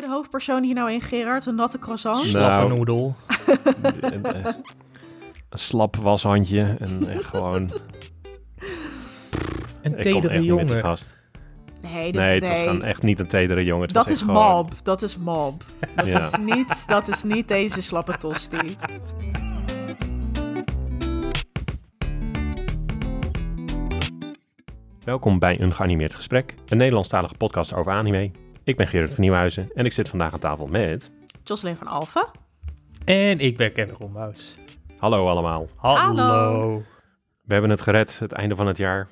jij de hoofdpersoon hier nou in, Gerard? Een natte croissant? Nou. Slappe noedel. een, slap washandje en eh, gewoon... Een tedere jongen. gast. Nee, dit- Nee, het was gewoon echt niet een tedere jongen. Het Dat is gewoon- mob. Dat is mob. Dat, Ja. is niet, dat is niet deze slappe tosti. Welkom bij Een Geanimeerd Gesprek, een Nederlandstalige podcast over anime. Ik ben Gerard van Nieuwhuizen en ik zit vandaag aan tafel met... Jocelyn van Alphen. En ik ben Kevin Rombouts. Hallo allemaal. Hallo. Hallo. We hebben het gered, het einde van het jaar.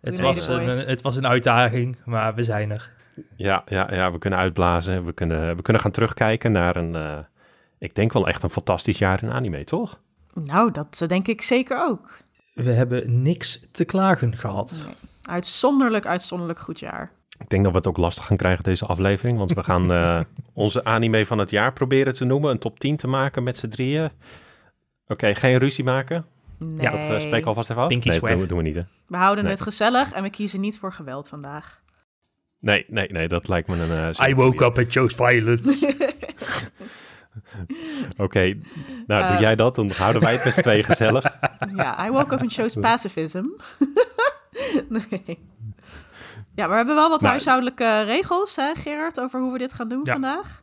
Het, was een, het was een uitdaging, maar we zijn er. Ja, ja, ja we kunnen uitblazen. We kunnen, we kunnen gaan terugkijken naar een... eh, ik denk wel echt een fantastisch jaar in anime, toch? Nou, dat denk ik zeker ook. We hebben niks te klagen gehad. Nee. Uitzonderlijk, uitzonderlijk goed jaar. Ik denk dat we het ook lastig gaan krijgen deze aflevering. Want we gaan eh, onze anime van het jaar proberen te noemen. Een top 10 te maken met z'n drieën. Oké, geen ruzie maken. Nee. Dat uh, spreek ik alvast even af. Pinky nee, swear. dat doen, we- doen we niet hè. We houden Nee. het gezellig en we kiezen niet voor geweld vandaag. Nee, nee, nee, dat lijkt me een... eh, I woke up and chose violence. Oké, nou doe Eh. jij dat. Dan houden wij het met z'n tweeën gezellig. Ja, I woke up and chose pacifism. nee. Ja, maar we hebben wel wat Nou. huishoudelijke regels, hè, Gerard, over hoe we dit gaan doen Ja. vandaag.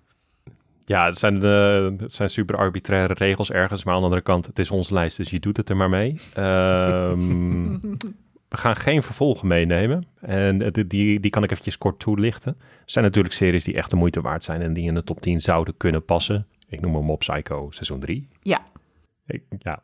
Ja, het zijn, eh, het zijn super arbitraire regels ergens. Maar aan de andere kant, het is onze lijst, dus je doet het er maar mee. Ehm, we gaan geen vervolgen meenemen. En die, die, die kan ik eventjes kort toelichten. Er zijn natuurlijk series die echt de moeite waard zijn en die in de top 10 zouden kunnen passen. Ik noem hem Mob Psycho seizoen 3. Ja. Ik, ja,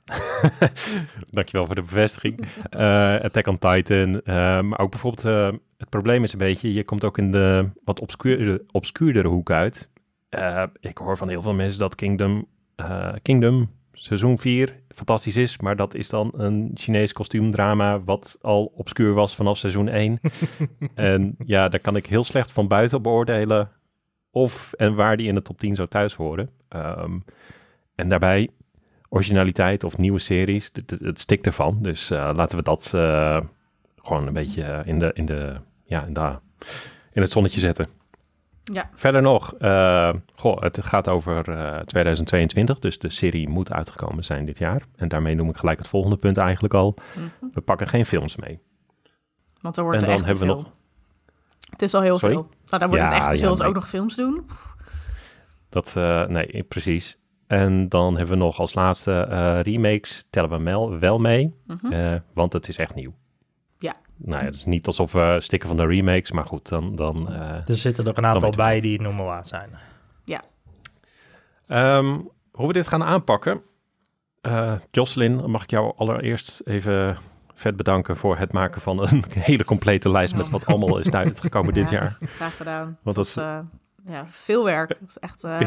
dankjewel voor de bevestiging. Eh Attack on Titan, eh, maar ook bijvoorbeeld, het probleem is een beetje, je komt ook in de wat obscuurdere, obscuurdere hoek uit. Eh, ik hoor van heel veel mensen dat Kingdom, eh, Kingdom seizoen 4 fantastisch is, maar dat is dan een Chinees kostuumdrama wat al obscuur was vanaf seizoen 1. en ja, daar kan ik heel slecht van buiten beoordelen of en waar die in de top 10 zou thuis horen. Ehm, en daarbij originaliteit of nieuwe series, het, het- het stikt ervan. Dus eh, laten we dat gewoon een beetje in, de, in, de, ja, in, de, in het zonnetje zetten. Ja. Verder nog, eh, goh, het gaat over eh, 2022, dus de serie moet uitgekomen zijn dit jaar. En daarmee noem ik gelijk het volgende punt eigenlijk al. Mhm. We pakken geen films mee. Want dan wordt En dan echt hebben we nog- Het is al heel Sorry? veel. Nou, dan wordt Ja, het echt te ja, veel als we nee. ook nog films doen. Dat, eh, nee, precies. En dan hebben we nog als laatste eh, remakes, tellen we wel, wel mee, Mhm. eh, want het is echt nieuw. Ja. Nou ja, het is niet alsof we stikken van de remakes, maar goed, dan... dan eh, er zitten er een aantal bij die het noemen waard zijn. Ehm, hoe we dit gaan aanpakken. Eh Jocelyn, mag ik jou allereerst even vet bedanken voor het maken van een hele complete lijst met wat allemaal is uitgekomen dit Ja, jaar. Graag gedaan. Want dat is- is, ja, veel werk. Het is echt eh,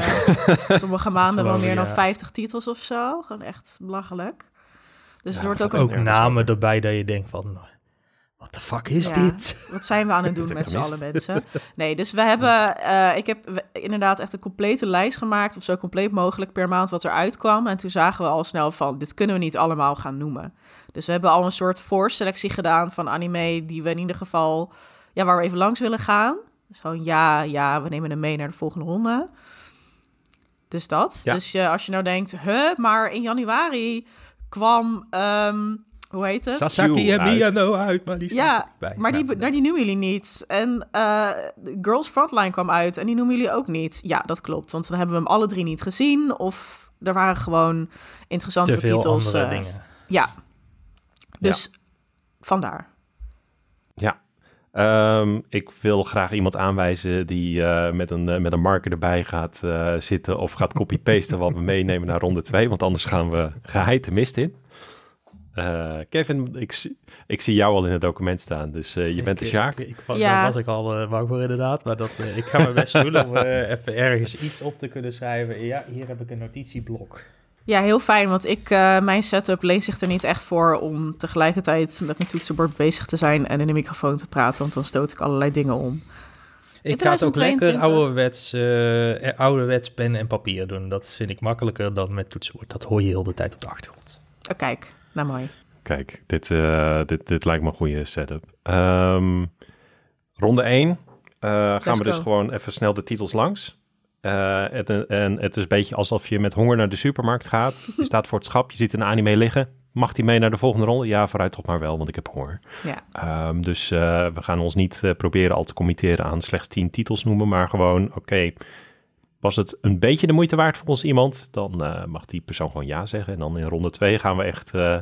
sommige maanden wel meer dan ja. 50 titels of zo. Gewoon echt belachelijk. Dus Ja, het wordt ook Ook een... Ja, namen erbij dat je denkt van... Wat de fuck is Ja. dit? Wat zijn we aan het doen met z'n allen mensen? Nee, dus we hebben... eh, ik heb inderdaad echt een complete lijst gemaakt... of zo compleet mogelijk per maand wat er uitkwam. En toen zagen we al snel van... dit kunnen we niet allemaal gaan noemen. Dus we hebben al een soort voorselectie gedaan van anime... die we in ieder geval... ja, waar we even langs willen gaan. Dus gewoon ja, ja, we nemen hem mee naar de volgende ronde. Dus dat. Ja. Dus eh, als je nou denkt... huh, maar in januari kwam... ehm, hoe heet het? Sasaki en uit. Miyano uit, maar die staat Ja, bij. Maar die, Nou, nou, die noemen jullie niet. En eh, Girls Frontline kwam uit en die noemen jullie ook niet. Ja, dat klopt. Want dan hebben we hem alle drie niet gezien. Of er waren gewoon te interessantere veel titels. andere eh, dingen. Ja. Dus vandaar. Ehm, ik wil graag iemand aanwijzen die eh, met, een, met een marker erbij gaat eh, zitten of gaat copy-pasten wat we meenemen naar ronde 2, want anders gaan we geheid de mist in. Eh, Kevin, ik, zie- ik zie jou al in het document staan, dus eh, je bent de Sjaak. Ik, ik, was- Ja. Daar was ik al eh, bang voor inderdaad. Maar dat, eh, ik ga mijn best doen om eh, even ergens iets op te kunnen schrijven. Ja, hier heb ik een notitieblok. Ja, heel fijn. Want ik, eh, mijn setup leent zich er niet echt voor om tegelijkertijd met mijn toetsenbord bezig te zijn en in de microfoon te praten. Want dan stoot ik allerlei dingen om. Ik ga het ook lekker 2022. ouderwets, eh, ouderwets pen en papier doen. Dat vind ik makkelijker dan met toetsenbord. Dat hoor je heel de tijd op de achtergrond. Oh, kijk, nou mooi. Kijk, dit, eh, dit, dit lijkt me een goede setup. Ehm, ronde 1. gaan we dus gewoon even snel de titels langs. Eh, het, en het is een beetje alsof je met honger naar de supermarkt gaat. Je staat voor het schap, je ziet een anime liggen. Mag die mee naar de volgende ronde? Ja, vooruit toch maar wel, want ik heb honger. Ja. Ehm, dus eh, we gaan ons niet eh, proberen al te committeren aan slechts tien titels noemen, maar gewoon, oké, was het een beetje de moeite waard voor ons iemand? Dan eh, mag die persoon gewoon ja zeggen. En dan in ronde twee gaan we echt, eh,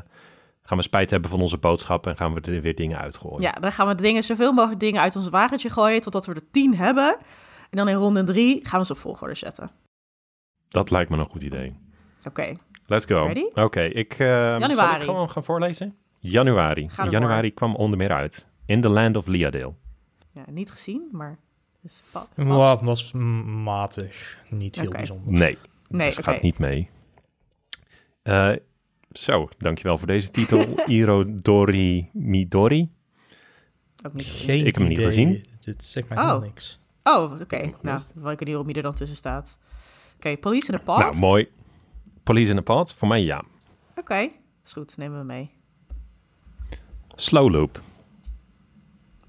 gaan we spijt hebben van onze boodschap en gaan we er weer dingen uitgooien. ja, dan gaan we dingen, zoveel mogelijk dingen uit ons wagentje gooien totdat we er tien hebben. En dan in ronde drie gaan we ze op volgorde zetten. Dat lijkt me een goed idee. Oké, Let's go. Ready? Oké, ik eh, zal ik gewoon gaan voorlezen. Januari. Ga. Januari kwam onder meer uit. In the Land of Leadale. ja, niet gezien, maar... Dus, Ja, het was matig. Niet heel bijzonder. Nee, nee, dus gaat niet mee. Eh, zo, dankjewel voor deze titel. Iro Dori Midori. Ook niet gezien. Geen Ik heb hem niet idee. gezien. Dit zegt mij Oh. helemaal niks. Oh, oké. Nou, gemist. welke die wie er dan tussen staat. Oké, Police in the Park. Nou, mooi. Police in the Pod. Voor mij ja. Oké, is goed. Nemen we mee. Slow Loop.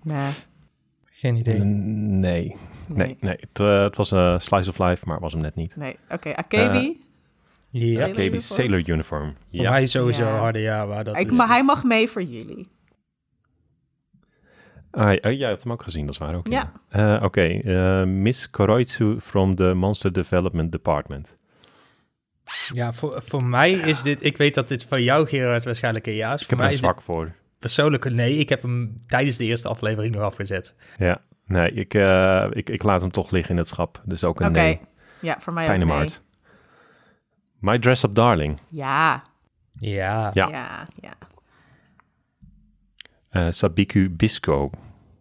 Nee, Geen idee. N- Nee. Nee, nee, nee. Het, eh, het was een Slice of Life, maar was hem net niet. nee. Oké, Akebi. Ja, Sailor KB uniform? Sailor Uniform. voor Ja. mij sowieso Ja. harde ja, maar dat Ik, is... maar hij mag mee voor jullie. Ah, oh, jij hebt hem ook gezien, dat is waar ook. Ja. Eh, Oké, eh, Miss Koroitsu from the Monster Development Department. Ja, voor, voor mij is dit... Ik weet dat dit van jou, Gerard, waarschijnlijk een ja is. Ik Voor heb er mij dit zwak voor. Persoonlijk een nee. Ik heb hem tijdens de eerste aflevering nog afgezet. Ja, nee, ik, eh, ik, ik laat hem toch liggen in het schap. Dus ook een nee. Ja, voor mij ook Fijne nee. My Dress Up Darling. Ja, Ja. Ja. ja, ja. Eh, Sabiku Bisco.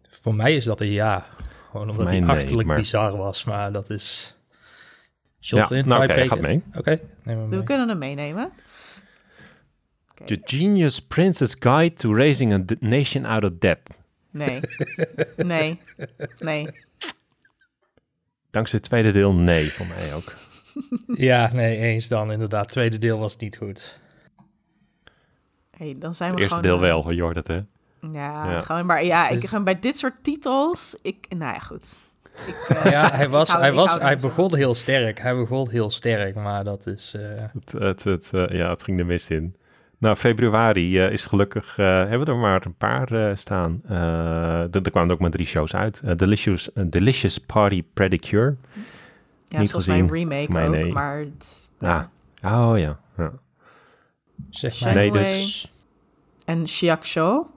Voor mij is dat een ja. Gewoon omdat hij nee, achterlijk maar- bizar was, maar dat is... Ja, Shot in, nou oké, gaat mee. Oké, We mee. kunnen hem meenemen. The Genius Princess Guide to Raising a Nation Out of Debt. Nee. Nee. Nee. Dankzij het tweede deel, nee, voor mij ook. Ja, nee, eens dan inderdaad. Tweede deel was niet goed. Hey, dan zijn Het we eerste gewoon... deel eh, wel, je het hè? Ja, Ja. gewoon maar ja, Het ik is- gewoon bij dit soort titels, ik, nou ja, goed. Ik, eh, Ja, hij, was, hij, was, hij begon heel sterk. Hij begon heel sterk, maar dat is... eh, Het, het, het, eh, ja, het ging de mist in. Nou, februari eh, is gelukkig, eh, hebben we er maar een paar eh, staan. Eh, er, er kwamen ook maar drie shows uit. Delicious, Delicious Party Pedicure. Ja, niet zoals mijn remake mij ook, nee. maar... het- Ah, oh ja. ja. zeg maar... Nee, dus- En Shiaksho.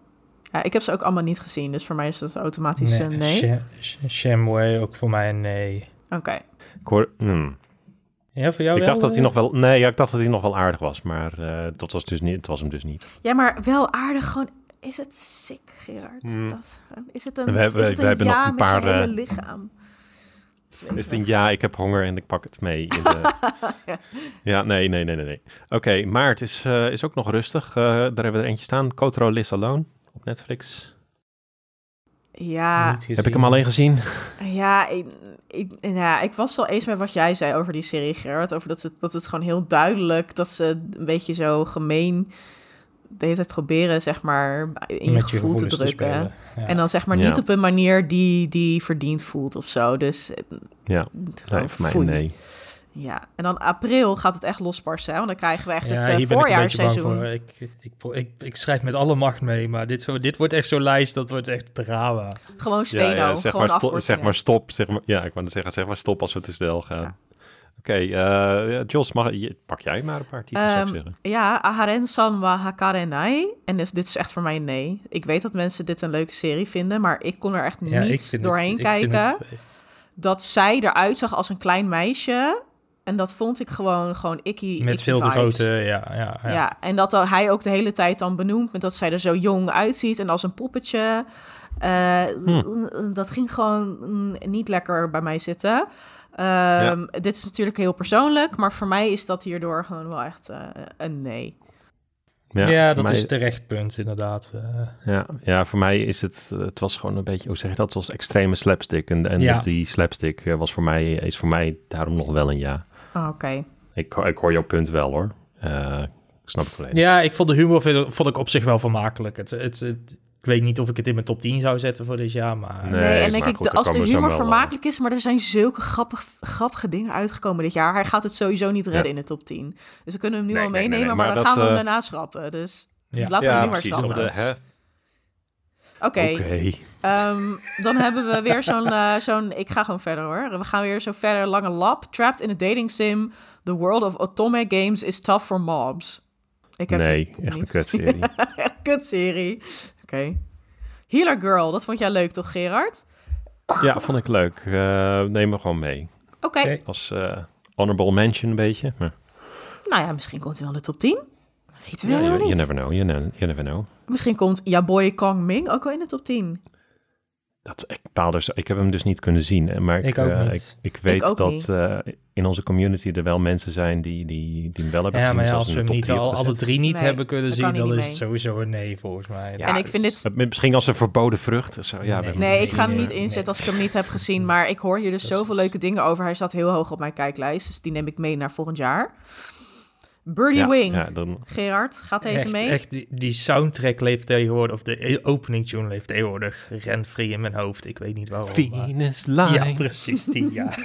Ja, ik heb ze ook allemaal niet gezien, dus voor mij is dat automatisch een nee. Sha- Sh- Shamway ook voor mij een nee. Oké. Ik, hoor, hmm. Ja, voor jou ik wel? dacht dat hij nog wel, nee, ja, ik dacht dat hij nog wel aardig was, maar eh, dat was dus niet, het was hem dus niet. Ja, maar wel aardig gewoon... Is het sick, Gerard? Hmm. Dat, is het een, We hebben- is het we een hebben nog een met je paar, hele eh, lichaam? Is het een ja, ik heb honger en ik pak het mee. In de... ja, nee, nee, nee, nee. nee. Oké, maart is, eh, is ook nog rustig. Eh, daar hebben we er eentje staan. Kotaro Lives Alone op Netflix. Ja, Heb ik hem alleen gezien? Ja, ik, ja, ik was al eens met wat jij zei over die serie, Gerard. Over dat het, dat het gewoon heel duidelijk, dat ze een beetje zo gemeen de hele tijd proberen, zeg maar, in je gevoel te drukken. Ja. en dan zeg maar Ja. niet op een manier die, die verdiend voelt of zo. Dus Ja, nee, voor mij foei. nee. Ja, en dan april gaat het echt losbarsten, hè? want dan krijgen we echt Ja, het hier ben ik een beetje bang voorjaarsseizoen. voor. Ik, ik, ik, ik schrijf met alle macht mee, maar dit, zo, dit wordt echt zo'n lijst, dat wordt echt drama. Gewoon steno, ja, zeg, gewoon maar sto- afkortingen. zeg maar stop. Zeg maar, ja, ik wou zeggen, zeg maar stop als we te snel gaan. Ja. Oké, eh, Jos, mag, pak jij maar een paar titels, zou ik Ehm, zeggen. Ja, Aharen san wa hakarenai. En dit, dit is echt voor mij een nee. Ik weet dat mensen dit een leuke serie vinden, maar ik kon er echt Ja, ik niet doorheen het, ik kijken. Dat zij eruit zag als een klein meisje. En dat vond ik gewoon, gewoon icky. met icky veel te vibes. grote, ja, ja, Ja. ja. en dat hij ook de hele tijd dan benoemt met dat zij er zo jong uitziet en als een poppetje. Eh, Hm. Dat ging gewoon mm, niet lekker bij mij zitten. Ehm, Dit is natuurlijk heel persoonlijk, maar voor mij is dat hierdoor gewoon wel echt eh, een nee. Ja, voor dat mij- is terecht punt, inderdaad. eh. Ja, ja, voor mij is het, het was gewoon een beetje, hoe zeg je dat, het was extreme slapstick. En, en Ja. die slapstick was voor mij, is voor mij daarom nog wel een ja. Ah, Oké. Ik, ik hoor jouw punt wel hoor. Eh, ik snap het volledig. Ja, ik vond de humor vind- vond ik op zich wel vermakelijk. Het, het, het weet niet of ik het in mijn top 10 zou zetten voor dit jaar, maar... Nee, Nee, en denk ik, goed, als de humor vermakelijk is, maar er zijn zulke grappig, grappige dingen uitgekomen dit jaar. Hij gaat het sowieso niet redden in de top 10. Dus we kunnen hem nu Nee, al meenemen, nee, maar, maar dan dat, gaan we hem eh, daarna schrappen. Dus Ja. laten we ja, nu maar precies. schrappen. Oké, ehm, dan hebben we weer zo'n, eh, zo'n... Ik ga gewoon verder hoor. We gaan weer zo verder. Lange lap. Trapped in a dating sim. The world of otome games is tough for mobs. Ik heb Nee, echt een kutserie. Echt kutserie. Oké. Healer Girl, dat vond jij leuk toch, Gerard? ja, vond ik leuk. Eh, neem me gewoon mee. Oké. Oké. Als eh, honorable mention een beetje. Maar, Nou ja, misschien komt hij wel in de top 10. Weten we ja, helemaal you, niet. you never know. You, ne- you never know. Misschien komt Ja Boy Kong Ming ook wel in de top 10. Dat, ik, dus, ik heb hem dus niet kunnen zien. hè, Maar ik, Ik ook eh, niet. ik, ik weet ook dat niet. eh, in onze community er wel mensen zijn die, die, die hem wel hebben Ja, gezien. maar ja, als we hem niet drie al, alle drie niet Nee, hebben kunnen zien, dan is het sowieso een nee, volgens mij. Ja, en ik vind dit... Eh, Misschien als een verboden vrucht. Zo, ja, Nee. Nee, ik ga hem niet nee. inzetten als ik hem niet heb gezien. Maar ik hoor hier dus Precies. zoveel leuke dingen over. Hij staat heel hoog op mijn kijklijst. Dus die neem ik mee naar volgend jaar. Birdie ja, Wing. Ja, dan, Gerard, gaat deze echt, mee? Echt, die, die soundtrack leeft tegenwoordig, of de opening tune leeft tegenwoordig rent-free in mijn hoofd. Ik weet niet waarom. maar- Venus Line. Ja, precies, die, ja.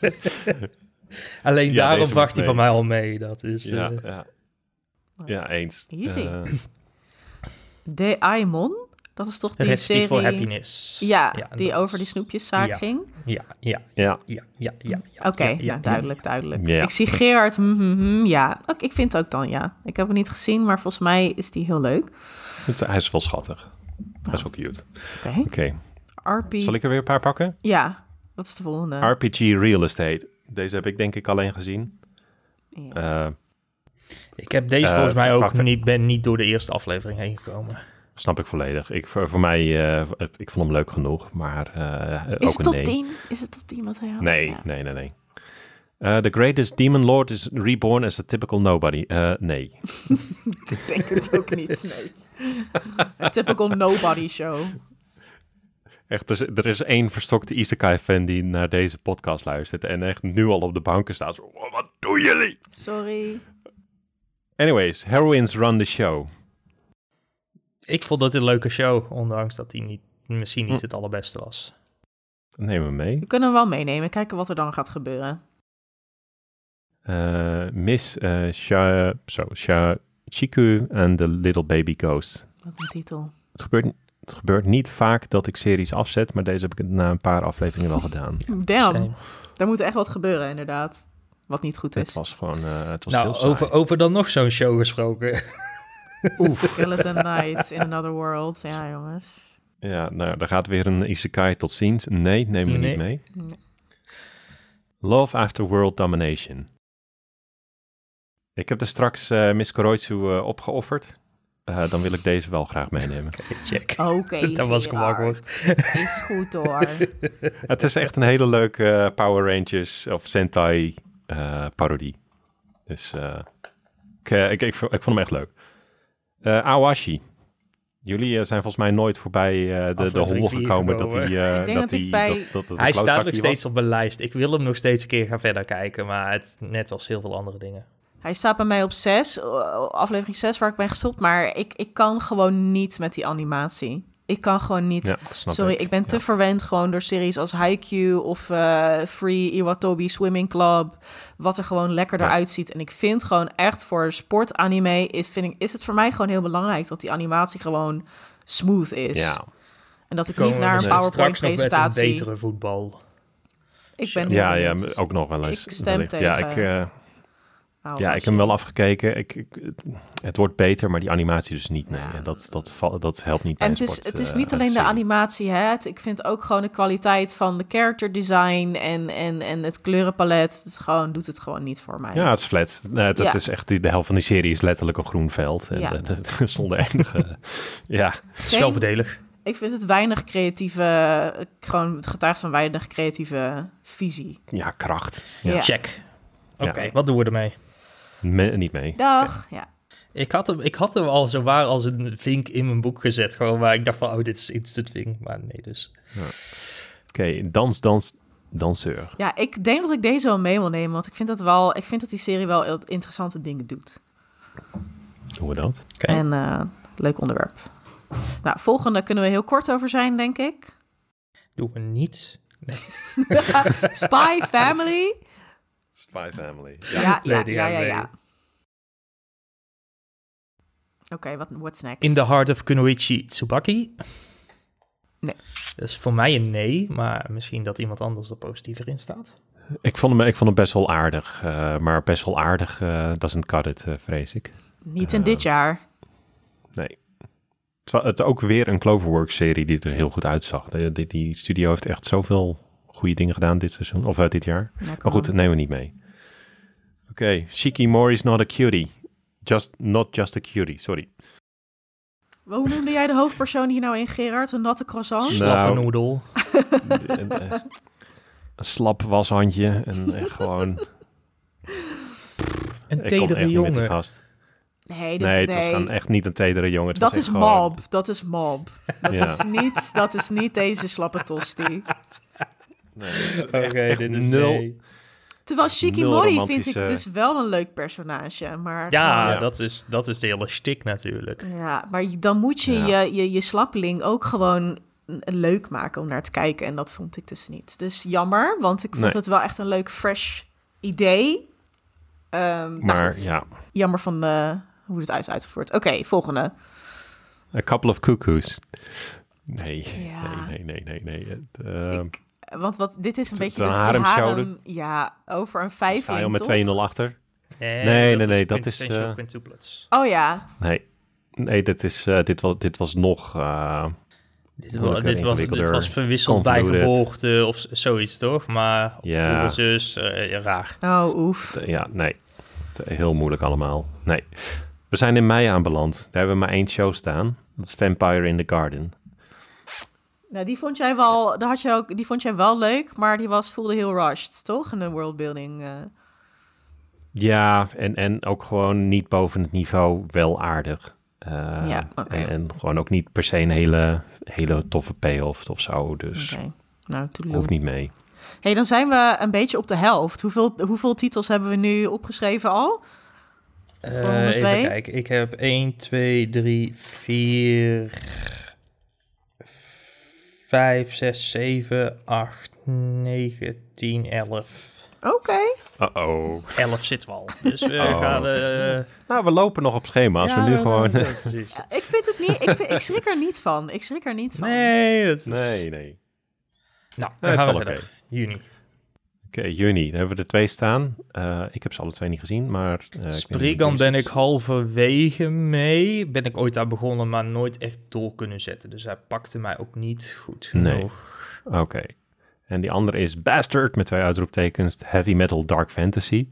Alleen Ja, daarom wacht hij van mij al mee. Dat is... Ja, eh, ja. ja, eens. Easy. Eh, De Aimon? Dat is toch die Recipe serie... for Happiness. Ja, Ja, die over is- die snoepjeszaak Ja. ging. Ja, ja, ja, ja, ja, ja. ja Oké, ja, ja, nou, ja. duidelijk, duidelijk. Ja. Ik zie Gerard, hm, hm, hm, ja. Ook, ik vind het ook dan ja. Ik heb hem niet gezien, maar volgens mij is die heel leuk. het, hij is wel schattig. Hij is wel cute. Oké. Oké, RP... zal ik er weer een paar pakken? Ja, wat is de volgende? RPG Real Estate. Deze heb ik denk ik alleen gezien. Ja. Eh, Ik heb deze Eh, volgens mij ook niet, ben niet door de eerste aflevering heen gekomen. Snap ik volledig. Ik, voor, voor mij, eh, ik vond hem leuk genoeg, maar eh, is ook het top nee. 10? Is het top 10 materiaal? Nee, Ja. nee, nee, nee. Eh, the Greatest Demon Lord is reborn as a typical nobody. Nee. Ik denk het ook niet, nee. Een typical nobody show. Echt, er is, er is één verstokte Isekai-fan die naar deze podcast luistert en echt nu al op de banken staat. Zo, "Oh, wat doen jullie? Sorry. Anyways, Heroines Run the Show. Ik vond het een leuke show, ondanks dat die niet, misschien niet Hm. het allerbeste was. Neem hem mee. We kunnen hem wel meenemen. Kijken wat er dan gaat gebeuren. Eh, Miss eh Sha, zo, Sha, Chiku and the Little Baby Ghost. Wat een titel. Het gebeurt, het gebeurt niet vaak dat ik series afzet, maar deze heb ik na een paar afleveringen wel gedaan. Damn. Same. Daar moet echt wat gebeuren, inderdaad. Wat niet goed Het is. was gewoon, eh, het was heel Nou, saai. over, over dan nog zo'n show gesproken. Skeleton Night in Another World. Ja, jongens. Ja, nou, daar gaat weer een Isekai tot ziens. Nee, neem me Nee. niet mee. Nee. Love After World Domination. Ik heb er straks eh Miss Koroitsu eh, opgeofferd. Eh, dan wil ik deze wel graag meenemen. Check. Oké, Dat was ik. Is goed hoor. het is echt een hele leuke Power Rangers of Sentai eh, parodie. Dus eh, ik, ik, ik vond hem echt leuk. Eh, Awashi. Jullie eh, zijn volgens mij nooit voorbij eh, de, de hol gekomen dat hij... eh, Ik denk dat ik hij- bij- dat, dat, dat Hij staat nog steeds was. op mijn lijst. Ik wil hem nog steeds een keer gaan verder kijken, maar het, net als heel veel andere dingen. Hij staat bij mij op 6, aflevering 6 waar ik ben gestopt. Maar ik, ik kan gewoon niet met die animatie. Ik kan gewoon niet. Ja, Sorry, ik, ben te verwend gewoon door series als Haikyuu of eh, Free Iwatobi Swimming Club. Wat er gewoon lekker Ja. eruit ziet. En ik vind gewoon echt voor sportanime is, vind ik, is het voor mij gewoon heel belangrijk dat die animatie gewoon smooth is. Ja, En dat ik Komen niet naar een PowerPoint een presentatie. betere voetbal. Ik ben ja, ja, ook nog wel eens. Ik stem wellicht. Ja, tegen ik, eh, Oh, ja, ik heb hem wel afgekeken. Ik, ik, het wordt beter, maar die animatie dus niet. Nee, Ja. En dat, dat, dat helpt niet bij En het is, het is eh, niet alleen de animatie, hè. Het- Ik vind ook gewoon de kwaliteit van de character design en, en, en het kleurenpalet. Het is gewoon, doet het gewoon niet voor mij. Ja, het is flat. Nee, het, het Ja. is echt, die- de helft van die serie is letterlijk een groen veld. En Ja. dat- dat- zonder enige... ja, Het is wel. Ik vind het weinig creatieve, gewoon het getuigt van weinig creatieve visie. ja, kracht. Ja. Ja. Check. Oké, Ja. wat doen we ermee? Me- niet mee. Dag. Ja. Ik had, hem, ik had hem al zo waar als een vink in mijn boek gezet. Gewoon waar ik dacht van, oh, dit is instant vink. Maar nee, dus. Oké, dans, dans, danseur. ja, ik denk dat ik deze wel mee wil nemen, want ik vind dat wel, ik vind dat die serie wel heel interessante dingen doet. Hoe we dat? Oké. En eh, leuk onderwerp. Nou, volgende kunnen we heel kort over zijn, denk ik. Doen we niet. Spy Family. Spy Family. Ja, ja, ja, ja. Oké, wat what's next? In the Heart of Kunoichi Tsubaki. Nee. Dat is voor mij een nee, maar misschien dat iemand anders er positiever in staat. Ik vond hem, ik vond hem best wel aardig. eh, maar best wel aardig eh doesn't cut it, eh, vrees ik. Niet in dit jaar. Nee. Het ook weer een Cloverworks-serie die er heel goed uitzag. Die, die studio heeft echt zoveel goede dingen gedaan dit seizoen, of uh, dit jaar. Nou, Maar goed, dat nemen we niet mee. Oké, Shiki Mori is not a cutie. Just, not just a cutie, sorry. Hoe noemde jij de hoofdpersoon hier nou in, Gerard? Een natte croissant? Nou. Slappe noedel. een, eh, een slap washandje en gewoon... Een tedere jongen. gast. Nee, dit- Nee, het was echt niet een tedere jongen. Het Dat was is gewoon- mob. Dat is mob. Dat, Ja. is niet, dat is niet deze slappe tosti. Nee, Oké, dit is nul. nee. Terwijl Shikimori vind ik dus wel een leuk personage. Maar Ja. Dat, is, dat is de hele shtick natuurlijk. Ja, maar dan moet je Ja. je, je, je slappeling ook gewoon leuk maken om naar te kijken. En dat vond ik dus niet. Dus jammer, want ik vond Nee. het wel echt een leuk, fresh idee. Ehm, nou Maar goed, ja, Jammer van eh, hoe het is uitgevoerd. Oké, volgende. a couple of cuckoos. Nee, Ja. nee, nee, nee, nee. nee. Het, ehm, Want wat, dit is een is beetje een de haremshow, harem- Ja, over een sta je vijfling, al met toch? 2-0 achter? Nee, Nee, nee, nee, dat is, quintessential eh, quintuplets. Oh ja, Nee, nee dit, is, eh, dit, was, dit was nog... eh, Dit, wa- moeilijker, dit, was, dit was verwisseld bij geboorte of zoiets, toch? Maar Ja. zus, eh, raar. oh oef. ja, nee. Heel moeilijk allemaal. Nee. We zijn in mei aanbeland. Daar hebben we maar één show staan. Dat is Vampire in the Garden. Nou, die vond jij wel, daar had je ook, die vond jij wel leuk, maar die was voelde heel rushed, toch? In de worldbuilding. eh. Ja, en, en ook gewoon niet boven het niveau wel aardig. Eh, Ja, oké. en, en gewoon ook niet per se een hele, hele toffe payoff of zo. Dus Oké, nou, hoeft niet mee. hey, dan zijn we een beetje op de helft. Hoeveel, hoeveel titels hebben we nu opgeschreven al? Eh, Volgende even kijken. Ik heb 1, 2, 3, 4, 5, 6, 7, 8, 9, 10, 11. Oké. Uh-oh. 11 zit wel. Dus we Oh. gaan... eh, Nou, we lopen nog op schema. Als ja, we nu gewoon... ja, precies. Ja, ik vind het niet, ik, vind, ik schrik er niet van. Ik schrik er niet van. Nee, dat is... Nee, nee. Nou, dan gaan is we wel verder. Juni. Oké, juni. Dan hebben we er twee staan. Eh, ik heb ze alle twee niet gezien, maar... eh, Sprigan wie ben ik halverwege mee. Ben ik ooit aan begonnen, maar nooit echt door kunnen zetten. Dus hij pakte mij ook niet goed Nee. genoeg. Oké. En die andere is Bastard met twee uitroeptekens. Heavy Metal Dark Fantasy.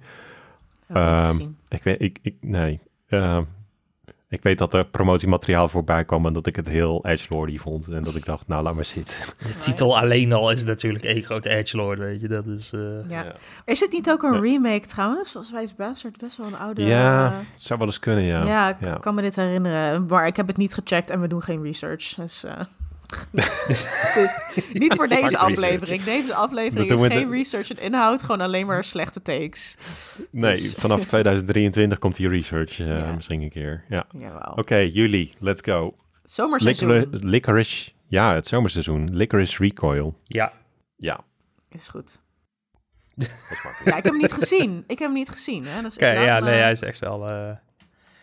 Heb ik niet Ehm, gezien. Ik weet, ik, ik, nee. Ehm, ik weet dat er promotiemateriaal voorbij kwam en dat ik het heel edgelordy vond. En dat ik dacht, nou, laat maar zitten. De titel alleen al is natuurlijk één grote edgelord, weet je. Dat is... eh, Ja. ja. Is het niet ook een Ja. remake trouwens? Volgens mij is Bastard best wel een oude... Ja, eh, het zou wel eens kunnen, ja. ja, ik ja. kan me dit herinneren. Maar ik heb het niet gecheckt en we doen geen research. Dus, eh, is niet voor deze aflevering. Deze aflevering is geen de- research en inhoud. Gewoon alleen maar slechte takes. Nee, Dus- vanaf 2023 komt die research eh, Ja. misschien een keer. Ja. Oké, juli, let's go. Zomerseizoen Licorice, licorice, ja, het zomerseizoen. Licorice Recoil. ja. Ja, is goed. Ja, ik heb hem niet gezien. Ik heb hem niet gezien. Hè? Dus ja, me- nee, hij is echt wel... eh,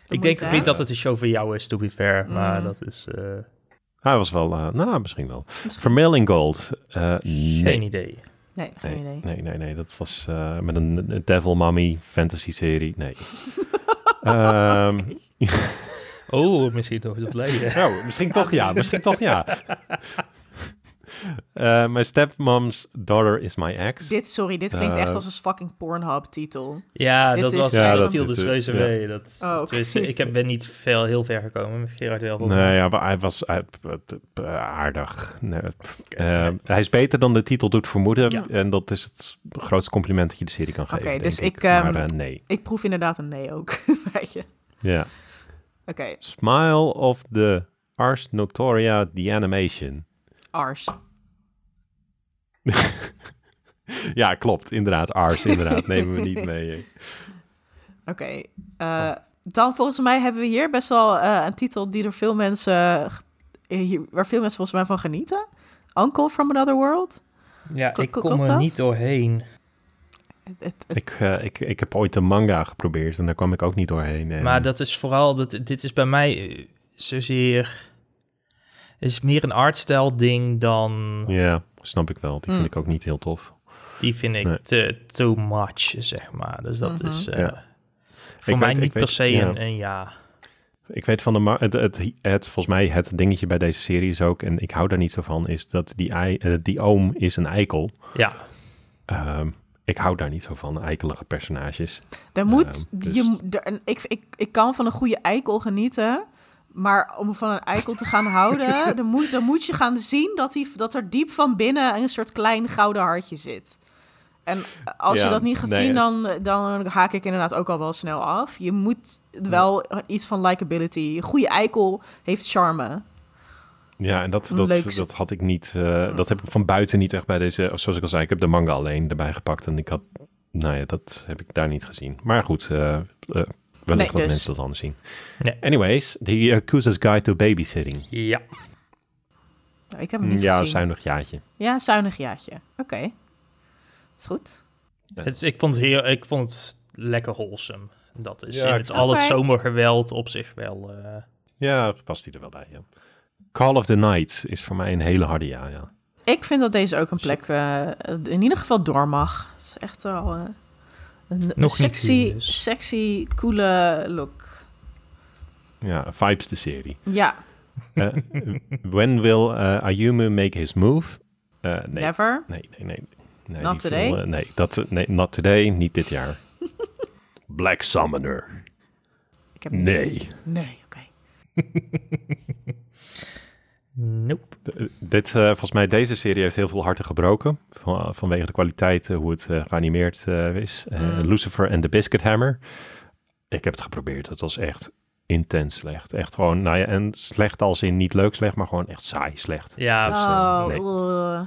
ik denk niet dat het een show voor jou is, to be fair. Maar Mm. dat is... eh, Hij was wel, eh, nou, misschien wel. Misschien- Vermailing Gold. eh, Geen nee. idee. Nee, geen Nee, idee. nee, nee, nee, dat was eh, met een Devil Mummy fantasy serie. Nee. Ehm, Oh, misschien toch op leiden. nou, misschien toch ja, misschien toch ja. Eh, My stepmom's daughter is my ex. Dit, sorry, dit klinkt echt Eh, als een fucking Pornhub-titel. Ja, Dit dat is was Ja, dat dat viel dus reuze ja. mee. Dat, Oh, tenminste, ik heb, ben niet veel, heel ver gekomen met Gerard wel. Nee, ja, maar hij was hij- aardig. Nee, eh, hij is beter dan de titel doet vermoeden. Ja. En dat is het grootste compliment dat je de serie kan geven. Oké, dus ik. ik, ehm, Maar eh, nee. Ik proef inderdaad een nee ook. Je. Ja. Oké, Smile of the Ars Notoria, the animation. Ars. ja, klopt. Inderdaad, Ars, inderdaad. Nemen we niet mee. hè. Oké, eh, dan volgens mij hebben we hier best wel eh, een titel die door veel mensen eh, hier, waar veel mensen volgens mij van genieten. Uncle from Another World. Ja, ik kom er dat? niet doorheen. Het, het, het- Ik, eh, ik, ik heb ooit een manga geprobeerd en daar kwam ik ook niet doorheen. En, Maar dat is vooral, dat, dit is bij mij eh, zozeer... Het is meer een artstyle ding dan... Ja, snap ik wel. Die Hmm. vind ik ook niet heel tof. Die vind ik Nee. te too much, zeg maar. Dus dat Mhm. is eh, Ja. voor Ik mij weet- niet per weet- se ja. een, een ja. Ik weet van de het, het, het, volgens mij het dingetje bij deze serie is ook, en ik hou daar niet zo van, is dat die, ei, eh, die oom is een eikel. Ja, Ehm, ik hou daar niet zo van, eikelige personages. er moet, dus- je, er, en ik, ik, ik kan van een goede eikel genieten. Maar om van een eikel te gaan houden, dan moet, dan moet je gaan zien dat, hij, dat er diep van binnen een soort klein gouden hartje zit. En als je dat niet gaat nee, zien, dan, dan haak ik inderdaad ook al wel snel af. Je moet wel iets van likability. Een goede eikel heeft charme. Ja, en dat, dat, leuk- dat had ik niet, eh, dat heb ik van buiten niet echt bij deze, zoals ik al zei, ik heb de manga alleen erbij gepakt en ik had, nou ja, dat heb ik daar niet gezien. Maar goed, eh, eh, wellicht Nee, dat dus. mensen dat anders zien. Nee. Anyways, The Yakuza's Guide to Babysitting. ja. Nou, ik heb hem niet ja, gezien. zuinig jaartje. Ja, zuinig jaartje. Oké. Is goed. Het, ik, vond het heel, ik vond het lekker wholesome. Dat is Ja, in het, al het zomergeweld op zich wel... eh, Ja, past die er wel bij, ja. Call of the Night is voor mij een hele harde ja, ja. Ik vind dat deze ook een plek eh, in ieder geval door mag. Het is echt wel eh, een Nog niet sexy, dus. sexy, coole look. Ja, Vibes de serie. Ja, Eh, when will eh, Ayumu make his move? Eh, nee, never. nee, nee, nee. nee Not today? film, nee, dat, nee, not today, niet dit jaar. Black Summoner. Ik heb niet. Nee. Nee, oké. nope. Dit, eh, volgens mij, deze serie heeft heel veel harten gebroken. Van, vanwege de kwaliteit, eh, hoe het eh, geanimeerd eh, is. Eh, Mm. Lucifer en The Biscuit Hammer. Ik heb het geprobeerd. Het was echt intens slecht. Echt gewoon, nou ja, en slecht als in niet leuk slecht, maar gewoon echt saai slecht. Ja, Dus, Oh,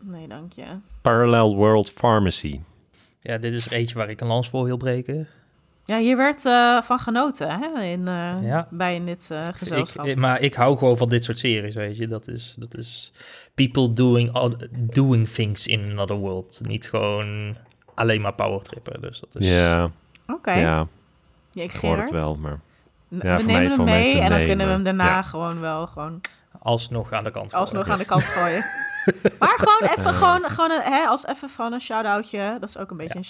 nee, dank je. Parallel World Pharmacy. ja, dit is er eentje waar ik een lans voor wil breken. Ja, hier werd eh, van genoten hè, in, eh, Ja. bij in dit eh, gezelschap. Ik, maar ik hou gewoon van dit soort series, weet je. Dat is, dat is people doing, doing things in another world. Niet gewoon alleen maar powertrippen. Dus dat is... Ja, Oké, ja, ja, ik hoor het wel, maar... Ja, we voor mij- nemen hem mee en dan nee, kunnen we hem daarna ja. gewoon wel gewoon Alsnog aan de kant. alsnog gooien. aan de kant gooien. maar gewoon even, gewoon, gewoon een, hè, als even van een shout-outje. Dat is ook een beetje een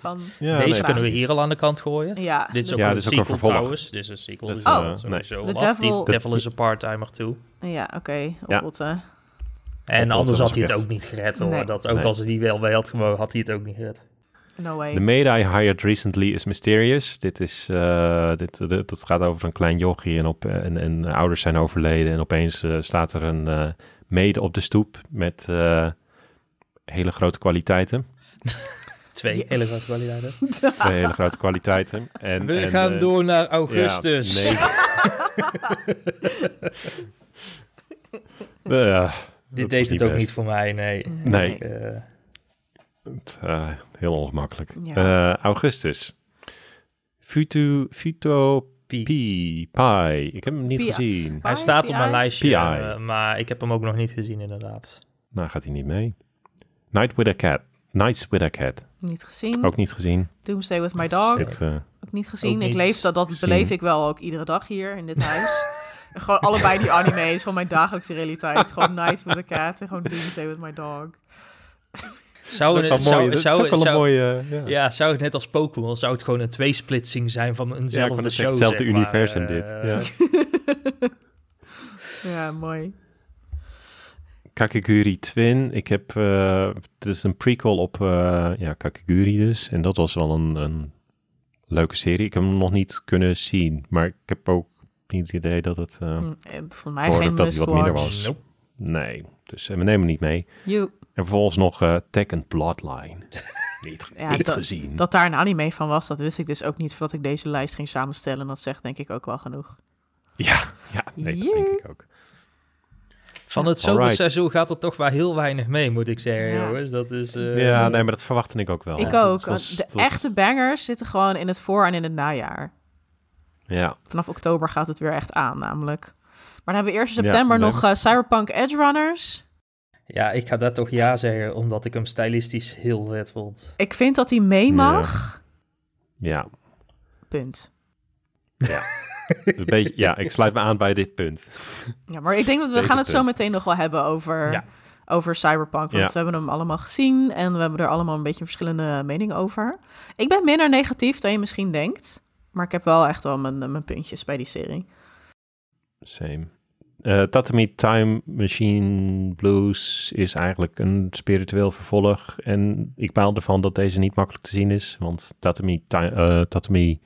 van... Ja, Deze nee, kunnen we hier al aan de kant gooien. Ja, Dit is ook Ja, een dit is ook een sequel vervolg. trouwens. Dit is een sequel. Dus is, eh, sowieso The. Devil- Die Devil is a part-timer toe. ja oké, Ja. oplotten. En anders had hij het ook niet gered hoor. Nee. Dat, ook Nee. als hij die wel bij had gemogen, had hij het ook niet gered. No way. The maid I hired recently is mysterious. Dit is, eh, dit, dit, dat gaat over een klein jochie en, op, en, en ouders zijn overleden. En opeens eh, staat er een eh maid op de stoep met eh, hele grote kwaliteiten. Twee Ja. hele grote kwaliteiten. Twee hele grote kwaliteiten. En, We en, gaan eh, door naar ja, augustus. nee. Eh, ja, Dit deed het ook best. niet voor mij, nee. Nee. Eh, Het, eh, heel ongemakkelijk. Ja. Eh, augustus. Futu, Futo Pi. Pi, Pi. Ik heb hem niet Pi. gezien. Hij staat op mijn lijstje, eh, maar ik heb hem ook nog niet gezien inderdaad. Nou, gaat hij niet mee. Night with a Cat. Nights with a Cat. Niet gezien. Ook niet gezien. Doomsday with my dog. Eh, Ook niet gezien. Ook ik leef dat, dat gezien. beleef ik wel ook iedere dag hier in dit huis. gewoon allebei die anime's, gewoon mijn dagelijkse realiteit. Gewoon Night with a Cat en gewoon Doomsday with my dog. Zou, dat is ook het- mooi. zou, zou, een zou- mooie... Ja. ja, zou het net als Pokémon, zou het gewoon een tweesplitsing zijn van Ja, ik eenzelfde net show, hetzelfde zeg maar. universum Eh, dit. Ja. Ja, mooi. Kakeguri Twin. Ik heb... eh dit is een prequel op uh, ja, Kakeguri dus. En dat was wel een, een leuke serie. Ik heb hem nog niet kunnen zien. Maar ik heb ook niet het idee dat het... Uh, Voor mij hoorde geen dat hij wat minder must-watch. was. Nope. Nee. Dus eh, we nemen hem niet mee. You. En vervolgens nog eh Tekken Bloodline. niet Ja, niet dat- gezien. Dat daar een anime van was, dat wist ik dus ook niet voordat ik deze lijst ging samenstellen. Dat zegt denk ik ook wel genoeg. Ja, ja nee, dat denk ik ook. Van het zomerseizoen gaat er toch wel heel weinig mee, moet ik zeggen, Ja. jongens. Dat is... eh, ja, nee, maar dat verwachtte ik ook wel. ik ook. was- de was- echte bangers zitten gewoon in het voor- en in het najaar. Ja, Vanaf oktober gaat het weer echt aan, namelijk. Maar dan hebben we eerst in Ja, september nog eh, Cyberpunk Edge Runners. Ja, ik ga daar toch ja zeggen, omdat ik hem stylistisch heel vet vond. Ik vind dat hij mee mag. Ja, Punt. een beetje, ja, ik sluit me aan bij dit punt. Ja, maar ik denk dat we Deze gaan het zo meteen nog wel hebben over, Ja. over Cyberpunk. Want Ja. we hebben hem allemaal gezien en we hebben er allemaal een beetje verschillende meningen over. Ik ben minder negatief dan je misschien denkt. Maar ik heb wel echt wel mijn, mijn puntjes bij die serie. Same. Eh Tatami Time Machine Blues is eigenlijk een spiritueel vervolg. En ik baal ervan dat deze niet makkelijk te zien is. Want Tatami, eh, Tatami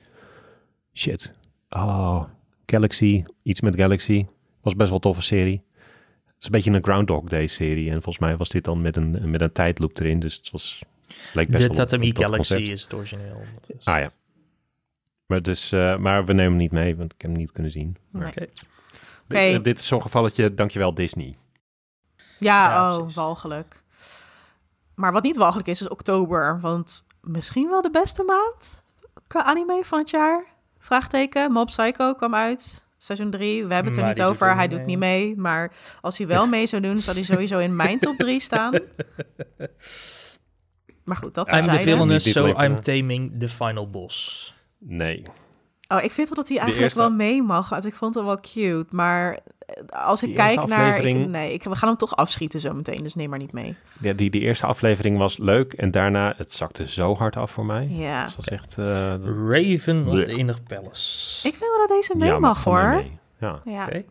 shit. Oh, Galaxy, iets met Galaxy. Was best wel een toffe serie. Het is een beetje een Groundhog Day serie. En volgens mij was dit dan met een, met een tijdloop erin. Dus het was, leek best De op- Tatami op Galaxy concept. is het origineel. Is... Ah ja. Maar, dus, eh, maar we nemen hem niet mee, want ik heb hem niet kunnen zien. Nee. Oké. Oké. Dit, eh, dit is zo'n gevalletje, dankjewel Disney. Ja, Ja, oh, precies. walgelijk. Maar wat niet walgelijk is, is oktober. Want misschien wel de beste maand qua anime van het jaar. Vraagteken. Mob Psycho kwam uit. Seizoen 3. We hebben het er Maar niet over. Hij doet niet mee. Maar als hij wel mee zou doen, zou hij sowieso in mijn top 3 staan. Maar goed, dat I'm the villainous, so I'm taming the final boss. Nee. Oh, ik vind wel dat hij eigenlijk eerste- wel mee mag. Want ik vond hem wel cute. Maar eh, als ik Die kijk naar... Ik, nee, ik, we gaan hem toch afschieten zo meteen. Dus neem maar niet mee. Ja, die, die eerste aflevering was leuk en daarna, het zakte zo hard af voor mij. Ja. Het was echt... eh, dat- Raven of the Inner Palace. Ik vind wel dat deze mee ja, mag, hoor. mee. Ja. Ja, Oké.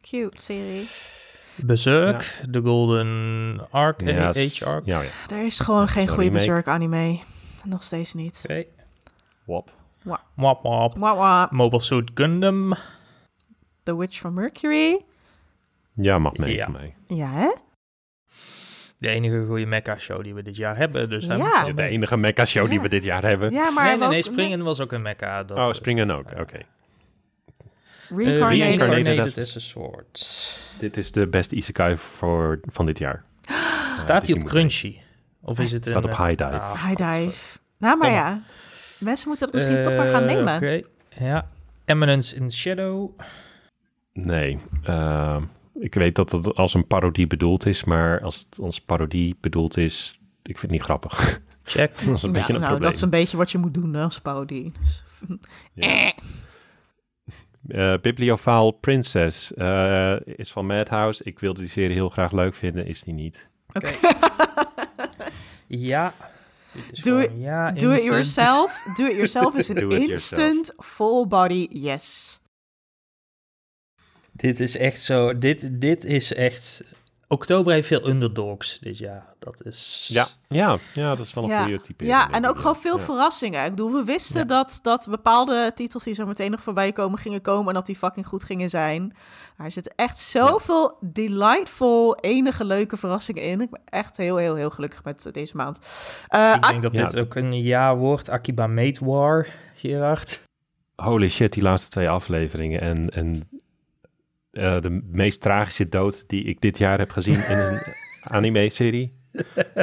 cute serie. Berserk, The Golden Arc, Ja, ja, s- Age Arc. Ja, ja. Er is gewoon geen goede. Berserk anime. Nog steeds niet. Oké. Wop. Wap wap. Wah, wah. Mobile Suit Gundam. The Witch from Mercury. Ja, mag mee Ja. van mij. Ja, hè? De enige goede mecha-show die we dit jaar hebben. Dus hij Ja. De enige mecha-show die Ja. we dit jaar hebben. Ja, maar nee, nee, ook- nee, Springen was ook een mecha. Dat oh, is- springen ook. Oké. Eh, Reincarnated. Reincarnated, Reincarnated dat- is een soort. Dit is de beste isekai voor, van dit jaar. Staat dus die die op. Crunchy? Of is het Staat een, op High Dive. ah, High dive. Nou, maar ja. Mensen moeten dat misschien toch maar gaan Eh, nemen. Oké, ja. Eminence in Shadow. Nee. ehm, ik weet dat het als een parodie bedoeld is, maar als het als parodie bedoeld is, ik vind het niet grappig. Check. dat is een Ja, beetje een nou, probleem. dat is een beetje wat je moet doen als parodie. Dus, Ja. eh. Eh, Bibliophile Princess eh, is van Madhouse. Ik wilde die serie heel graag leuk vinden, is die niet. Oké. Ja. Doe gewoon ja, Do it yourself. Do it yourself is Do een it instant full body yes. Dit is echt zo. Dit, dit is echt. Oktober heeft veel underdogs dit jaar. Dat is. Ja, ja, ja dat is wel een Ja. goede type. Ja, en ook gewoon veel ja. verrassingen. Ik bedoel, we wisten Ja. dat, dat bepaalde titels die zo meteen nog voorbij komen, gingen komen en dat die fucking goed gingen zijn. Maar er zitten echt zoveel delightful, enige leuke verrassingen in. Ik ben echt heel, heel, heel gelukkig met deze maand. Eh, Ik denk dat Ja, dit ook een jaar wordt. Akiba Mate War, Gerard. Holy shit, die laatste twee afleveringen. En, en eh, de meest tragische dood die ik dit jaar heb gezien in een anime-serie.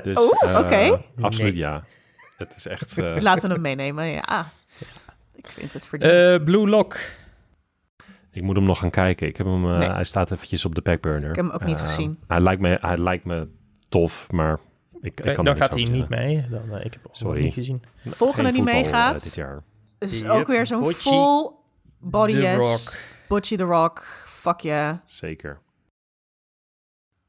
Dus, Oeh, eh, oké. Absoluut Nee. ja. Het is echt... eh, Laten we hem meenemen, ja. Ik vind het verdiend. Eh, Blue Lock. ik moet hem nog gaan kijken. Ik heb hem, eh, Nee. Hij staat eventjes op de backburner. Ik heb hem ook niet Eh, gezien. Hij lijkt, me, hij lijkt me tof, maar ik, ik kan dan gaat hij niet mee. Dan, ik heb hem niet gezien. Volgende die meegaat. dit jaar. Het is Yep, ook weer zo'n full body The yes. Rock. Bocce the Rock. Fuck yeah. Zeker.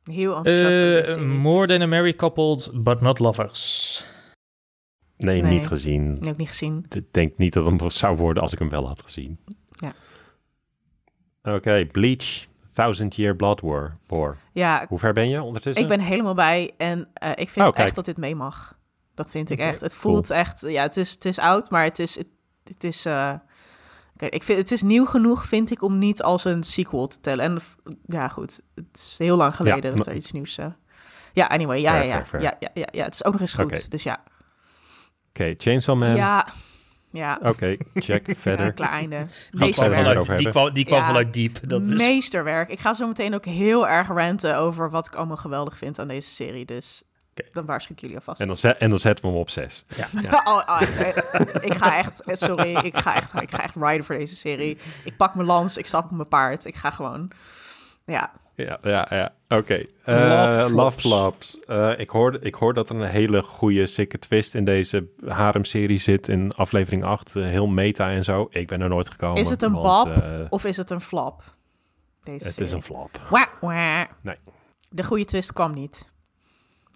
Heel enthousiast. Eh, serie. more than a married couple, but not lovers. Nee, Nee. niet gezien. Nee, ook niet gezien. Ik denk niet dat het hem zou worden als ik hem wel had gezien. Ja. Oké, Bleach, Thousand Year Blood War. War. Ja, Hoe ver ben je ondertussen? ik ben helemaal bij en eh, ik vind Oh, echt dat dit mee mag. Dat vind ik echt. Het voelt echt, ja, het is, het is oud, maar het is, het, het is, eh, kijk, ik vind, het is nieuw genoeg, vind ik, om niet als een sequel te tellen. En ja, goed, het is heel lang geleden dat er iets nieuws. eh ja, anyway, ja, Fair, ja, ja, fair, fair. ja, ja, ja, ja, het is ook nog eens goed. Dus ja, Oké, Chainsaw Man. ja, ja. Oké, check. Ja, Verder. klaar einde. Meesterwerk. vanuit, die kwam, die kwam Ja. vanuit diep. Dat is, Meesterwerk. Ik ga zo meteen ook heel erg ranten over wat ik allemaal geweldig vind aan deze serie. Dus Dan waarschuw ik jullie alvast. En dan, zet, en dan zetten we hem op 6. Ja. Oh, oh, eh, ik ga echt, eh, sorry, ik ga echt, ik ga echt riden voor deze serie. Ik pak mijn lans, ik stap op mijn paard. Ik ga gewoon, ja. Ja, ja, ja. Oké. Love Eh, flops. Love Flops. Eh, ik, hoor, ik hoor dat er een hele goede sikke twist in deze harem-serie zit. In aflevering 8. eh, heel meta en zo. Ik ben er nooit gekomen. Is het een want, bab? eh, Of is het een flap? Deze het serie. is een flop. Wah, wah. Nee. De goede twist kwam niet.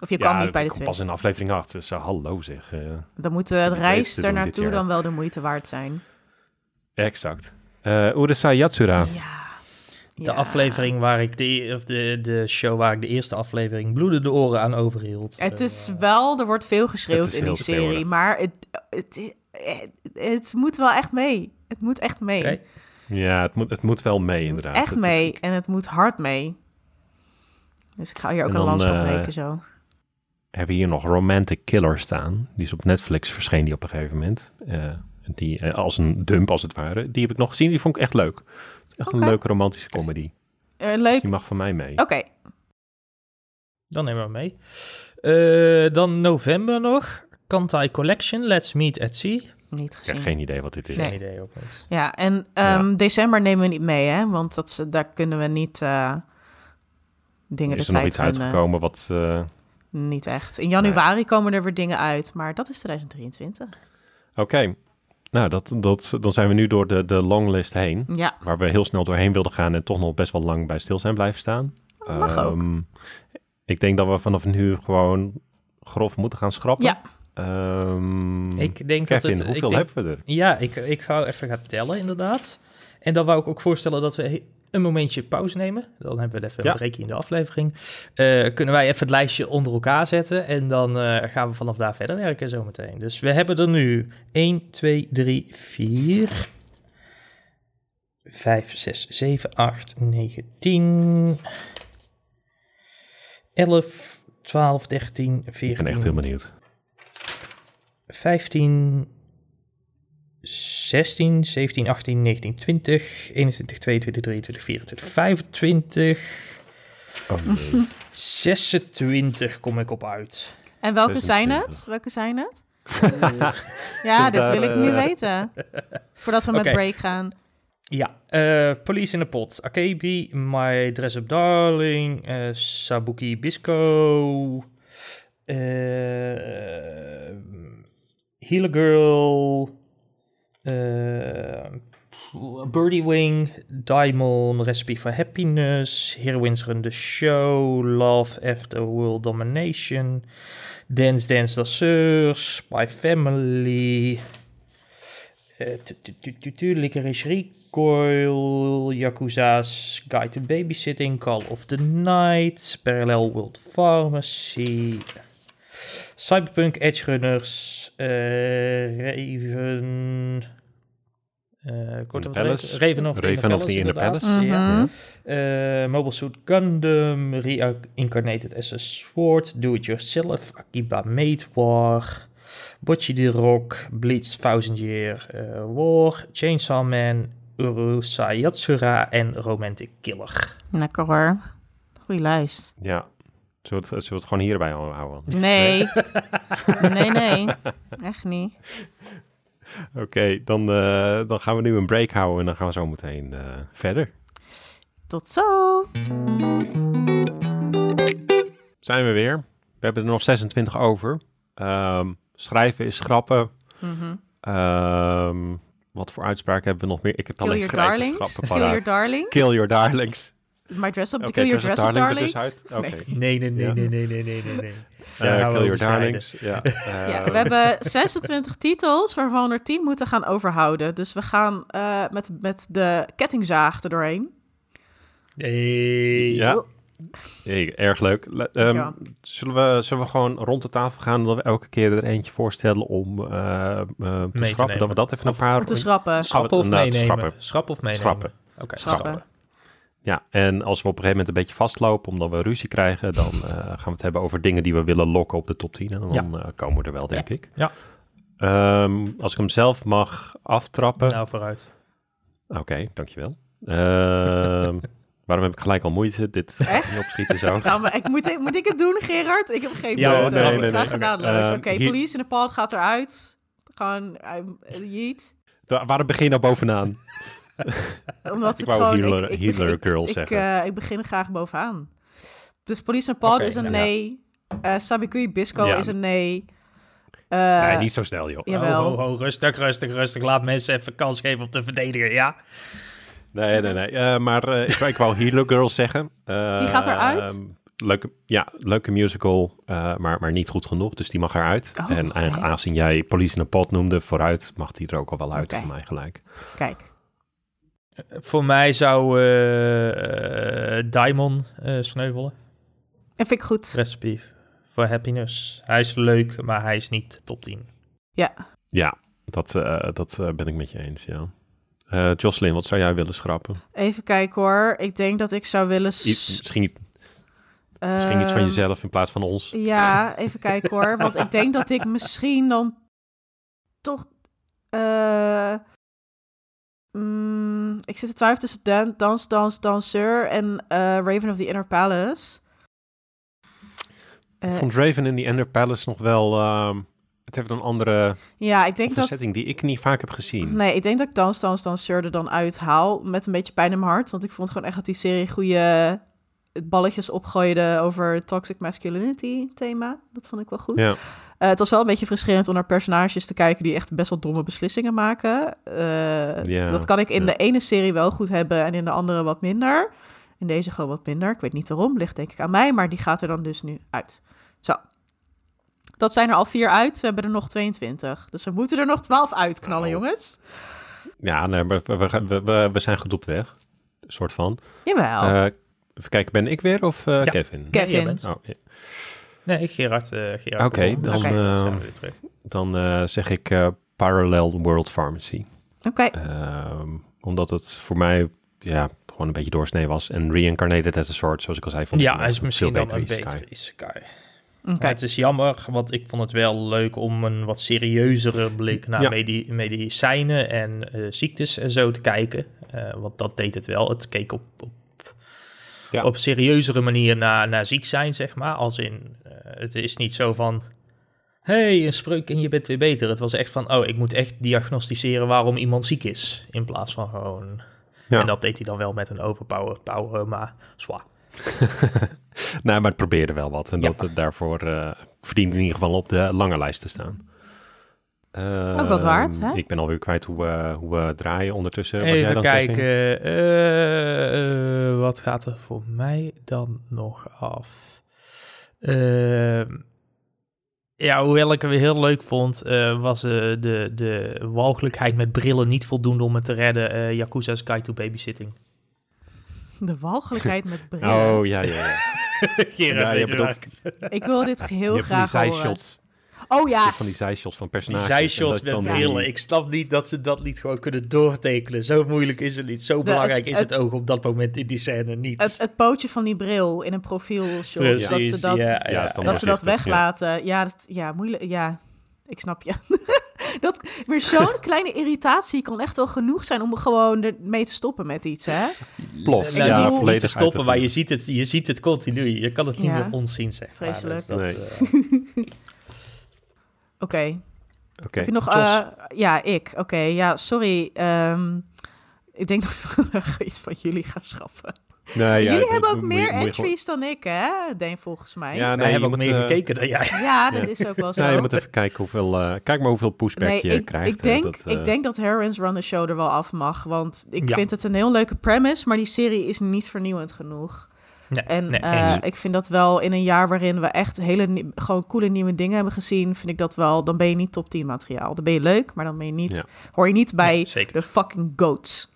Of je Ja, kwam niet bij de twist. pas in aflevering 8. Dus uh, hallo zeg. eh, Dan moet de het reis leukste er doen dit naartoe jaar. dan wel de moeite waard zijn. exact. Eh Urusai Yatsura. Ja. De Ja. aflevering waar ik de, of de, de show waar ik de eerste aflevering bloedde de oren aan overhield. Het Eh, is wel, er wordt veel geschreeuwd in die serie, maar het, het, het, het moet wel echt mee. Het moet echt mee. Ja, het moet, het moet wel mee inderdaad. echt Het is- mee en het moet hard mee. Dus ik ga hier ook En een lans eh, breken zo. Hebben hier nog Romantic Killer staan. Die is op Netflix verscheen die op een gegeven moment. Eh, die, eh, als een dump als het ware. Die heb ik nog gezien. Die vond ik echt leuk. Echt een leuke romantische comedy. Eh, Dus leuk. die mag van mij mee. Oké, Dan nemen we mee. Eh, dan november nog. Kantai Collection, Let's Meet at Sea. niet Ik gezien. heb geen idee wat dit is. Nee. Geen idee ook niet. Ja, en ehm, december nemen we niet mee, hè? Want dat, is- daar kunnen we niet eh, dingen is de er nog iets uitgekomen wat... Niet echt. In januari komen er weer dingen uit, maar dat is 2023. Oké. Nou, dat, dat, dan zijn we nu door de, de longlist heen. Ja, Waar we heel snel doorheen wilden gaan en toch nog best wel lang bij stil zijn blijven staan. mag ook. Ehm, Ik denk dat we vanaf nu gewoon grof moeten gaan schrappen. Ja. Ehm, Ik denk Kevin, dat het... hoeveel ik denk, hebben we er? Ja, ik, ik ga even gaan tellen inderdaad. En dan wou ik ook voorstellen dat we een momentje pauze nemen. Dan hebben we even Ja. een breakje in de aflevering. Eh, kunnen wij even het lijstje onder elkaar zetten. En dan eh, gaan we vanaf daar verder werken zometeen. Dus we hebben er nu 1, 2, 3, 4... 5, 6, 7, 8, 9, 10... 11, 12, 13, Ik 14... ben echt heel benieuwd. 15, 16, 17, 18, 19, 20, 21, 22, 23, 24, 25, Oh, nee. 26 kom ik op uit. En welke zijn 26. het? Welke zijn het? ja, dit wil ik nu weten. Voordat we met break gaan. Ja, eh, Police in the Pot, Akebi, My Dress Up Darling, eh, Sabuki Bisco, eh Healer Girl, eh, Birdie Wing, Diamond, Recipe for Happiness, Heroines Run the Show, Love After World Domination, Dance Dance Danseurs, Spy Family, tu- Licorice Recoil, Yakuza's Guide to Babysitting, Call of the Night, Parallel World Pharmacy, Cyberpunk Edge Runners, eh, Raven... eh kort the Palace? Raven of the Raven Inner of the Inner inderdaad. Palace? Ja. Mhm. Eh, Mobile Suit Gundam, Reincarnated as a Sword, Do It Yourself, Akiba Made War, Bocchi the Rock, Bleach Thousand Year War, Chainsaw Man, Urusai Yatsura en Romantic Killer. Lekker hoor. Goeie lijst. Ja. Zullen we, het, zullen we het gewoon hierbij houden? Nee. nee, nee. Echt niet. Oké, dan, eh, dan gaan we nu een break houden en dan gaan we zo meteen eh, verder. Tot zo. Zijn we weer. We hebben er nog 26 over. Ehm, schrijven is schrappen. Mhm. Ehm, wat voor uitspraken hebben we nog meer? Ik heb Kill alleen your schrijven schrappen Kill your darlings. Kill your darlings. My dress up. Oké, kill your dress up er darlings. dus uit. Oké. Nee. Nee, nee, nee, Ja. nee, nee, nee, nee, nee. Eh, gaan we kill your darlings. Ja. Ja, we hebben 26 titels, waarvan we er 10 moeten gaan overhouden. Dus we gaan eh, met, met de kettingzaag er doorheen. Hey. Ja. Hey, erg leuk. Le- ehm, Dankjewel. zullen, we, zullen we gewoon rond de tafel gaan dat we elke keer er eentje voorstellen om eh, eh, te schrappen? Dat we dat even een Of paar... Om te schrappen. Schrappen of Nou, meenemen? schrappen. Schrappen of meenemen? Schrappen. Oké, Schrappen. Ja, en als we op een gegeven moment een beetje vastlopen omdat we ruzie krijgen, dan eh, gaan we het hebben over dingen die we willen lokken op de top 10. En dan eh, komen we er wel, denk ik. Ja. Ehm, als ik hem zelf mag aftrappen. Nou, vooruit. Oké, dankjewel. Ehm Waarom heb ik gelijk al moeite dit Echt? niet opschieten zo? Nou, maar ik, moet, moet ik het doen, Gerard? Ik heb geen Ja, nee, Ik nee, nee, genadeloos. oké. Eh, hier- police in the pod gaat eruit. Gewoon, I'm, yeet. Wa- Waarom begin je nou bovenaan? Omdat Ik wou gewoon... healer- ik, ik, healer ik- girl ik, zeggen. eh, ik begin graag bovenaan. Dus police pod Oké, is een ja. nee. Eh Sabikui Bisco Ja. is een nee. Eh, nee, niet zo snel, joh. Jawel. Rustig, rustig, rustig. Laat mensen even kans geven om te verdedigen, ja? Nee, nee, nee. Eh, maar eh, ik, wou- ik wou Healer Girl zeggen. Eh, Die gaat eruit? ehm, leuke, ja, leuke musical, eh, maar, maar niet goed genoeg. Dus die mag eruit. Oh, en eigenlijk aangezien jij Police in a Pot noemde, vooruit mag die er ook al wel uit voor mij gelijk. Kijk. Voor mij zou Daimon eh, sneuvelen. Dat vind ik goed. Recipe for Happiness. Hij is leuk, maar hij is niet top 10. Ja. Ja, dat, eh, dat ben ik met je eens, ja. Eh Jocelyn, wat zou jij willen schrappen? Even kijken hoor. Ik denk dat ik zou willen... I- misschien, misschien iets van ehm, jezelf in plaats van ons. Ja, even kijken hoor. Want ik denk dat ik misschien dan toch. Eh, mm, ik zit te twijfelen tussen Dan, Dans, Dans, Danseur en eh, Raven of the Inner Palace. ik Eh, vond Raven in the Ender Palace nog wel... ehm, het heeft een andere ja, ik denk dat. setting die ik niet vaak heb gezien. Nee, ik denk dat ik Dans, Dans, Danseur er dan uithaal. Met een beetje pijn in mijn hart. Want ik vond gewoon echt dat die serie goede balletjes opgooide over toxic masculinity thema. Dat vond ik wel goed. Ja. Eh, het was wel een beetje frustrerend om naar personages te kijken die echt best wel domme beslissingen maken. Eh, Ja, dat kan ik in ja. de ene serie wel goed hebben en in de andere wat minder. In deze gewoon wat minder. Ik weet niet waarom, ligt denk ik aan mij, maar die gaat er dan dus nu uit. Zo. Dat zijn er al vier uit. We hebben er nog 22. Dus we moeten er nog 12 uitknallen, jongens. Ja, nee, we, we, we, we, we zijn goed op weg. Een soort van. Jawel. Eh, even kijken, ben ik weer of eh, Ja. Kevin? Kevin. Oh, ja. Nee, Gerard. eh Gerard Oké, Bommel. dan, weer terug. Dan eh, zeg ik eh, Parallel World Pharmacy. Oké. Ehm, omdat het voor mij ja, gewoon een beetje doorsnee was. En Reincarnated as a Sword, zoals ik al zei. Vond ik Ja, een hij is veel misschien dan een betere isekai. het is jammer, want ik vond het wel leuk om een wat serieuzere blik naar Ja. medi- medicijnen en eh, ziektes en zo te kijken. Eh, want dat deed het wel. Het keek op, op, Ja. op serieuzere manier naar, naar ziek zijn, zeg maar. Als in, eh, het is niet zo van, hey, een spreuk en je bent weer beter. Het was echt van, oh, ik moet echt diagnosticeren waarom iemand ziek is. In plaats van gewoon... Ja. En dat deed hij dan wel met een overpower, power, maar zwaar. nee, maar het probeerde wel wat. En Ja. dat het daarvoor eh verdient in ieder geval op de lange lijst te staan. Ook wat waard, Ehm, hè? Ik ben alweer kwijt hoe, we hoe we draaien ondertussen. Jij Even dan, kijken, eh, eh, wat gaat er voor mij dan nog af? Ehm, ja, hoewel ik het weer heel leuk vond, eh, was eh, de, de walgelijkheid met brillen niet voldoende om het te redden. eh Yakuza's Guide to Babysitting. De walgelijkheid met brillen. Oh, ja, ja, ja. Gerard Ja, je weet bedoelt- waar. Ik wil dit heel graag horen. Oh ja, van die zijshots van Die personages. zijshots en dat met dan brillen. die- Ik snap niet dat ze dat niet gewoon kunnen doortekenen. Zo moeilijk is het niet. Zo belangrijk is het- het oog op dat moment in die scène niet. het, het pootje van die bril in een profielshot. Precies, dat ze dat, ja, Ja, ja, is dan dat, ze dat weglaten. Ja, dat, ja, moeilijk. Ja, ik snap je. dat, maar zo'n kleine irritatie kan echt wel genoeg zijn om er gewoon ermee te stoppen met iets, hè? Plof. Nou, ja, volledig te stoppen, maar je ziet, het, je ziet het continu. Je kan het niet Ja. meer onzien, zeg maar. Vreselijk. Dus dat, Nee. eh, Oké. Oké. Heb je nog... Eh, ja, ik. Oké, ja, sorry. Ehm, ik denk dat ik nog iets van jullie ga schaffen. Nee, ja, jullie hebben ook moet meer moet je gewoon- entries dan ik, hè? Denk volgens mij. Ja, wij nee, je hebben ook meer eh, gekeken dan jij. Ja, dat is ook wel zo. Nee, je moet even kijken hoeveel... eh, kijk maar hoeveel pushback Nee, je ik, krijgt. ik, eh, denk, dat, ik denk dat Heroines Run the Show er wel af mag. Want ik Ja. vind het een heel leuke premise, maar die serie is niet vernieuwend genoeg. Nee, En nee, eh, ik vind dat wel in een jaar waarin we echt hele gewoon coole nieuwe dingen hebben gezien, vind ik dat wel, dan ben je niet top 10 materiaal. Dan ben je leuk, maar dan ben je niet, Ja. hoor je niet bij de fucking goats.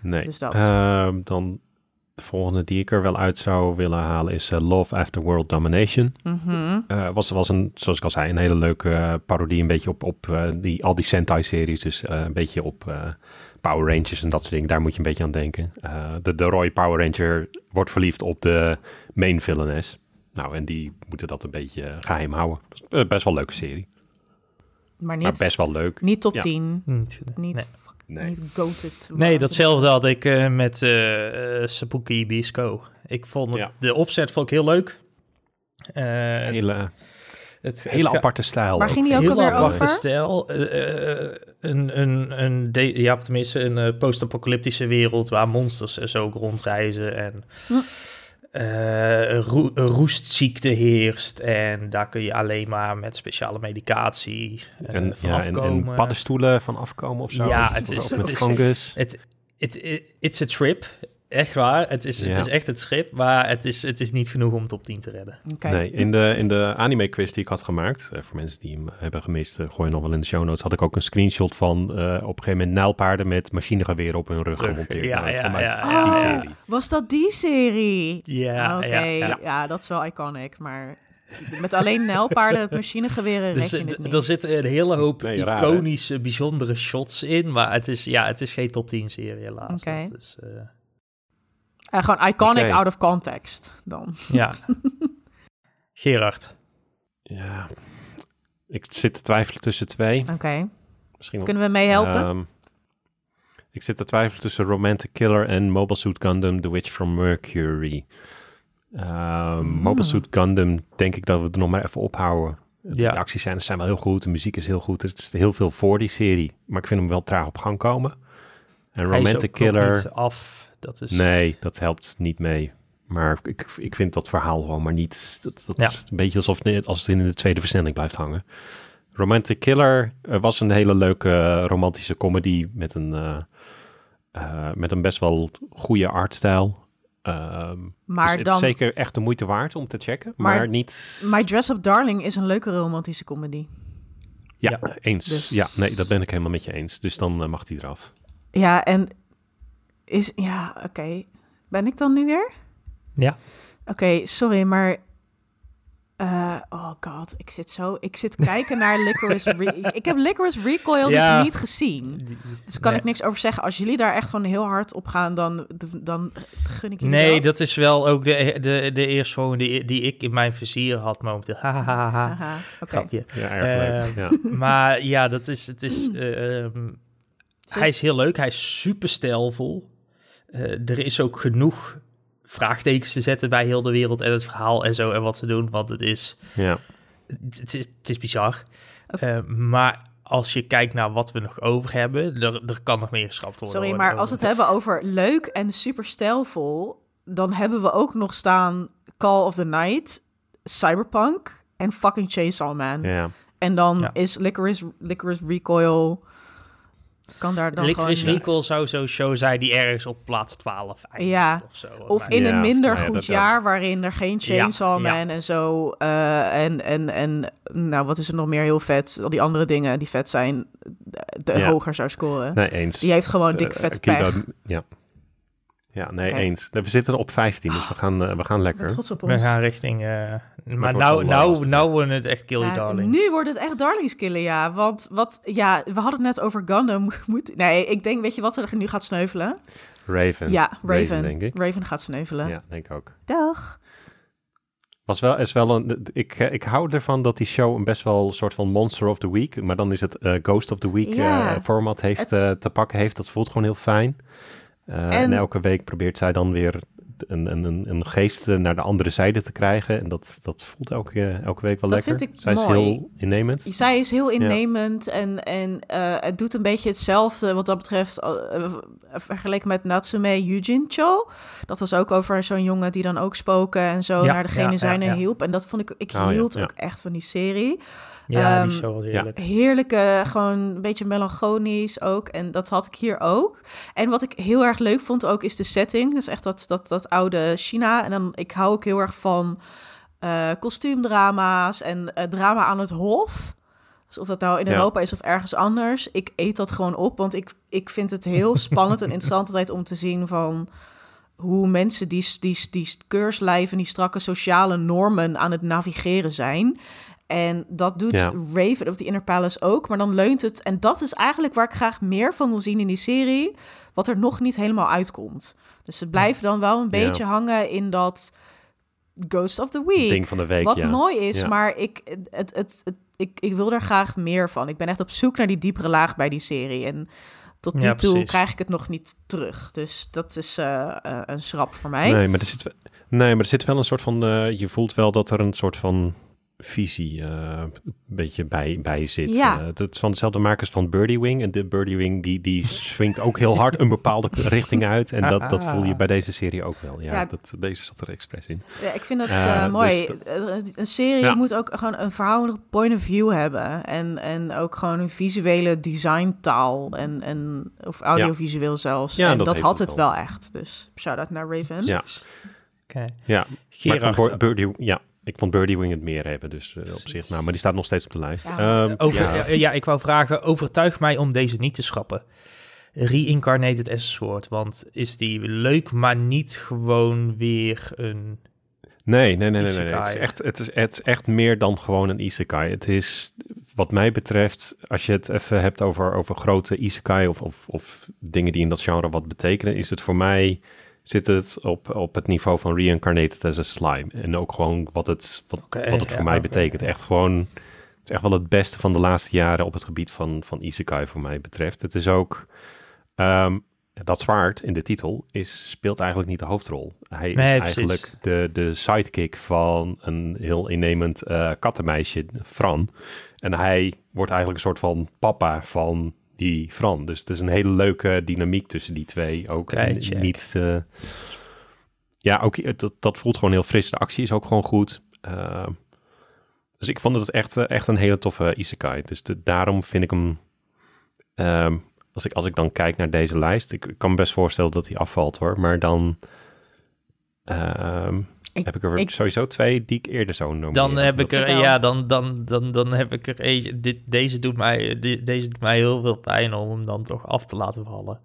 Nee. Dus dat. Ehm, dan de volgende die ik er wel uit zou willen halen is eh, Love After World Domination. Mhm. Eh, was, was een, zoals ik al zei, een hele leuke eh, parodie. Een beetje op, op eh, die, al die Sentai-series. Dus eh, een beetje op eh, Power Rangers en dat soort dingen. Daar moet je een beetje aan denken. Eh, de, de Roy Power Ranger wordt verliefd op de main villainess. Nou, en die moeten dat een beetje eh, geheim houden. Dat is best wel een leuke serie. Maar Maar niet, best wel leuk. niet top Ja. 10. Niet, Niet nee. Nee. Niet goated. Nee, datzelfde had ik eh, met eh eh, Sabuki Bisco. Ik vond het- Ja. de opzet vond ik heel leuk. Eh, het- Hele, het, het hele aparte stijl. Waar ook. ging die ook heel alweer aparte over? stijl. Een, een, een, de- ja, tenminste een eh, post-apocalyptische wereld waar monsters en zo rondreizen en Hm. Een roestziekte heerst. En daar kun je alleen maar met speciale medicatie eh, En, van ja, afkomen. en paddenstoelen van afkomen of zo. Ja, het is- het is- fungus. Het, het, it- it's a trip. Echt waar. Het is, het is echt het schip, maar het is, het is niet genoeg om top 10 te redden. Nee, in de, in de anime-quiz die ik had gemaakt, eh, voor mensen die hem hebben gemist, uh, gooi je nog wel in de show notes, had ik ook een screenshot van eh, op een gegeven moment nijlpaarden met machinegeweren op hun rug gemonteerd. ja, Nou, ja, die serie. Was dat die serie? Ja, Oké, ja, ja, ja. dat is wel iconic, maar met alleen nijlpaarden met machinegeweren red Dus, je er zitten een hele hoop Nee, raar, hè? iconische, bijzondere shots in, maar het is, ja, het is geen top 10 serie helaas. Dat is, eh, Eh, gewoon iconic out of context dan. ja. Gerard. Ja, ik zit te twijfelen tussen twee. Oké, Misschien kunnen we meehelpen? Ehm, ik zit te twijfelen tussen Romantic Killer en Mobile Suit Gundam The Witch from Mercury. Ehm, Hmm. Mobile Suit Gundam denk ik dat we er nog maar even ophouden. Ja. De actiescènes zijn wel heel goed, de muziek is heel goed. Er is heel veel voor die serie, maar ik vind hem wel traag op gang komen. En Romantic Killer, niet af. Dat is, nee, dat helpt niet mee. Maar ik, ik vind dat verhaal gewoon maar niet... Dat, dat Ja. is een beetje alsof het, als het in de tweede versnelling blijft hangen. Romantic Killer eh, was een hele leuke eh, romantische comedy met een, eh, met een best wel goede artstijl. Ehm, maar dus het is dan, zeker echt de moeite waard om te checken, maar, Maar niet... My Dress Up Darling is een leuke romantische comedy. ja, Ja. eens. Dus- Ja, nee, dat ben ik helemaal met je eens. Dus dan mag die eraf. Ja, en is... Ja, oké. Ben ik dan nu weer? Ja. Oké, sorry, maar... eh, oh god, ik zit zo... Ik zit kijken naar Licorice... Ik, heb Licorice Recoil Ja. dus niet gezien. Dus kan Nee. ik niks over zeggen. Als jullie daar echt gewoon heel hard op gaan, dan, dan gun ik jullie Nee, dat. dat is wel ook de, de, de eerste die, die ik in mijn vizier had momenteel. Ha, ha, ha, oké. Grapje. Ja, erg leuk. Eh, Ja. Maar ja, dat is, het is, eh, ehm, hij is heel leuk. Hij is super stijlvol. Eh, er is ook genoeg vraagtekens te zetten bij heel de wereld en het verhaal en zo en wat ze doen, want het is, ja. het, het is, het is bizar. Eh, maar als je kijkt naar wat we nog over hebben, er, er kan nog meer geschrapt worden. Sorry, maar als we het hebben over leuk en super stijlvol, dan hebben we ook nog staan Call of the Night, Cyberpunk en fucking Chainsaw Man. ja. En dan Ja. is Licorice, Licorice Recoil, kan daar dan Licorice gewoon... Recall zou zo'n show zijn die ergens op plaats 12 eindigt Ja. of zo. Of in Ja, een minder ja, goed jaar waarin er geen Chainsaw Ja, ja. Man en zo. eh, en, en, en nou, wat is er nog meer heel vet? Al die andere dingen die vet zijn, de, de Ja. hoger zou scoren. Nee, eens. Die heeft gewoon dik Eh, vet Akiba- pech. Ja. Ja, nee, eens. We zitten op 15, dus we gaan, eh, we gaan lekker. trots op We ons. gaan richting... eh, maar nou, nou, nou wordt het echt Kill Your Ja, Darling. Nu wordt het echt darlingskillen, ja. Want wat, ja, we hadden het net over Gundam. Moet, nee, ik denk, weet je wat er nu gaat sneuvelen? Raven. Ja, Raven. Raven, denk ik. Raven gaat sneuvelen. Ja, denk ik ook. Dag. Was wel, is wel een, ik, eh, ik hou ervan dat die show een best wel een soort van Monster of the Week, maar dan is het Ghost of the Week Ja. eh, format heeft eh, te pakken heeft. Dat voelt gewoon heel fijn. Eh, en, En- elke week probeert zij dan weer een, een, een, een geest naar de andere zijde te krijgen. En dat, dat voelt elke, elke week wel Dat lekker. vind ik zij mooi. is heel innemend. Zij is heel innemend en, en eh, het doet een beetje hetzelfde wat dat betreft eh, vergeleken met Natsume Yujincho. Dat was ook over zo'n jongen die dan ook spoken en zo Ja, naar degene ja, ja, zijne ja. hielp. En dat vond ik, ik Oh, hield ja. ook echt van die serie. Ja, Ehm, die show was heerlijk. Heerlijke, gewoon een beetje melancholisch ook. En dat had ik hier ook. En wat ik heel erg leuk vond ook is de setting. Dus echt dat, dat, dat oude China. En dan, ik hou ook heel erg van eh, kostuumdrama's en eh, drama aan het hof. Dus of dat nou in Ja. Europa is of ergens anders. Ik eet dat gewoon op, want ik, ik vind het heel spannend en interessant altijd om te zien van hoe mensen die, die, die keurslijven, die strakke sociale normen aan het navigeren zijn. En dat doet Ja. Raven of the Inner Palace ook, maar dan leunt het. En dat is eigenlijk waar ik graag meer van wil zien in die serie, wat er nog niet helemaal uitkomt. Dus ze blijven dan wel een Ja. beetje hangen in dat Ghost of the Week. Ding van de week, Wat ja. mooi is, Ja. maar ik, het, het, het, ik, ik wil er graag meer van. Ik ben echt op zoek naar die diepere laag bij die serie. En Tot nu Ja, toe precies. krijg ik het nog niet terug. Dus dat is eh, eh, een schrap voor mij. Nee, maar er zit, nee, maar er zit wel een soort van... eh, je voelt wel dat er een soort van visie eh, een beetje bij, bij zit. Ja. Eh, dat is van dezelfde makers van Birdie Wing. En de Birdie Wing die, die swingt ook heel hard een bepaalde richting uit. En dat, dat voel je bij deze serie ook wel. Ja, Ja. Dat, deze zat er expres in. Ja, ik vind dat Eh, mooi. dus Eh, een serie Ja. moet ook gewoon een verhoudelijk point of view hebben. En, en ook gewoon een visuele designtaal. En, en, of audiovisueel zelfs. Ja, en dat had het wel. wel echt. Dus shout-out naar Raven. Ja. Oké. Ja, Gerard, Birdie, ja, ik vond Birdie Wing het meer hebben. Dus eh, op zich, nou, maar die staat nog steeds op de lijst. Ja. Ehm, over, ja. ja. ja, ik wou vragen, overtuig mij om deze niet te schrappen. Reincarnated as a Sword, want is die leuk, maar niet gewoon weer een... Nee, nee, nee, nee, nee. nee. Het, is echt, het, is, het is echt meer dan gewoon een isekai. Het is, wat mij betreft, als je het even hebt over, over grote isekai of, of, of dingen die in dat genre wat betekenen, is het voor mij, zit het op, op het niveau van Reincarnated as a Slime. En ook gewoon wat het, wat, wat het voor ja, mij betekent. Echt gewoon, het is echt wel het beste van de laatste jaren op het gebied van, van isekai voor mij betreft. Het is ook... ehm, dat zwaard in de titel is, speelt eigenlijk niet de hoofdrol. Hij Nee, is precies. eigenlijk de, de sidekick van een heel innemend eh, kattenmeisje, Fran. En hij wordt eigenlijk een soort van papa van die Fran. Dus het is een hele leuke dynamiek tussen die twee. Ook niet... eh, ja, ook, eh, dat, dat voelt gewoon heel fris. De actie is ook gewoon goed. Eh, dus ik vond het echt, echt een hele toffe isekai. Dus de- daarom vind ik hem... ehm, als, ik, als ik dan kijk naar deze lijst... Ik, ik kan me best voorstellen dat hij afvalt hoor. Maar dan... ehm, Ik- heb ik er ik- sowieso twee die ik eerder zou noemen. Dan heb ik er, ja, dan, dan, dan, dan heb ik er eentje. Dit, deze, doet mij, deze doet mij heel veel pijn om hem dan toch af te laten vallen.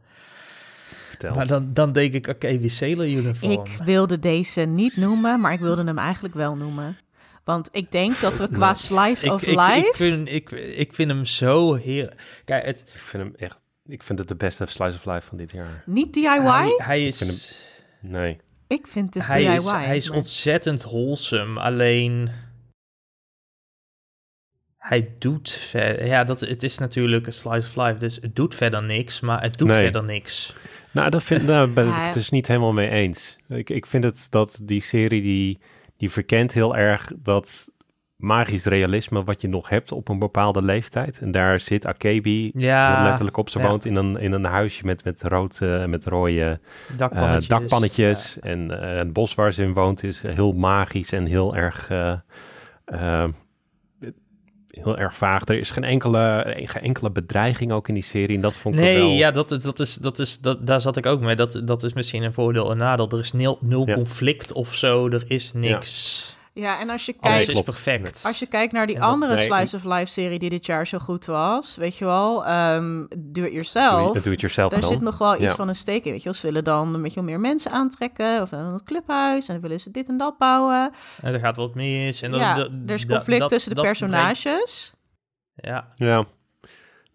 Vertel. Maar dan, dan denk ik, oké, wie Sailor Uniform. Ik wilde deze niet noemen, maar ik wilde hem eigenlijk wel noemen. Want ik denk dat we qua slice ik, of ik, life... ik, vind, ik, ik vind hem zo heel... Kijk, het, Ik vind hem echt... Ik vind het de beste slice of life van dit jaar. Niet DIY? hij, Ik is... Nee. Ik vind dus hij DIY. is, hij is maar- ontzettend wholesome, alleen... Hij doet verder... Ja, dat, het is natuurlijk een slice of life, dus het doet verder niks, maar het doet Nee. verder niks. Nou, dat vind, daar ben ik het dus niet helemaal mee eens. Ik, ik vind het dat die serie die, die verkent heel erg dat magisch realisme wat je nog hebt op een bepaalde leeftijd. En daar zit Akebi Ja, letterlijk op. Ze ja. woont in een, in een huisje met, met rood en met rode eh, dakpannetjes. En eh, het bos waar ze in woont is heel magisch en heel erg... eh, eh, heel erg vaag. Er is geen enkele, geen enkele bedreiging ook in die serie. En dat vond ik Nee, wel... ja, dat, dat is, dat is, dat, daar zat ik ook mee. Dat, dat is misschien een voordeel en nadeel. Er is nul, nul conflict of zo. Er is niks. Ja, en als je Alles kijkt... is perfect. Als je kijkt naar die dat- andere nee, Slice of Life serie die dit jaar zo goed was, weet je wel, ehm Do It Yourself. Doe, doe het jezelf Daar dan. zit nog wel iets Ja. van een steek in, weet je wel. Ze willen dan een beetje meer mensen aantrekken, of dan het clubhuis, en dan willen ze dit en dat bouwen. En er gaat wat mis. En dan, ja, er is conflict dat- tussen de personages. brengt- Ja, Ja.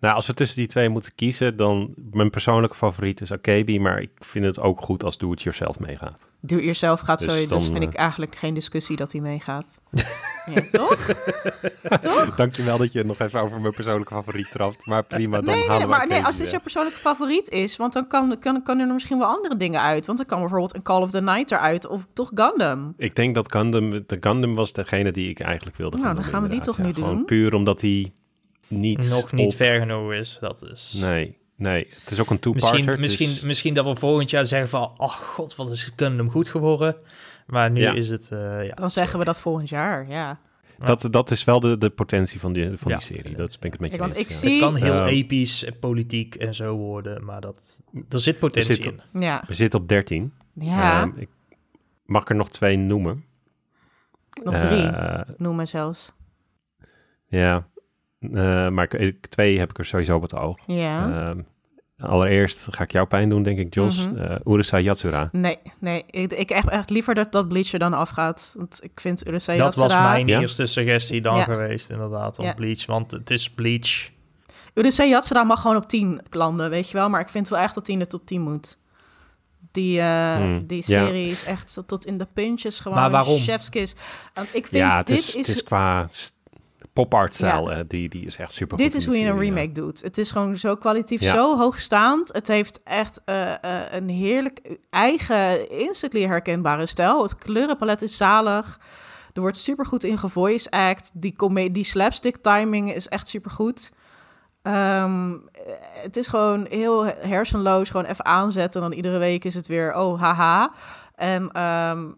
Nou, als we tussen die twee moeten kiezen, dan mijn persoonlijke favoriet is Akebi, maar ik vind het ook goed als Do It Yourself meegaat. Do It Yourself gaat Dus zo, dus dan, vind ik eh, eigenlijk geen discussie dat hij meegaat. ja, toch? toch? Dankjewel dat je nog even over mijn persoonlijke favoriet trapt, maar prima, dan Nee, nee, nee, halen we maar nee, als dit jouw persoonlijke favoriet is, want dan kan, kan, kan er misschien wel andere dingen uit. Want dan kan bijvoorbeeld een Call of the Night eruit, of toch Gundam. Ik denk dat Gundam, de Gundam was degene die ik eigenlijk wilde Nou, gaan dan doen, gaan we die toch nu Gewoon doen? puur omdat hij niet nog niet op- ver genoeg is. Dat is... Nee, nee. Het is ook een two-parter. Misschien, misschien, dus- misschien dat we volgend jaar zeggen van... Oh god, wat is Gundam goed geworden. Maar nu Ja. is het... eh, ja, Dan zeggen we dat volgend jaar, ja. dat, dat is wel de, de potentie van die, van Ja, die serie. Dat ben ik het met je eens. ik ja. zie- Het kan heel Eh, episch, en politiek en zo worden. Maar dat, er zit potentie zit- in. Ja, We zitten op 13. ja Ehm, ik mag er nog twee noemen. nog drie Eh, noemen zelfs. ja, Eh, maar ik, twee heb ik er sowieso op het oog. Ja. Ehm, allereerst ga ik jou pijn doen, denk ik, Jos. Eh, Urusei Yatsura. Nee, nee. Ik, ik heb echt liever dat dat Bleach er dan afgaat. Want ik vind Urusei Dat was Yatsura... mijn Ja? eerste suggestie dan Ja. geweest, inderdaad, om Ja. Bleach. Want het is Bleach. Urusei Yatsura mag gewoon op 10 landen, weet je wel. Maar ik vind wel echt dat hij in de top 10 moet. Die, eh, Hmm, die ja. serie is echt tot in de puntjes gewoon Maar waarom? chef's kiss. Want ik vind Ja, het dit is, het is qua pop art stijl, die, die is echt super Dit is hoe je een remake doet. Het is gewoon zo kwalitatief, Ja. zo hoogstaand. Het heeft echt eh, eh, een heerlijk eigen, instantly herkenbare stijl. Het kleurenpalet is zalig. Er wordt super goed in gevoice act. Die, die slapstick timing is echt super goed. het is gewoon heel hersenloos. Gewoon even aanzetten. En dan iedere week is het weer, oh haha. En ehm,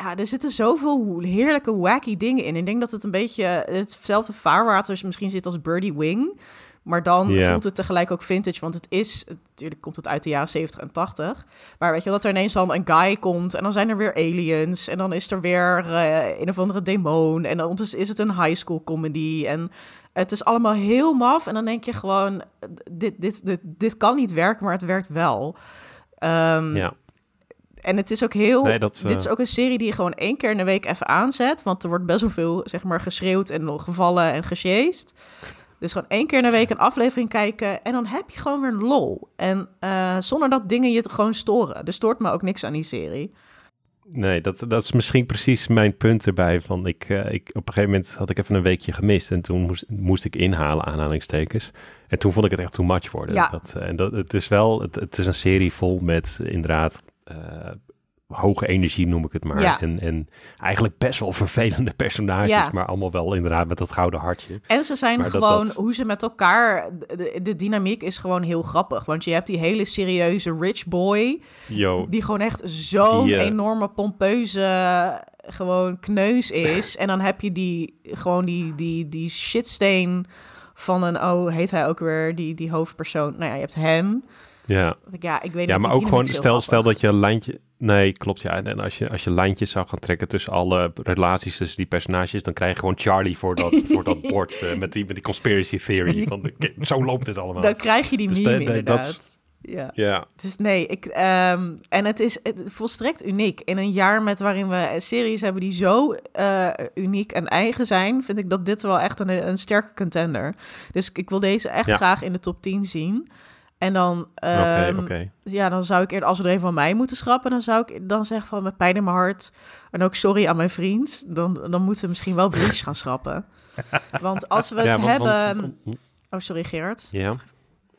ja, er zitten zoveel heerlijke wacky dingen in. Ik denk dat het een beetje hetzelfde vaarwater misschien zit als Birdie Wing. Maar dan voelt het tegelijk ook vintage, want het is... Natuurlijk komt het uit de jaren 70 en 80. Maar weet je, dat er ineens dan een guy komt... en dan zijn er weer aliens... en dan is er weer eh, een of andere demon... en dan is het een high school comedy... en het is allemaal heel maf... en dan denk je gewoon... dit, dit, dit, dit kan niet werken, maar het werkt wel. Ehm, Ja, en het is ook heel. Nee, dat, Dit is eh, ook een serie die je gewoon één keer in de week even aanzet. Want er wordt best wel veel, zeg maar, geschreeuwd en gevallen en gesjeest. Dus gewoon één keer in de week een aflevering kijken. En dan heb je gewoon weer lol. En eh, zonder dat dingen je gewoon storen. Er stoort me ook niks aan die serie. Nee, dat, dat is misschien precies mijn punt erbij. Van ik, eh, ik, op een gegeven moment had ik even een weekje gemist en toen moest, moest ik inhalen, aanhalingstekens. En toen vond ik het echt too much worden. Ja. Dat, en dat, het is wel, het, het is een serie vol met inderdaad hoge energie, noem ik het maar. Ja. En, en eigenlijk best wel vervelende personages, Ja. maar allemaal wel inderdaad met dat gouden hartje. En ze zijn Maar gewoon, dat- hoe ze met elkaar, de, de dynamiek is gewoon heel grappig. Want je hebt die hele serieuze rich boy, Yo, die gewoon echt zo'n eh, enorme pompeuze gewoon kneus is. en dan heb je die gewoon die, die, die shitsteen van een, oh, heet hij ook weer, die, die hoofdpersoon. Nou ja, je hebt hem. Ja. Ja, ik weet Ja, maar ook gewoon, stel, stel dat je een lijntje... Nee, klopt, ja. En als je, als je lijntjes zou gaan trekken tussen alle relaties tussen die personages... dan krijg je gewoon Charlie voor dat, voor dat bord eh, met, die, met die conspiracy theory. Van, zo loopt het allemaal. Dan krijg je die Dus meme de- de- inderdaad. Ja. Ja, Dus nee, ik, ehm, en het is volstrekt uniek. In een jaar met waarin we series hebben die zo eh, uniek en eigen zijn, vind ik dat dit wel echt een, een sterke contender. Dus ik wil deze echt Ja. graag in de top 10 zien. En dan, ehm, ja, dan zou ik eerder, als we er een van mij moeten schrappen, dan zou ik dan zeggen van met pijn in mijn hart en ook sorry aan mijn vriend, dan, dan moeten we misschien wel Bleach gaan schrappen. Want als we het Ja, want- hebben... want- oh, sorry Gerard. ja.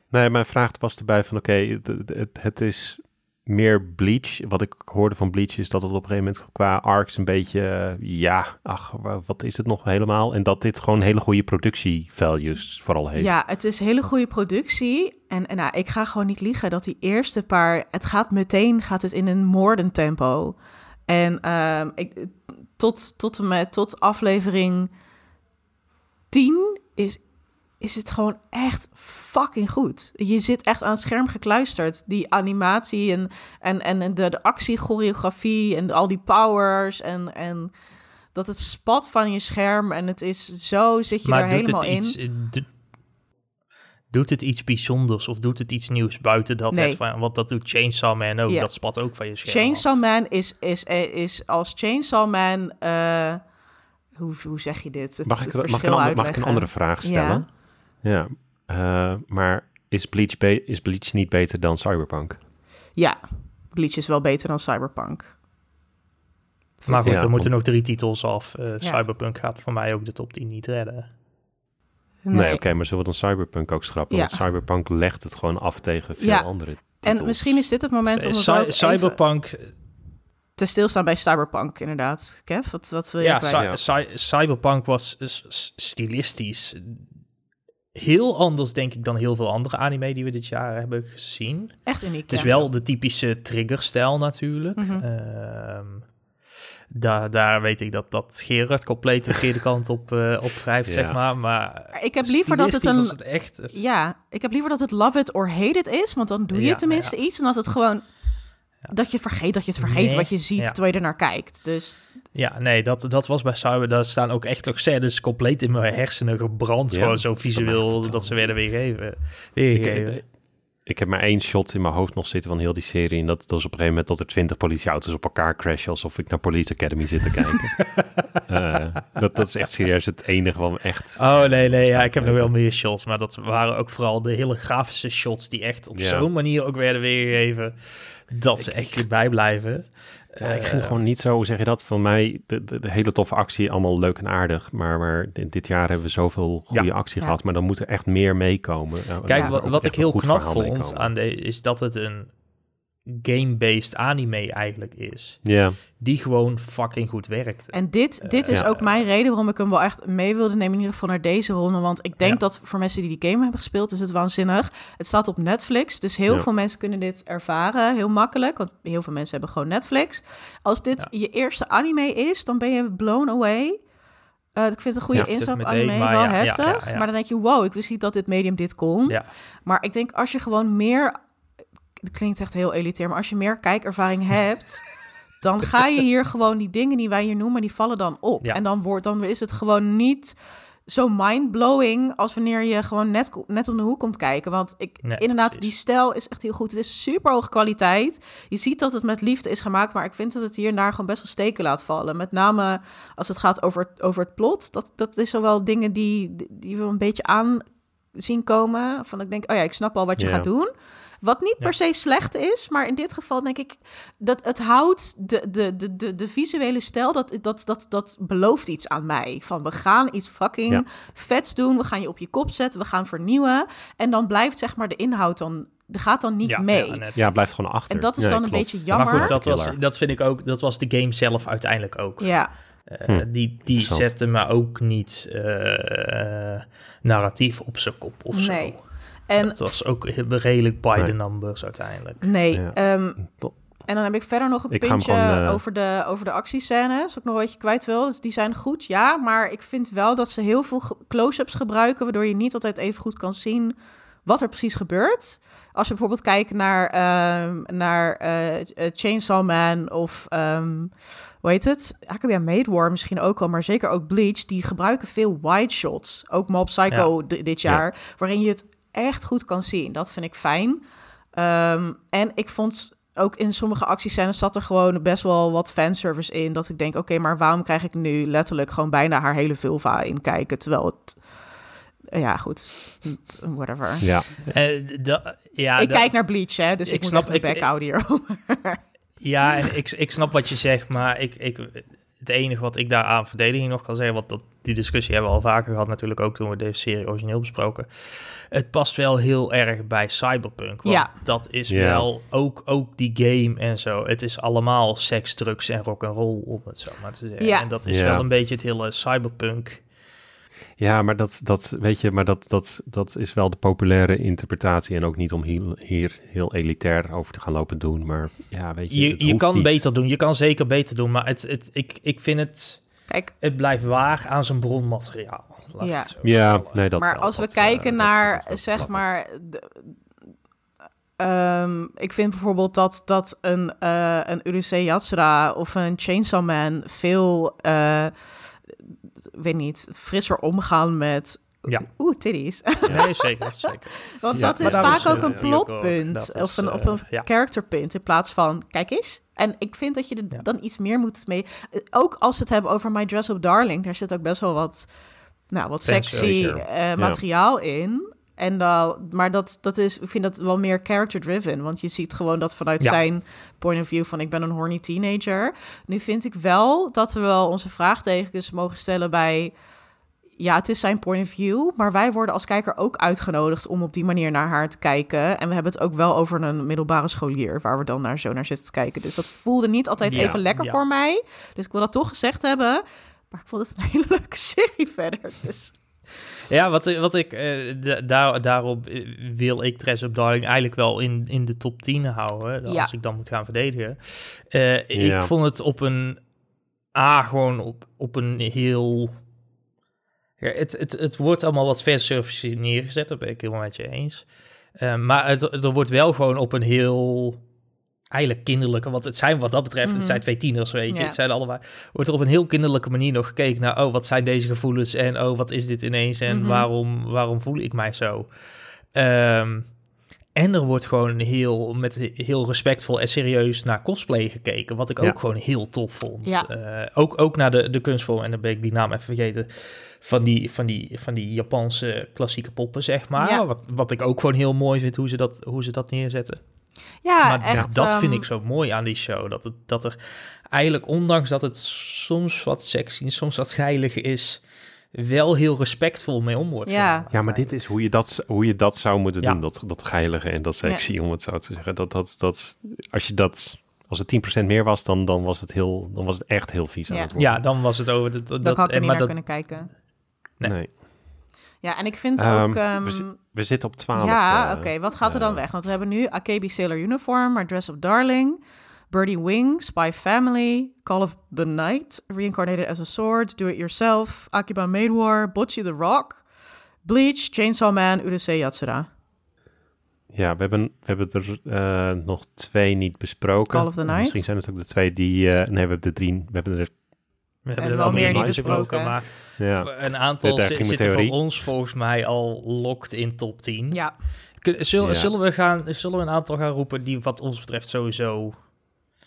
Nee, mijn vraag was erbij van, oké, het, het, het is meer Bleach. Wat ik hoorde van Bleach is dat het op een gegeven moment qua arcs een beetje, eh, ja, ach, wa- wat is het nog helemaal? En dat dit gewoon hele goede productie-values vooral heeft. Ja, het is hele goede productie. En, en nou, ik ga gewoon niet liegen dat die eerste paar... Het gaat meteen gaat het in een moordend tempo. En ehm, ik, tot, tot, en met, tot aflevering 10 is, is het gewoon echt fucking goed. Je zit echt aan het scherm gekluisterd. Die animatie en, en, en de, de actiechoreografie en al die powers en... en dat het spat van je scherm en het is zo zit je maar er doet helemaal het in. iets, eh, do- doet het iets bijzonders of doet het iets nieuws buiten dat Nee. het van, want dat doet Chainsaw Man ook, dat spat ook van je scherm Chainsaw af. Man is, is, is, is als Chainsaw Man. eh, hoe, hoe zeg je dit? Het, Mag ik, het mag, ik een, ander- mag ik een andere vraag stellen? Ja. Eh, maar is Bleach, be- is Bleach niet beter dan Cyberpunk? Ja, Bleach is wel beter dan Cyberpunk. Maar goed, Ja, er moeten om- nog drie titels af. Eh, Ja. Cyberpunk gaat voor mij ook de top 10 niet redden. Nee, oké, maar zullen we dan Cyberpunk ook schrappen? Ja. Want Cyberpunk legt het gewoon af tegen veel Ja. andere titels. En misschien is dit het moment om Cy- het ook even Cyberpunk, te stilstaan bij Cyberpunk, inderdaad. Kev, wat, wat wil je ja, kwijt? Cy- Cy- Cyberpunk was stilistisch heel anders, denk ik, dan heel veel andere anime die we dit jaar hebben gezien. Echt uniek, Het is ja. wel de typische triggerstijl natuurlijk. Mhm. Ehm, daar, daar weet ik dat, dat Gerard compleet de verkeerde kant op, eh op wrijft, Ja. zeg maar. Maar ik heb liever dat het een... was het echt... Ja, ik heb liever dat het love it or hate it is, want dan doe je Ja, tenminste iets. En dat het gewoon... Dat je vergeet dat je het vergeet Nee, wat je ziet ja. terwijl je er naar kijkt. Dus Ja, nee, dat, dat was bij Cyber. Daar staan ook echt scènes compleet in mijn hersenen gebrand. Gewoon zo visueel dat ze werden weergegeven. Ik, weergegeven. ik, ik heb maar één shot in mijn hoofd nog zitten van heel die serie. En dat, dat is op een gegeven moment dat er twintig politieauto's op elkaar crashen. Alsof ik naar Police Academy zit te kijken. Eh, dat, dat is echt serieus het enige wat me echt... Oh nee, nee, ja, ik heb nog wel meer shots. Maar dat waren ook vooral de hele grafische shots die echt op zo'n manier ook werden weergegeven. Dat ze echt bijblijven. Ja, ik vind Eh, het gewoon niet zo, hoe zeg je dat? Van mij, de, de, de hele toffe actie, allemaal leuk en aardig. Maar, maar dit, dit jaar hebben we zoveel goede Ja. actie Ja. gehad. Maar dan moet er echt meer meekomen. Ja, Kijk, wat, wat ik heel knap vond aan de, is dat het een game-based anime eigenlijk is. Ja, Die gewoon fucking goed werkte. En dit, dit is Ja. ook mijn reden waarom ik hem wel echt mee wilde nemen, in ieder geval naar deze ronde. Want ik denk Ja. dat voor mensen die die game hebben gespeeld, is het waanzinnig. Het staat op Netflix, dus heel Ja. veel mensen kunnen dit ervaren, heel makkelijk. Want heel veel mensen hebben gewoon Netflix. Als dit je eerste anime is, dan ben je blown away. Eh, ik vind het een goede Ja. instap Meteen, anime, maar wel ja, ja, heftig. ja, ja. Maar dan denk je, wow, ik wist niet dat dit medium dit kon. Ja. Maar ik denk als je gewoon meer... Het klinkt echt heel elitair, maar als je meer kijkervaring hebt... dan ga je hier gewoon die dingen die wij hier noemen, die vallen dan op. Ja. En dan, wordt, dan is het gewoon niet zo mind-blowing... als wanneer je gewoon net, net om de hoek komt kijken. Want ik, Nee, inderdaad, precies. die stijl is echt heel goed. Het is super hoge kwaliteit. Je ziet dat het met liefde is gemaakt... maar ik vind dat het hier en daar gewoon best wel steken laat vallen. Met name als het gaat over, over het plot. Dat, dat is zowel dingen die, die we een beetje aan zien komen. Van ik denk, oh ja, ik snap al wat je gaat doen. Wat niet Ja. per se slecht is, maar in dit geval denk ik dat het houdt de, de, de, de, de visuele stijl, dat, dat, dat, dat belooft iets aan mij. Van we gaan iets fucking Ja. vets doen, we gaan je op je kop zetten, we gaan vernieuwen. En dan blijft zeg maar de inhoud dan, de gaat dan niet Ja, mee. ja, ja blijft gewoon achter. En dat is dan een beetje jammer. Maar goed, dat, was, dat vind ik ook, dat was de game zelf uiteindelijk ook. Ja, Eh, Hm, Die, die zette me ook niet eh, narratief op zijn kop of Nee. zo. En Het was ook redelijk by Nee. the numbers uiteindelijk. nee. Ja. ehm, Top. En dan heb ik verder nog een Ik puntje gewoon, eh, over, de, over de actiescènes. Wat ik nog een beetje kwijt wil. Dus die zijn goed, ja. Maar ik vind wel dat ze heel veel close-ups gebruiken... waardoor je niet altijd even goed kan zien wat er precies gebeurt. Als je bijvoorbeeld kijkt naar, ehm, naar eh, eh, Chainsaw Man of... ehm, hoe heet het? Akabia Made War misschien ook wel, maar zeker ook Bleach. Die gebruiken veel wide shots. Ook Mob Psycho di- dit Ja. jaar. Waarin je het echt goed kan zien. Dat vind ik fijn. Ehm, en ik vond ook in sommige actiescènes zat er gewoon best wel wat fanservice in. Dat ik denk, oké, maar waarom krijg ik nu letterlijk gewoon bijna haar hele vulva in kijken? Terwijl het... Ja, goed. Whatever. Ja, Eh, da- ja, ik da- kijk naar Bleach, hè, dus ik, ik moet snap- ik- bek ik- houden hierover. Ja, en ik, ik snap wat je zegt, maar ik, ik, het enige wat ik daar aan verdediging nog kan zeggen, want dat, die discussie hebben we al vaker gehad natuurlijk ook toen we deze serie origineel besproken. Het past wel heel erg bij Cyberpunk, want Ja. dat is wel ook, ook die game en zo. Het is allemaal seks, drugs en rock'n'roll, om het zo maar te zeggen. Ja. En dat is wel een beetje het hele Cyberpunk. ja maar, dat, dat, weet je, maar dat, dat, dat is wel de populaire interpretatie. En ook niet om hier, hier heel elitair over te gaan lopen doen. Maar ja, weet je, Je, het je hoeft kan niet. beter doen, je kan zeker beter doen, maar het, het, ik, ik vind het, Kijk, het blijft waar aan zijn bronmateriaal. Laat Ja. het zo Ja, nee, dat maar wel. als we Dat, eh, kijken naar, dat zeg maar... de- ehm, ik vind bijvoorbeeld dat, dat een, eh een Urusei Yatsura of een Chainsaw Man veel, eh, weet niet, frisser omgaan met... Ja. Oeh, titties. Nee, zeker, zeker. Want Ja, dat is vaak is, ook een plotpunt of een, of een ja. characterpunt in plaats van kijk eens. En ik vind dat je er Ja. dan iets meer moet mee. Ook als we het hebben over My Dress Up Darling, daar zit ook best wel wat, nou, wat sexy eh, materiaal in. En dan, maar dat, dat is, ik vind dat wel meer character-driven. Want je ziet gewoon dat vanuit Ja. zijn point of view van ik ben een horny teenager. Nu vind ik wel dat we wel onze vraagtekens mogen stellen bij ja, het is zijn point of view, maar wij worden als kijker ook uitgenodigd om op die manier naar haar te kijken. En we hebben het ook wel over een middelbare scholier, waar we dan naar zo naar zitten te kijken. Dus dat voelde niet altijd Ja, even lekker ja. voor mij. Dus ik wil dat toch gezegd hebben. Maar ik vond het een hele leuke serie verder. Dus Ja, wat, wat ik, eh, da- daar, daarop eh, wil ik Dress Up Darling eigenlijk wel in, in de top 10 houden, als Ja. ik dan moet gaan verdedigen. Eh, Ja. Ik vond het op een, A, gewoon op, op een heel... Ja, het, het, het wordt allemaal wat fanservice neergezet, dat ben ik helemaal met je eens. Eh, maar het, er wordt wel gewoon op een heel eigenlijk kinderlijke, want het zijn wat dat betreft, Mhm. het zijn twee tieners, weet je. Ja. Het zijn allebei, wordt er op een heel kinderlijke manier nog gekeken naar, oh, wat zijn deze gevoelens en oh, wat is dit ineens en Mhm. waarom, waarom voel ik mij zo? Ehm, en er wordt gewoon heel, met heel respectvol en serieus naar cosplay gekeken, wat ik Ja. ook gewoon heel tof vond. Ja. Eh, ook, ook naar de, de kunstvorm, en dan ben ik die naam even vergeten, van die, van die, van die Japanse klassieke poppen, zeg maar. Ja. Wat, wat ik ook gewoon heel mooi vind, hoe ze dat, hoe ze dat neerzetten. Ja, maar echt. dat vind ehm, ik zo mooi aan die show. Dat, het, dat er eigenlijk, ondanks dat het soms wat sexy en soms wat geilig is, wel heel respectvol mee om wordt Ja. Ja, maar dit is hoe je dat, hoe je dat zou moeten Ja. doen. Dat, dat geilige en dat sexy, om het zo te zeggen. Dat, dat, dat, als je dat... Als het 10% meer was, dan, dan, was het heel, dan was het echt heel vies aan Ja. het worden. Ja, dan was het over... Dat, dat, Dan had er niet maar naar dat, kunnen kijken. nee. Nee. Ja, en ik vind Ehm, ook... ehm, we, zi- we zitten op 12. ja, eh, oké. Wat gaat er dan eh, weg? Want we hebben nu Akebi Sailor Uniform, My Dress Up Darling, Birdie Wing, Spy Family, Call of the Night, Reincarnated as a Sword, Do It Yourself, Akiba Maid War, Bocce the Rock, Bleach, Chainsaw Man, Urusei Yatsura. Ja, we hebben, we hebben er eh, nog twee niet besproken. Call of the Night? Misschien zijn het ook de twee die... eh, nee, we hebben de drie... We hebben er... We hebben En er wel meer meer niet besproken, besproken. maar Ja, een aantal zitten theorie. voor ons volgens mij al locked in top 10. Ja, Kun- Zullen, Ja. zullen, we gaan, zullen we een aantal gaan roepen die wat ons betreft sowieso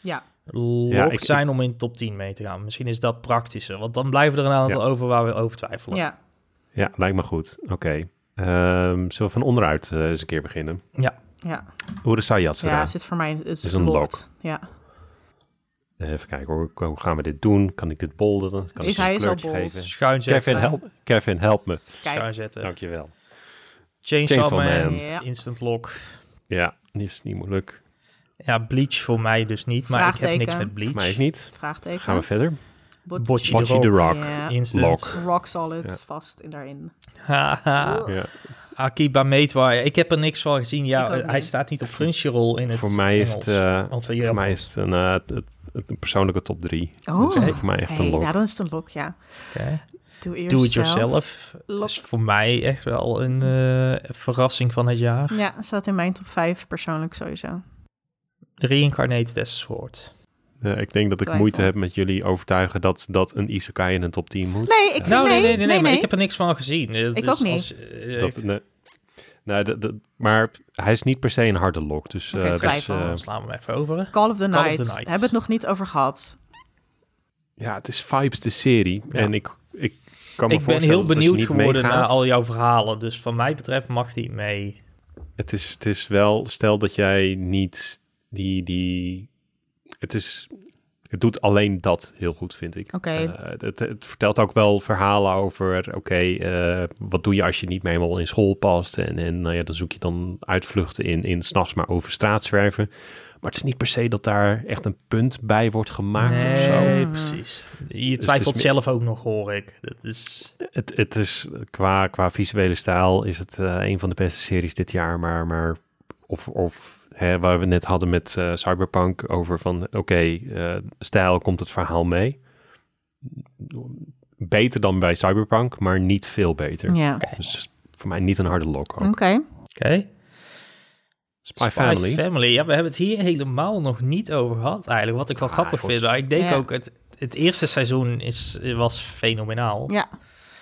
ja. locked Ja, ik- zijn om in top 10 mee te gaan? Misschien is dat praktischer, want dan blijven er een aantal Ja. over waar we over twijfelen. ja. ja lijkt me goed. Oké. Ehm, zullen we van onderuit eh, eens een keer beginnen? Ja, Urusei Yatsura. ja, zit voor mij het is Is een locked. Ja. Even kijken, hoe, hoe gaan we dit doen? Kan ik dit bolden? Kan Is ik hij een is al kleurtje geven? Schuin zetten. Kevin, help, Kevin, help me. Kijk, Schuin zetten. Dankjewel. Chainsaw, Chainsaw Man, Man. Ja. Instant Lock. Ja, die is niet moeilijk. Ja, Bleach voor mij dus niet, maar ik heb niks met Bleach. Voor mij niet. vraagteken. Gaan we verder. Bot- the Rock. Instant. Lock. Rock solid, Ja. vast in daarin. Haha. Ja. Akiba Meetwaar. Ik heb er niks van gezien. Ja, eh, hij niet. staat niet op Crunchyroll in het Voor mij is het, eh, voor mij is het een, eh, het- een persoonlijke top 3. Oh, dus voor mij echt een lock. nou, dan is het een lock, ja. Oké. Do it Do it yourself. yourself. Lock. is voor mij echt wel een eh, verrassing van het jaar. Ja, staat in mijn top 5 persoonlijk sowieso. Reincarnated as Sword. Ik denk dat ik Twijfel. moeite heb met jullie overtuigen dat, dat een isekai in een top 10 moet. Nee, ik vind nou, nee, nee, nee, nee, maar ik heb er niks van gezien. Het Ik is ook niet. als, eh, Dat, nee, nee, dat- dat- maar hij is niet per se een harde lock. Dus, Oké, eh, dus, twijfel. dan slaan we hem even over. Call of the Call of Night. the Night. Hebben we het nog niet over gehad. ja, het is Vibes de serie. Ja. En ik, ik kan me Ik ben voorstellen heel je benieuwd geworden meegaat- naar al jouw verhalen. Dus van mij betreft mag die mee. Het is, het is wel, stel dat jij niet die, die, het is, het doet alleen dat heel goed, vind ik. Oké. Eh, het, het vertelt ook wel verhalen over, oké, eh, wat doe je als je niet meer helemaal in school past? En, en nou ja, dan zoek je dan uitvluchten in, in s'nachts maar over straat zwerven. Maar het is niet per se dat daar echt een punt bij wordt gemaakt of zo. Nee, precies. Je is twijfelt zelf ook nog, hoor ik. Dat is... Het, het is qua, qua visuele stijl is het eh, een van de beste series dit jaar. Maar, maar of, of hè, waar we net hadden met eh, Cyberpunk over van oké, eh, stijl komt het verhaal mee. Beter dan bij Cyberpunk, maar niet veel beter. Ja. Dus voor mij niet een harde lock. Oké. Oké. Spy, Family. Family. Ja, we hebben het hier helemaal nog niet over gehad eigenlijk. Wat ik wel Ah, grappig goed. vind. Maar ik denk Ja. ook, het, het eerste seizoen is, was fenomenaal. Ja,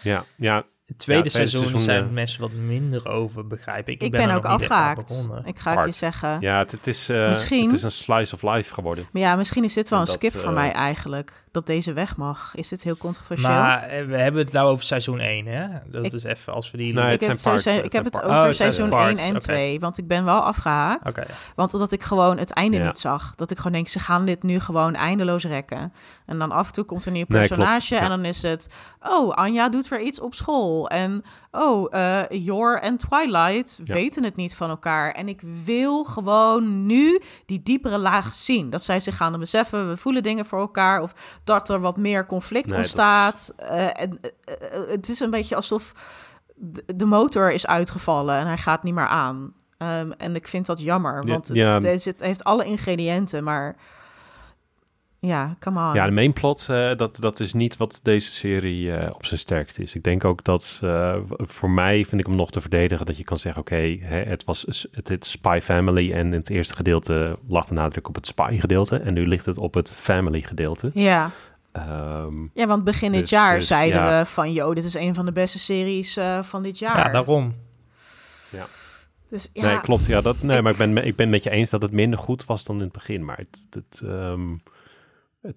ja, ja, Het tweede, Ja, het tweede seizoen, seizoen, zijn mensen wat minder over, begrijp ik. ik ben, er ook afgehaakt. begonnen. Ik ga het je zeggen. ja het, het is, eh, Misschien- het is een slice of life geworden. Maar ja, misschien is dit wel En een dat, skip voor eh, mij eigenlijk. Dat deze weg mag. Is dit heel controversieel? Maar eh, we hebben het nou over seizoen 1, hè? Dat Ik- is even als we die... Nee, ik het heb, zijn het, parts, ik heb het over Oh, seizoen parts, 1 en oké. 2. Want ik ben wel afgehaakt. Want omdat ik gewoon het einde Ja. niet zag. Dat ik gewoon denk, ze gaan dit nu gewoon eindeloos rekken. En dan af en toe komt er een nieuw personage. Ja. En dan is het, oh, Anja doet weer iets op school. En oh, eh Jor en Twilight Ja. weten het niet van elkaar. En ik wil gewoon nu die diepere laag zien. Dat zij zich gaan beseffen, we voelen dingen voor elkaar. Of dat er wat meer conflict Nee, ontstaat. Eh, en, eh, eh, het is een beetje alsof de- motor is uitgevallen en hij gaat niet meer aan. Ehm, en ik vind dat jammer, Ja, want het, het heeft alle ingrediënten, maar ja, come on. Ja, de main plot, eh, dat, dat is niet wat deze serie eh, op zijn sterkst is. Ik denk ook dat, eh, voor mij vind ik hem nog te verdedigen, dat je kan zeggen, oké, hè, het was het, het Spy Family en in het eerste gedeelte lag de nadruk op het Spy gedeelte en nu ligt het op het Family gedeelte. Ja. Ehm, ja, want begin dit Dus- jaar dus, zeiden ja. we van, yo, dit is een van de beste series eh, van dit jaar. Ja, daarom. Dus ja, Nee, klopt. Ja, dat, nee, ik- maar ik ben, ik ben met je eens dat het minder goed was dan in het begin. Maar het, het, ehm, het-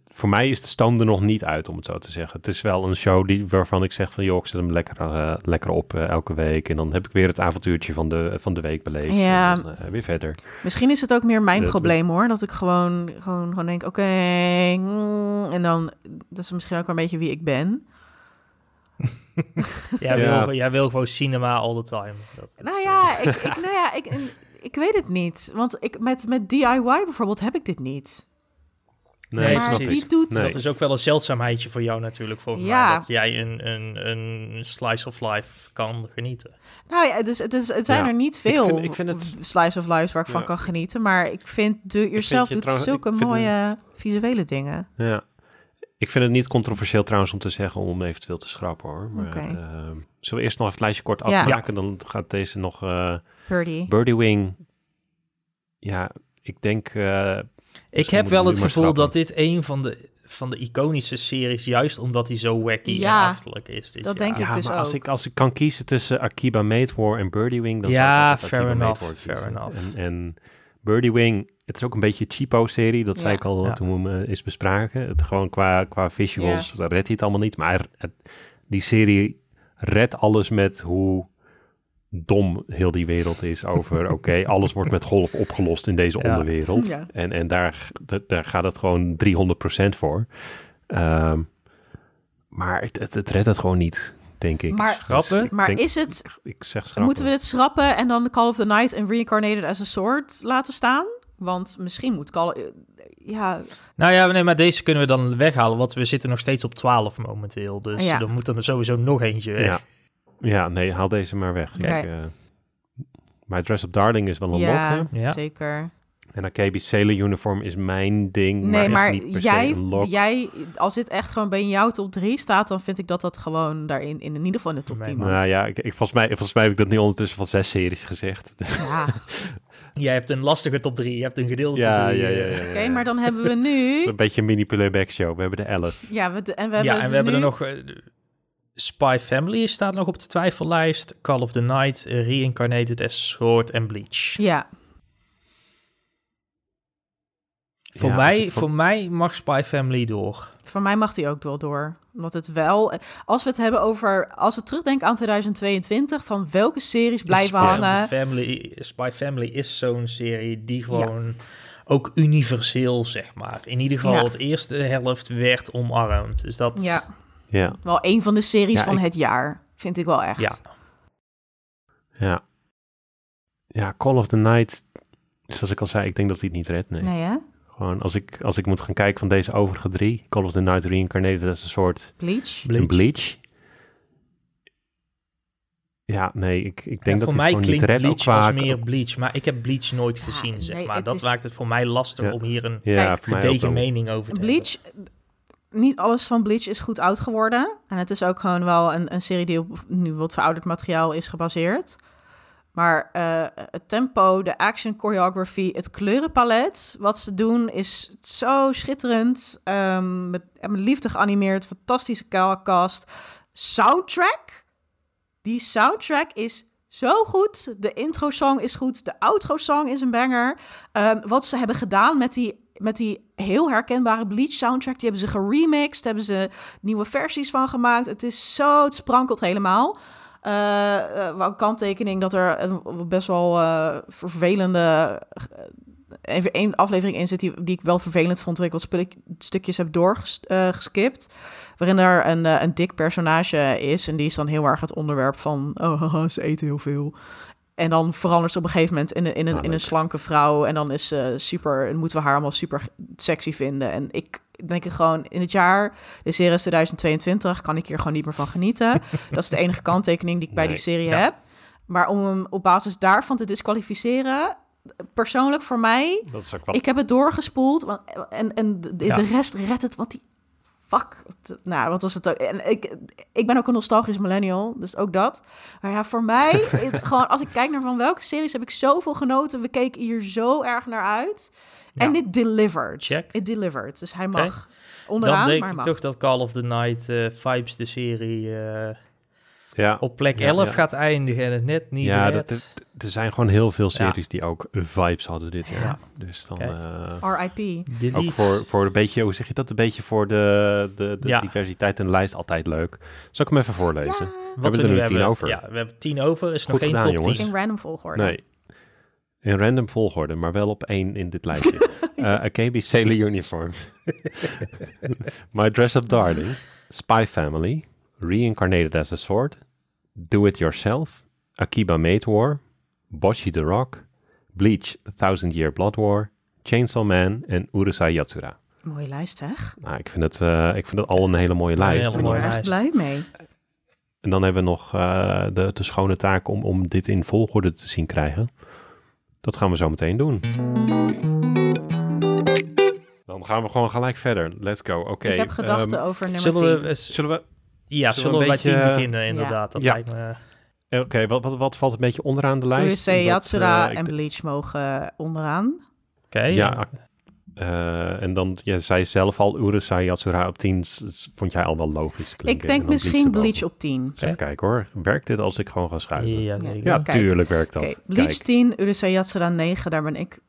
voor mij is de stoom er nog niet uit, om het zo te zeggen. Het is wel een show die, waarvan ik zeg van, joh, ik zet hem lekker, eh, lekker op eh, elke week. En dan heb ik weer het avontuurtje van de, van de week beleefd. Ja. En dan, eh, weer verder. Misschien is het ook meer mijn probleem hoor. Dat ik gewoon, gewoon, gewoon denk, oké. mm, en dan, dat is misschien ook wel een beetje wie ik ben. Jij, Ja. wil, jij wil gewoon cinema all the time. Dat, Nou ja, ik, ik, nou ja, ik, ik weet het niet. Want ik, met, met DIY bijvoorbeeld heb ik dit niet. Nee, Nee, maar die ik. doet... Nee. dat is ook wel een zeldzaamheidje voor jou natuurlijk, volgens Ja. mij. Dat jij een, een, een slice of life kan genieten. Nou ja, dus, het, is, het zijn Ja. er niet Ik veel vind- ik vind het- slice of lives waar ik van kan genieten. Maar ik vind Do It Yourself doet trouwens- zulke ik vind mooie visuele dingen. Ja. Ik vind het niet controversieel trouwens om te zeggen om eventueel te schrappen hoor. Maar, ehm, zullen we eerst nog even het lijstje kort Ja. afmaken? Dan gaat deze nog... eh Birdie. Birdie Wing. Ja, ik denk... eh, Ik Misschien heb wel het gevoel dat dit een van de, van de iconische series, juist omdat hij zo wacky Ja, en achterlijk is. dit dat jaar. denk ik ja, dus maar als ook. ik, als ik kan kiezen tussen Akiba Made War en Birdie Wing, dan Ja, zou ik fair Akiba Made enough, War fair kiezen. enough. En, en Birdie Wing, het is ook een beetje een cheapo-serie, dat zei ik al Ja. toen we hem eh, eens bespraken. Het, gewoon qua, qua visuals redt hij het allemaal niet, maar het, die serie redt alles met hoe dom heel die wereld is over, oké, alles wordt met golf opgelost in deze Ja. onderwereld. Ja. En, en daar, daar, daar gaat het gewoon 300% voor. Ehm, maar het, het, het redt het gewoon niet, denk ik. Maar- Schrappen? ik Maar denk- is het... Ik zeg schrappen. Moeten we dit schrappen en dan de Call of the Night en Reincarnated as a Sword laten staan? Want misschien moet Call... eh, Ja, Nou ja, nee, maar deze kunnen we dan weghalen, want we zitten nog steeds op 12 momenteel. Dus Ja. er moet er sowieso nog eentje weg. Ja. Ja, nee, haal deze maar weg. Kijk, eh, My Dress Up Darling is wel een ja? Ja. zeker. En Akebi's Sailor Uniform is mijn ding, Nee, maar, maar is niet per jij, se een lok. jij, als dit echt gewoon bij jouw top 3 staat, dan vind ik dat dat gewoon daarin, in, in ieder geval in de top Nee, 10 maar- moet. Nou ja, ik, ik, volgens, mij, volgens mij heb ik dat nu ondertussen van zes series gezegd. Ja, Jij hebt een lastige top 3, je hebt een gedeelte ja, drie, ja, ja, eh. ja, ja. oké, maar dan hebben we nu... Een beetje een mini playback show. We hebben de elf. Ja, we, en we hebben, ja, en dus we hebben nu- er nog... Spy Family staat nog op de twijfellijst. Call of the Night, Reincarnated as Sword en Bleach. Ja, Voor, Ja, mij, van- voor mij mag Spy Family door. voor mij mag die ook wel door. Omdat het wel... Als we het hebben over... Als we terugdenken aan 2022, van welke series blijven Spy hangen... Family, Spy Family is zo'n serie die gewoon ook universeel, zeg maar. In ieder geval Ja. het eerste helft werd omarmd. Dus dat... Ja, Ja, wel een van de series Ja, van ik- het jaar. Vind ik wel echt. Ja. ja. Ja, Call of the Night, zoals ik al zei, ik denk dat hij het niet redt. Nee. Nee, hè? Gewoon als ik, als ik moet gaan kijken van deze overige drie, Call of the Night Reincarnated, dat is een soort Bleach. Bleach. een bleach. Ja, nee, ik, ik denk Ja, dat voor mij het gewoon niet klinkt redt. Bleach qua, als meer Bleach, maar ik heb Bleach nooit gezien, zeg nee, maar. Dat is- maakt het voor mij lastig Ja. om hier een ja, gedegen mening over te Bleach, niet alles van Bleach is goed oud geworden. En het is ook gewoon wel een, een serie die op nu wat verouderd materiaal is gebaseerd. Maar eh, het tempo, de action choreography, het kleurenpalet, wat ze doen, is zo schitterend. Ehm, met, met liefde geanimeerd, fantastische cast. Soundtrack, die soundtrack is zo goed. De intro-song is goed, de outro-song is een banger. Ehm, wat ze hebben gedaan met die, met die heel herkenbare Bleach soundtrack, die hebben ze geremixed, hebben ze nieuwe versies van gemaakt. Het is zo, het sprankelt helemaal. Wel een kanttekening dat er best wel eh, vervelende even één aflevering in zit die, ik wel vervelend vond, ik wat stukjes heb doorgeskipt. waarin er een, een dik personage is en die is dan heel erg het onderwerp van, oh ze eten heel veel. En dan verandert ze op een gegeven moment in een, in een, Ah, in een slanke vrouw. En dan is ze super, en moeten we haar allemaal super sexy vinden. En ik denk ik gewoon in het jaar, de serie is 2022, kan ik hier gewoon niet meer van genieten. dat is de enige kanttekening die ik bij die serie ja. heb. Maar om hem op basis daarvan te disqualificeren, persoonlijk voor mij, Dat is ook wel... ik heb het doorgespoeld. want- En, en de, de rest redt het, wat die... Fuck. Nou, wat was het ook? En ik, ik ben ook een nostalgisch millennial, dus ook dat. Maar ja, voor mij, gewoon als ik kijk naar van welke series heb ik zoveel genoten. We keken hier zo erg naar uit. En Ja. dit delivered. Check. It delivered. Dus hij mag onderaan, Dan denk maar ik mag. toch dat Call of the Night eh, Vibes, de serie, eh, ja, op plek Ja, 11 ja. gaat eindigen en het net niet Ja, dat er zijn gewoon heel veel series die ook vibes hadden dit jaar. Ja. Dus dan... Oké. eh, R.I.P. Ook voor, voor een beetje, hoe zeg je dat? Een beetje voor de, de, de Ja. diversiteit in de lijst altijd leuk. Zal ik hem even voorlezen? Ja, Wat hebben er nu tien over. Ja, we hebben tien over. Is Goed nog geen gedaan, top jongens. 10. in random volgorde. Nee. In random volgorde, maar wel op één in dit lijstje. Eh Akebi Sailor Uniform. My Dress Up Darling. Spy Family. Reincarnated as a Sword. Do It Yourself. Akiba Made War. Boshi the Rock. Bleach Thousand Year Blood War. Chainsaw Man en Urusei Yatsura. Mooie lijst, zeg. Nou, ik vind het, eh, ik vind het al een hele mooie lijst. hele Ik ben mooie er erg lijst. blij mee. En dan hebben we nog eh, de, de schone taak om, om dit in volgorde te zien krijgen. Dat gaan we zo meteen doen. Dan gaan we gewoon gelijk verder. Let's go. Oké. ik heb gedachten ehm, over nummer Zullen 10. we, eens- zullen we... ja, zullen zullen we we een bij 10 beetje- beginnen, inderdaad. Dat Ja. lijkt me... eh, Oké, wat, wat, wat valt een beetje onderaan de lijst? Dat, Yatsura eh, en Bleach mogen onderaan. Oké. Ja, eh, en dan, jij zei zelf al, Urusei Yatsura op 10 s- s- vond jij al wel logisch klinken. Ik En denk misschien. Bleach op 10. Eens even kijken hoor. Werkt dit als ik gewoon ga schuiven? Ja, Ja. nee, Ja, Kijk. tuurlijk werkt dat. Oké, Bleach Kijk. 10, Urusei Yatsura 9, daar ben ik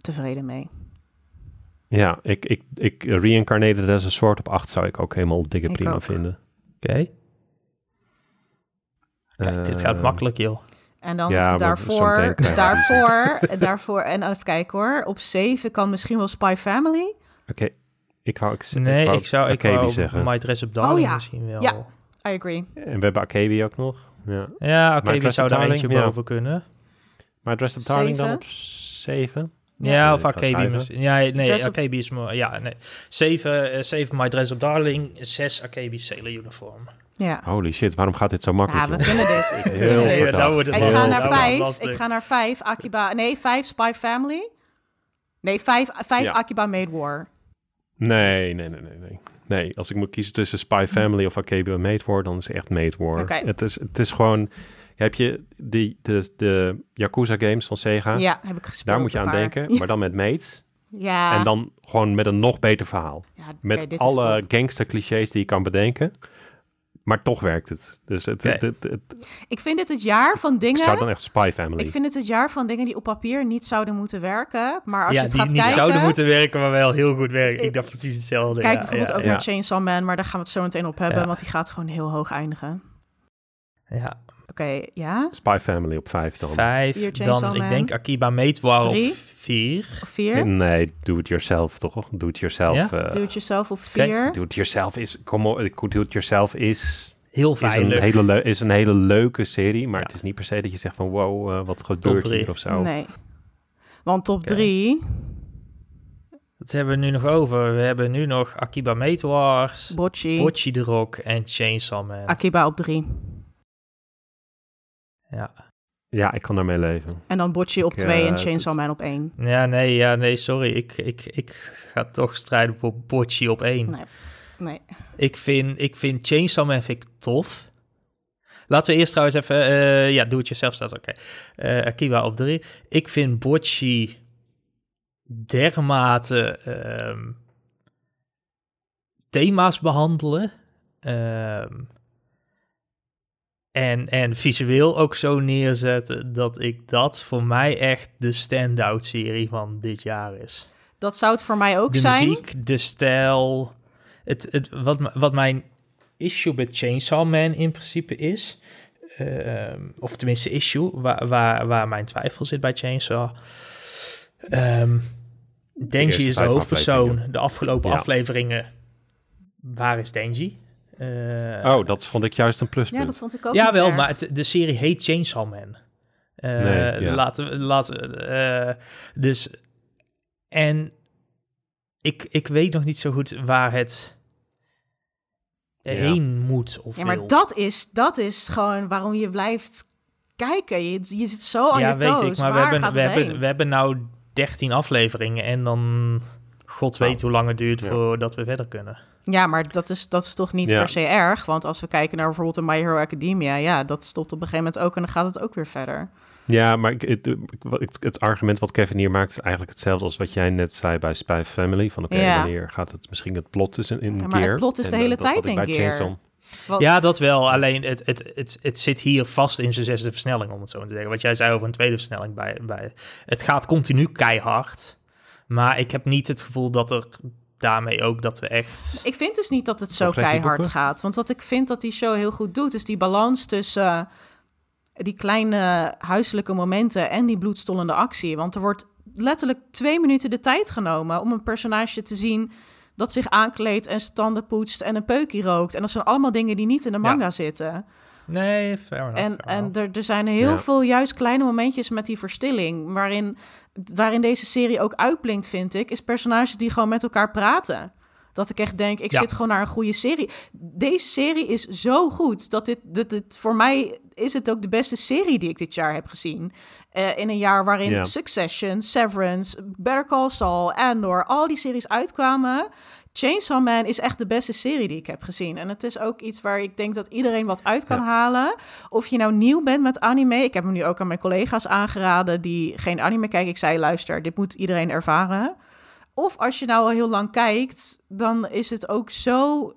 tevreden mee. Ja, ik, ik, ik reincarnated as a sword op 8 zou ik ook helemaal dikke Ik prima ook. vinden. Oké. Kijk, dit gaat Eh, makkelijk, joh. En dan Ja, daarvoor, daarvoor, daarvoor, en even kijken hoor. Op 7 kan misschien wel Spy Family. Oké, ik wou... Ik, Nee, wou ik zou, ik Akebi wou zeggen. My Dress Up Darling Oh ja. misschien wel. Ja. I agree. En we hebben Akebi ook nog. Ja. Ja, Dress zou daar eentje ja. boven kunnen. Maar Dress Up Darling dan op 7? Ja, of schuiven. misschien. Ja, nee, Akebi is mooi. Ja, nee. 7, 7 My Dress Up Darling, 6 Akebi Sailor Uniform. Ja. Holy shit, waarom gaat dit zo makkelijk? Ja, we kunnen dit. We Heel wordt het Ik Heel ga naar vijf. Ik ga naar vijf. Akiba. Nee, vijf Spy Family. Nee, vijf, vijf Ja. Akiba Made War. Nee, nee, nee, nee, nee. Nee, als ik moet kiezen tussen Spy Family of en Made War, dan is het echt Made War. Het, is, het is gewoon... Heb je die, de, de Yakuza games van Sega? Ja, heb ik gespeeld. Daar moet je aan paar. denken, maar dan met mates. Ja. En dan gewoon met een nog beter verhaal. Ja, Met alle gangster clichés die je kan bedenken. Maar toch werkt het. Dus het, het, het, het- Ik vind dit het jaar van ik dingen... zou dan echt Spy Family. Ik vind het het jaar van dingen die op papier niet zouden moeten werken. Maar als ja, je het die gaat niet kijken... zouden moeten werken, maar wel heel goed werken. Ik Ik- dacht precies hetzelfde. Kijk ja, bijvoorbeeld ja, ook ja. naar Chainsaw Man, maar daar gaan we het zo meteen op hebben, Ja. want die gaat gewoon heel hoog eindigen. Ja, Oké, ja? Spy Family op 5 dan. vijf. Vier Dan, ik denk Akiba Mate War op Drie. vier. Of vier? Nee, do it yourself toch? Do it yourself. Ja? eh, Doe het jezelf op vier. do it yourself is... Kom op, do it yourself is... Heel Is een, veilig. hele is een hele leuke serie, maar Ja. het is niet per se dat je zegt van wow, eh, wat gebeurt hier of zo. Nee. Want top Oké. drie, Wat hebben we nu nog over? We hebben nu nog Akiba Mate Wars, Bocci, Bocchi the Rock en Chainsaw Man. Akiba op drie. Ja. Ja, ik kan daarmee leven. En dan Bocci op Ik, twee eh, en Chainsaw Man op één. ja, nee, ja, nee, sorry. Ik, ik, ik ga toch strijden voor Bocchi op één. Nee. Nee. Ik vind, ik vind Chainsaw Man vind ik tof. Laten we eerst trouwens even... eh, ja, doe het jezelf staat oké. Eh, Akiba op drie. Ik vind Bocchi dermate ehm, thema's behandelen. Ehm, en, en visueel ook zo neerzetten dat ik dat voor mij echt de standout serie van dit jaar is Dat zou het voor mij ook de zijn. muziek, de stijl. Het, het, wat, wat mijn issue met Chainsaw Man in principe is, ehm, of tenminste issue, waar, waar, waar mijn twijfel zit bij Chainsaw. Ehm Denji is de hoofdpersoon. De afgelopen Ja. afleveringen, waar is Denji? Eh, Oh, dat vond ik juist een pluspunt. Ja, dat vond ik ook ja, niet wel, erg. maar het, de serie heet Chainsaw Man. Eh, Nee, ja. Laten we, laten we, eh, dus, en ik, ik weet nog niet zo goed waar het heen moet of Ja, maar wil. dat is, dat is gewoon waarom je blijft kijken. Je, je zit zo aan ja, je weet toes. ik, maar we hebben, gaat we, hebben, heen? we hebben nou 13 afleveringen en dan god Nou, weet hoe lang het duurt ja. voordat we verder kunnen. Ja, maar dat is, dat is toch niet Ja. per se erg? Want als we kijken naar bijvoorbeeld de My Hero Academia... ja, dat stopt op een gegeven moment ook en dan gaat het ook weer verder. Ja, maar het, het, het argument wat Kevin hier maakt is eigenlijk hetzelfde als wat jij net zei bij Spy Family. Van oké, Ja. wanneer gaat het misschien het plot is in, in Ja, maar het plot is En, de eh, hele dat had tijd ik in bij gear. Chainsaw- Wat- Ja, dat wel. Alleen het, het, het, het zit hier vast in zijn zesde versnelling, om het zo maar te zeggen. Wat jij zei over een tweede versnelling bij, bij. Het gaat continu keihard. Maar ik heb niet het gevoel dat er daarmee ook dat we echt. Ik vind dus niet dat het zo keihard gaat. Want wat ik vind dat die show heel goed doet, is die balans tussen eh, die kleine huiselijke momenten en die bloedstollende actie. Want er wordt letterlijk twee minuten de tijd genomen om een personage te zien dat zich aankleedt en zijn tanden poetst en een peukje rookt. En dat zijn allemaal dingen die niet in de manga zitten. Nee, fair enough. En, fair en er, er zijn heel Ja. veel juist kleine momentjes met die verstilling. Waarin, waarin deze serie ook uitblinkt, vind ik, is personages die gewoon met elkaar praten. Dat ik echt denk, ik Ja. zit gewoon naar een goede serie. Deze serie is zo goed dat dit, dit, dit voor mij is het ook de beste serie die ik dit jaar heb gezien. Eh, in een jaar waarin. Succession, Severance, Better Call Saul, Andor, al die series uitkwamen. Chainsaw Man is echt de beste serie die ik heb gezien. En het is ook iets waar ik denk dat iedereen wat uit kan Ja. halen. Of je nou nieuw bent met anime. Ik heb hem nu ook aan mijn collega's aangeraden die geen anime kijken. Ik zei, luister, dit moet iedereen ervaren. Of als je nou al heel lang kijkt, dan is het ook zo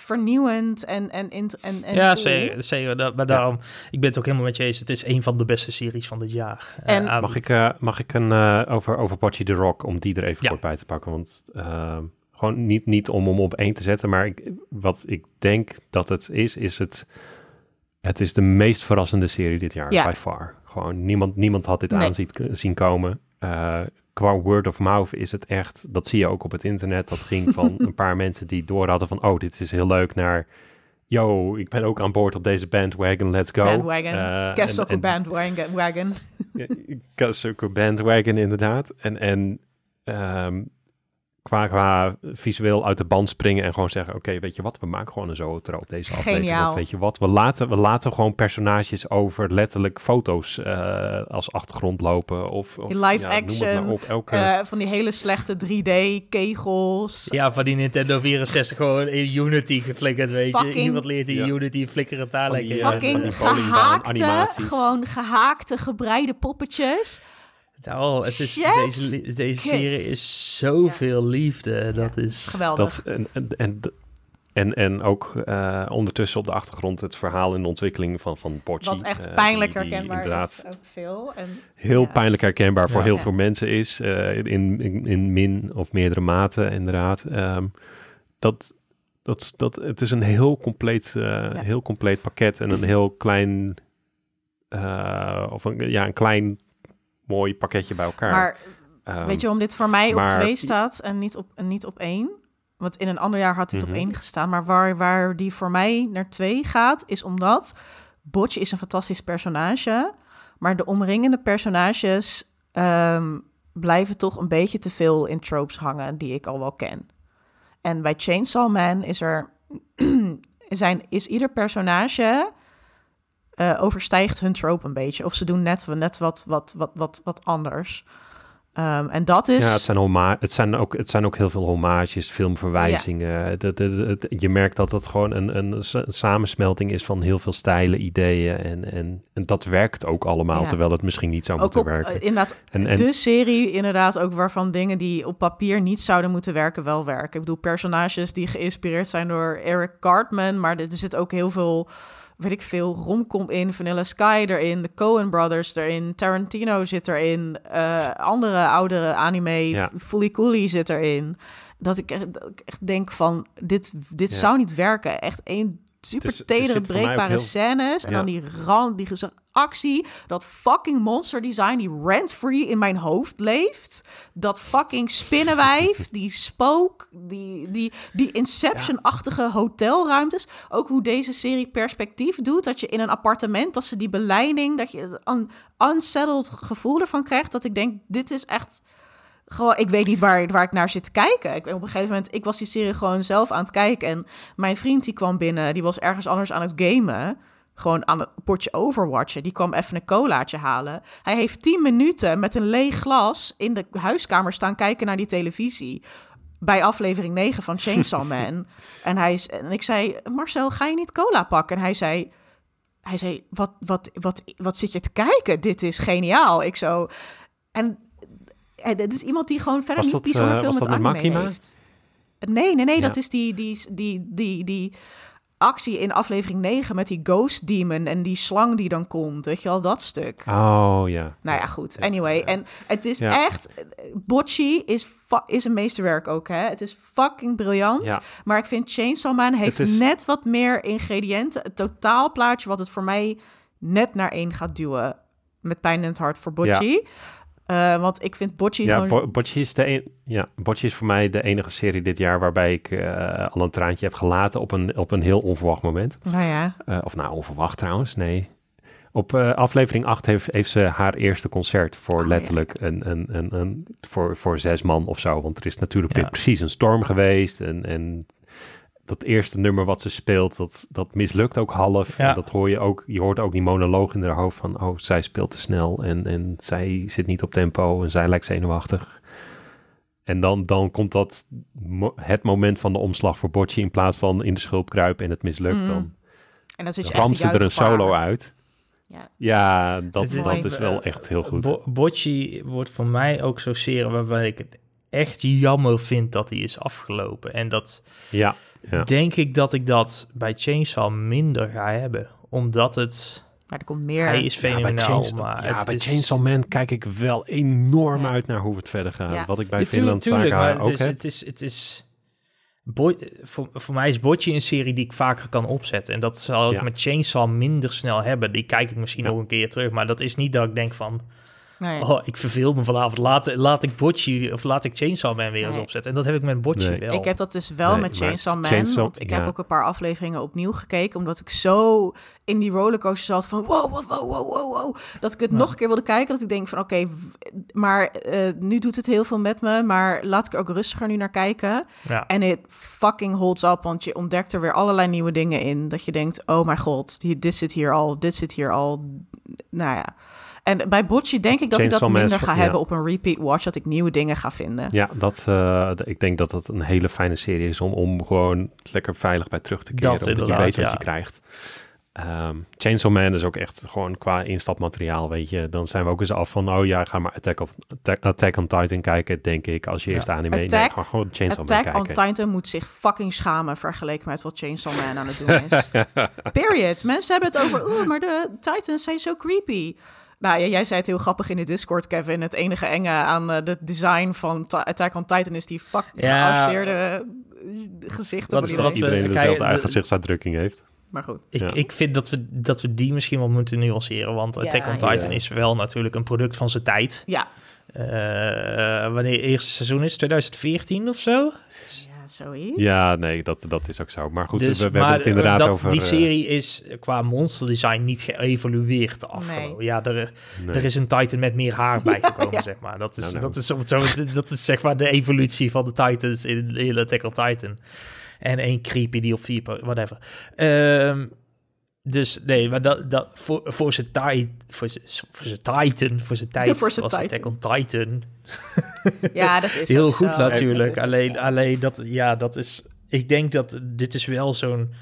vernieuwend en... en, en, en, en ja, zeker. zeker dat, maar daarom, ik ben het ook helemaal met je eens. Het is een van de beste series van dit jaar. Eh, En- Mag ik, eh, mag ik een eh, over, over Bocce the Rock, om die er even Ja. kort bij te pakken? Want eh, gewoon niet, niet om hem op één te zetten, maar ik, wat ik denk dat het is, is het, het is de meest verrassende serie dit jaar, Ja. by far. Gewoon niemand, niemand had dit Nee. aan zien, zien komen. Qua word of mouth is het echt, dat zie je ook op het internet, dat ging van een paar mensen die door hadden van, oh, dit is heel leuk, naar... Yo, ik ben ook aan boord op deze bandwagon, let's go. Bandwagon. Een bandwagon. zulke bandwagon inderdaad. En, en ehm, qua, qua visueel uit de band springen en gewoon zeggen... oké, weet je wat, we maken gewoon een zoetroop deze aflevering. Geniaal. Of weet je wat, we laten, we laten gewoon personages over letterlijk foto's eh, als achtergrond lopen. Of, of Live ja, action, op. Elke, Eh, van die hele slechte 3D-kegels. Ja, van die Nintendo 64 gewoon in Unity geflikkerd, weet je. Iemand leert in Ja. Unity flikkeren die, lekker. eh, in. Fucking die bowlingbaan gehaakte, animaties. gewoon gehaakte, gebreide poppetjes. Oh, het is, Chef's deze, deze kiss. serie is zoveel liefde. Dat is... Geweldig. dat, en, en, en, en, en ook eh, ondertussen op de achtergrond het verhaal en de ontwikkeling van, van Bocce. Wat echt eh, pijnlijk die- die herkenbaar inderdaad is. Ook veel. En, heel Ja. pijnlijk herkenbaar voor Ja. heel Ja. veel mensen is. eh, in, in, in min of meerdere mate, inderdaad. Ehm, dat, dat, dat, het is een heel compleet, eh, heel compleet pakket en een heel klein, eh, of een, ja, een klein mooi pakketje bij elkaar. maar Ehm, weet je waarom dit voor mij op twee staat en niet op, en niet op één? Want in een ander jaar had dit Mhm. op één gestaan. Maar waar, waar die voor mij naar twee gaat, is omdat Botje is een fantastisch personage. Maar de omringende personages ehm, blijven toch een beetje te veel in tropes hangen die ik al wel ken. En bij Chainsaw Man is er zijn, is ieder personage eh, overstijgt hun trope een beetje. Of ze doen net, net wat, wat, wat, wat, wat anders. Ehm, en dat is... Ja, het zijn, homa het, zijn ook, het zijn ook heel veel homages, filmverwijzingen. Dat- dat- dat- je merkt dat het gewoon een, een sa- samensmelting is van heel veel stijlen, ideeën. En, en, en dat werkt ook allemaal, Ja. terwijl het misschien niet zou ook moeten op, werken. eh, inderdaad, En- en- de serie inderdaad ook waarvan dingen die op papier niet zouden moeten werken, wel werken. Ik bedoel, personages die geïnspireerd zijn door Eric Cartman, maar er zit ook heel veel, weet ik veel, romcom in, Vanilla Sky erin, de Coen Brothers erin, Tarantino zit erin, eh, andere oudere anime, Ja. Fully Cooley zit erin. Dat ik echt, dat ik echt denk van, dit, dit Ja. zou niet werken. Echt één super Dus er tedere, breekbare heel- scènes. En Ja. dan die rand, die actie, dat fucking monster design die rent-free in mijn hoofd leeft. Dat fucking spinnenwijf, die spook, die, die, die Inception-achtige hotelruimtes. Ook hoe deze serie perspectief doet. Dat je in een appartement, dat ze die beleiding, dat je een unsettled gevoel ervan krijgt. Dat ik denk, dit is echt gewoon, ik weet niet waar, waar ik naar zit te kijken. Ik, op een gegeven moment, ik was die serie gewoon zelf aan het kijken. En mijn vriend die kwam binnen, die was ergens anders aan het gamen. Gewoon aan het potje overwatchen. Die kwam even een colaatje halen. Hij heeft tien minuten met een leeg glas in de huiskamer staan kijken naar die televisie. Bij aflevering 9 van Chainsaw Man. en, hij, is- en ik zei, Marcel, ga je niet cola pakken? En hij zei, hij zei wat, wat, wat, wat zit je te kijken? Dit is geniaal. Ik zo... En, en dit is iemand die gewoon verder Was niet dat, bijzonder eh, veel was met dat Makima? heeft. Nee, nee, nee, Ja. dat is die, die, die, die, die actie in aflevering 9 met die Ghost Demon en die slang die dan komt. Weet je wel, dat stuk. Oh ja. Nou ja, goed. Anyway, en het is Ja. echt... Bocci is, is een meesterwerk ook, hè. Het is fucking briljant. Ja. Maar ik vind Chainsaw Man heeft Het is- net wat meer ingrediënten. Het totaalplaatje wat het voor mij net naar één gaat duwen. Met pijn in het hart voor Bocci. Eh, want ik vind Bocci Ja, gewoon... Bo- is, de een, ja, is voor mij de enige serie dit jaar waarbij ik eh, al een traantje heb gelaten op een, op een heel onverwacht moment. nou ja, Eh, of nou, onverwacht trouwens, nee. Op aflevering 8 heeft, heeft ze haar eerste concert voor Oh, letterlijk een, een, een, een, voor, voor zes man of zo. Want er is natuurlijk Ja. weer precies een storm geweest. En, en dat eerste nummer wat ze speelt, dat, dat mislukt ook half. Ja. En dat hoor je ook. Je hoort ook die monoloog in haar hoofd van... oh, zij speelt te snel en, en zij zit niet op tempo en zij lijkt zenuwachtig. En dan, dan komt dat mo- het moment van de omslag voor Bocci... in plaats van in de schulp kruipen en het mislukt Mm. dan en dan zit je dan echt ramt ze er een solo haar. uit. Ja. Ja, dat, is dat is wel echt heel goed. Bo- Bocci wordt voor mij ook zo'n serie waarbij ik het echt jammer vind dat hij is afgelopen. En dat Ja, ja. denk ik dat ik dat bij Chainsaw minder ga hebben. Omdat het... Maar er komt meer. Hij is Ja, bij, fenomenaal, Chainsaw, maar ja, bij is... Chainsaw Man kijk ik wel enorm Ja. uit naar hoe het verder gaat. Ja. Wat ik bij Finland tuurlijk, Saga ook is, heb. het is, het is Bo- voor, voor mij is Bocci een serie die ik vaker kan opzetten. En dat zal ik Ja. met Chainsaw minder snel hebben. Die kijk ik misschien Ja. nog een keer terug. Maar dat is niet dat ik denk van... Nee. Oh, ik verveel me vanavond. Laat, laat ik Bocci of laat ik Chainsaw Man weer eens Nee. opzetten. En dat heb ik met Bocci Nee. wel. Ik heb dat dus wel Nee, met Chainsaw Man. Chainsaw- want ik heb ook een paar afleveringen opnieuw gekeken. Omdat ik zo in die rollercoaster zat van wow, wow, wow, wow, wow, wow. Dat ik het Ja. nog een keer wilde kijken. Dat ik denk van oké, maar eh, nu doet het heel veel met me. Maar laat ik er ook rustiger nu naar kijken. ja. En het fucking holds up. Want je ontdekt er weer allerlei nieuwe dingen in. Dat je denkt, oh mijn god, dit zit hier al, dit zit hier al. Nou ja. En bij Bocci denk ik dat ik dat Man minder ga ja. hebben op een repeat watch. Dat ik nieuwe dingen ga vinden. Ja, dat, eh, ik denk dat dat een hele fijne serie is om, om gewoon lekker veilig bij terug te keren. Dat omdat je weet wat ja. je krijgt. Ehm, Chainsaw Man is ook echt gewoon qua instapmateriaal, weet je. Dan zijn we ook eens af van, oh ja, ga maar Attack, of, Attack, Attack on Titan kijken, denk ik. Als je Ja. eerst anime... nee, Attack- ga gewoon Chainsaw Man Attack on kijken. Titan moet zich fucking schamen vergeleken met wat Chainsaw Man aan het doen is. Period. Mensen hebben het over, oeh, maar de Titans zijn zo creepy. Nou ja, jij zei het heel grappig in de Discord, Kevin. Het enige enge aan eh, het design van Attack on Titan is die fuck Ja. gearseerde eh, gezichten Wat is dat? Iedereen dezelfde de- uitgezichtsuitdrukking heeft. Maar goed. Ik, Ja. ik vind dat we, dat we die misschien wel moeten nuanceren. Want Ja, Attack on ja. Titan is wel natuurlijk een product van zijn tijd. Ja, Eh, wanneer het eerste seizoen is, 2014 of zo? Ja zoiets. Ja, nee, dat, dat is ook zo. Maar goed, Dus, we, we hebben het inderdaad dat, over... Die eh, serie is qua monsterdesign niet geëvolueerd de afgelopen. Nee. Ja, er, nee. er is een Titan met meer haar bijgekomen, ja. zeg maar. Dat is, Nou, nou. Dat, is, zo, dat is zeg maar de evolutie van de Titans in, in Attack on Titan. En één creepy die op vier... Whatever. Ehm, dus nee, maar dat, dat, voor, voor zijn tijd, voor zijn, voor zijn Titan, voor zijn tijd Voor zijn was Attack on Titan. Titan Ja, dat is heel goed zo. natuurlijk. Alleen, zo. alleen dat, ja, dat is. Ik denk dat dit is wel zo'n.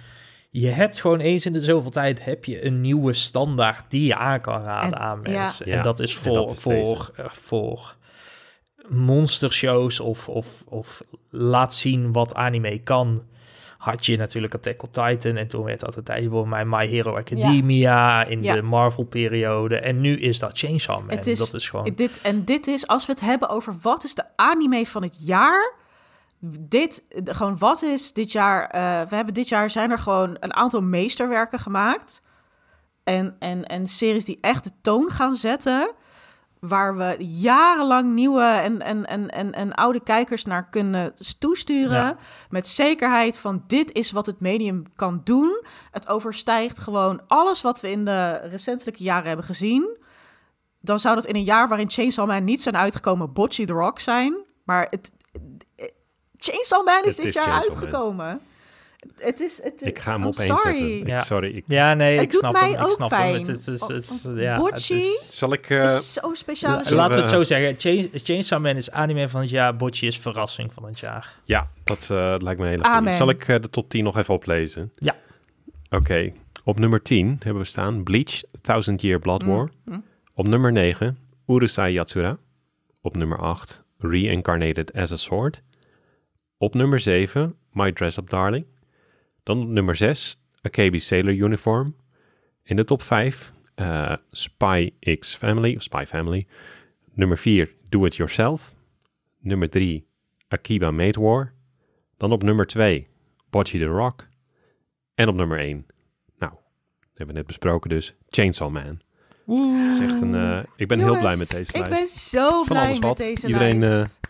Je hebt gewoon eens in de zoveel tijd heb je een nieuwe standaard die je aan kan raden En- aan ja. mensen. Ja, En dat is voor, dat is voor, eh, voor monstershows of, of, of laat zien wat anime kan. Had je natuurlijk Attack on Titan en toen werd dat een tijdje voor mij My Hero Academia in Ja. de Marvel-periode. En nu is dat Chainsaw Man. Het is- dat is gewoon... Dit, en dit is, als we het hebben over wat is de anime van het jaar... Dit, gewoon wat is dit jaar... eh, we hebben dit jaar zijn er gewoon een aantal meesterwerken gemaakt. En, en, en series die echt de toon gaan zetten... waar we jarenlang nieuwe en, en, en, en, en oude kijkers naar kunnen toesturen... Ja. met zekerheid van dit is wat het medium kan doen. Het overstijgt gewoon alles wat we in de recentelijke jaren hebben gezien dan zou dat in een jaar waarin Chainsaw Man niet zijn uitgekomen Bocce the Rock zijn. Maar het, Chainsaw Man is Het dit is jaar Chainsaw Man. Het is... Het, Ik ga hem I'm op één sorry. zetten. Ik, Ja. Sorry. Ik, Ja, nee, ik snap hem. Ik ook snap hem. pijn. Het, is- het is- het is- Want ja, het Bocce is- zal ik... eh, is speciale La- serie. Laten we het zo zeggen. Chain- Chainsaw Man is anime van het jaar. Bocce is verrassing van het jaar. Ja, dat eh, lijkt me een hele goede. Amen. Zal ik eh, de top 10 nog even oplezen? Ja. Oké. Op nummer 10 hebben we staan Bleach, Thousand Year Blood Mm, War. mm. Op nummer 9 Urusei Yatsura. Op nummer 8 Reincarnated as a Sword. Op nummer 7 My Dress Up Darling. Dan op nummer 6 AKB Sailor Uniform. In de top 5 eh, Spy X Family, of Spy Family. Nummer 4 Do It Yourself. Nummer 3 Akiba Made War. Dan op nummer 2 Bocce the Rock. En op nummer 1, nou, dat hebben we net besproken dus, Chainsaw Man. Woe. Is echt een, eh, ik ben heel Jongens, blij met deze Ik lijst. ben zo Van blij alles met wat. deze Iedereen, lijst.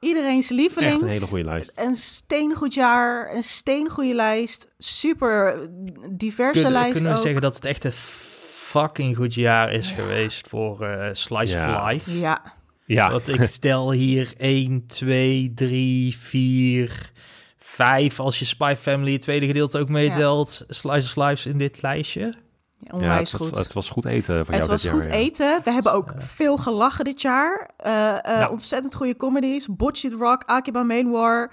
Iedereen's Echt lievelings. een hele goede lijst. Een steengoed jaar, een steengoede lijst. Super diverse Kunnen, lijst kunnen we ook. zeggen dat het echt een fucking goed jaar is geweest voor eh, Slice Ja. of Life? Ja, Ja, Want ik stel hier 1, 2, 3, 4, 5. Als je Spy Family het tweede gedeelte ook meetelt. Slice of Life in dit lijstje. Ja, ja onwijs het, was, goed. het was goed eten voor Het jou was dit goed jaar, ja. eten. We hebben ook veel gelachen dit jaar. Eh, eh, Ja. Ontzettend goede comedies. Bocce the Rock, Akiba Main War,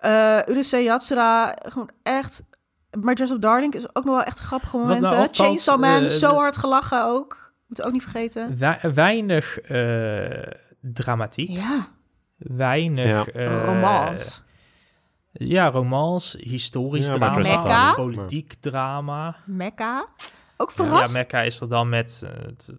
uh, Urusei Yatsura. Gewoon echt... My Dress Up Darling is ook nog wel echt grappige nou momenten. opvalt, Chainsaw Man, zo hard gelachen ook. Moet ook niet vergeten. Wei- weinig eh, dramatiek. Ja, Weinig... Ja. eh, romance. Ja, romance, historisch Ja, maar drama, politiek drama. Mecca. Ook Ja, verrast. Mecca is er dan met...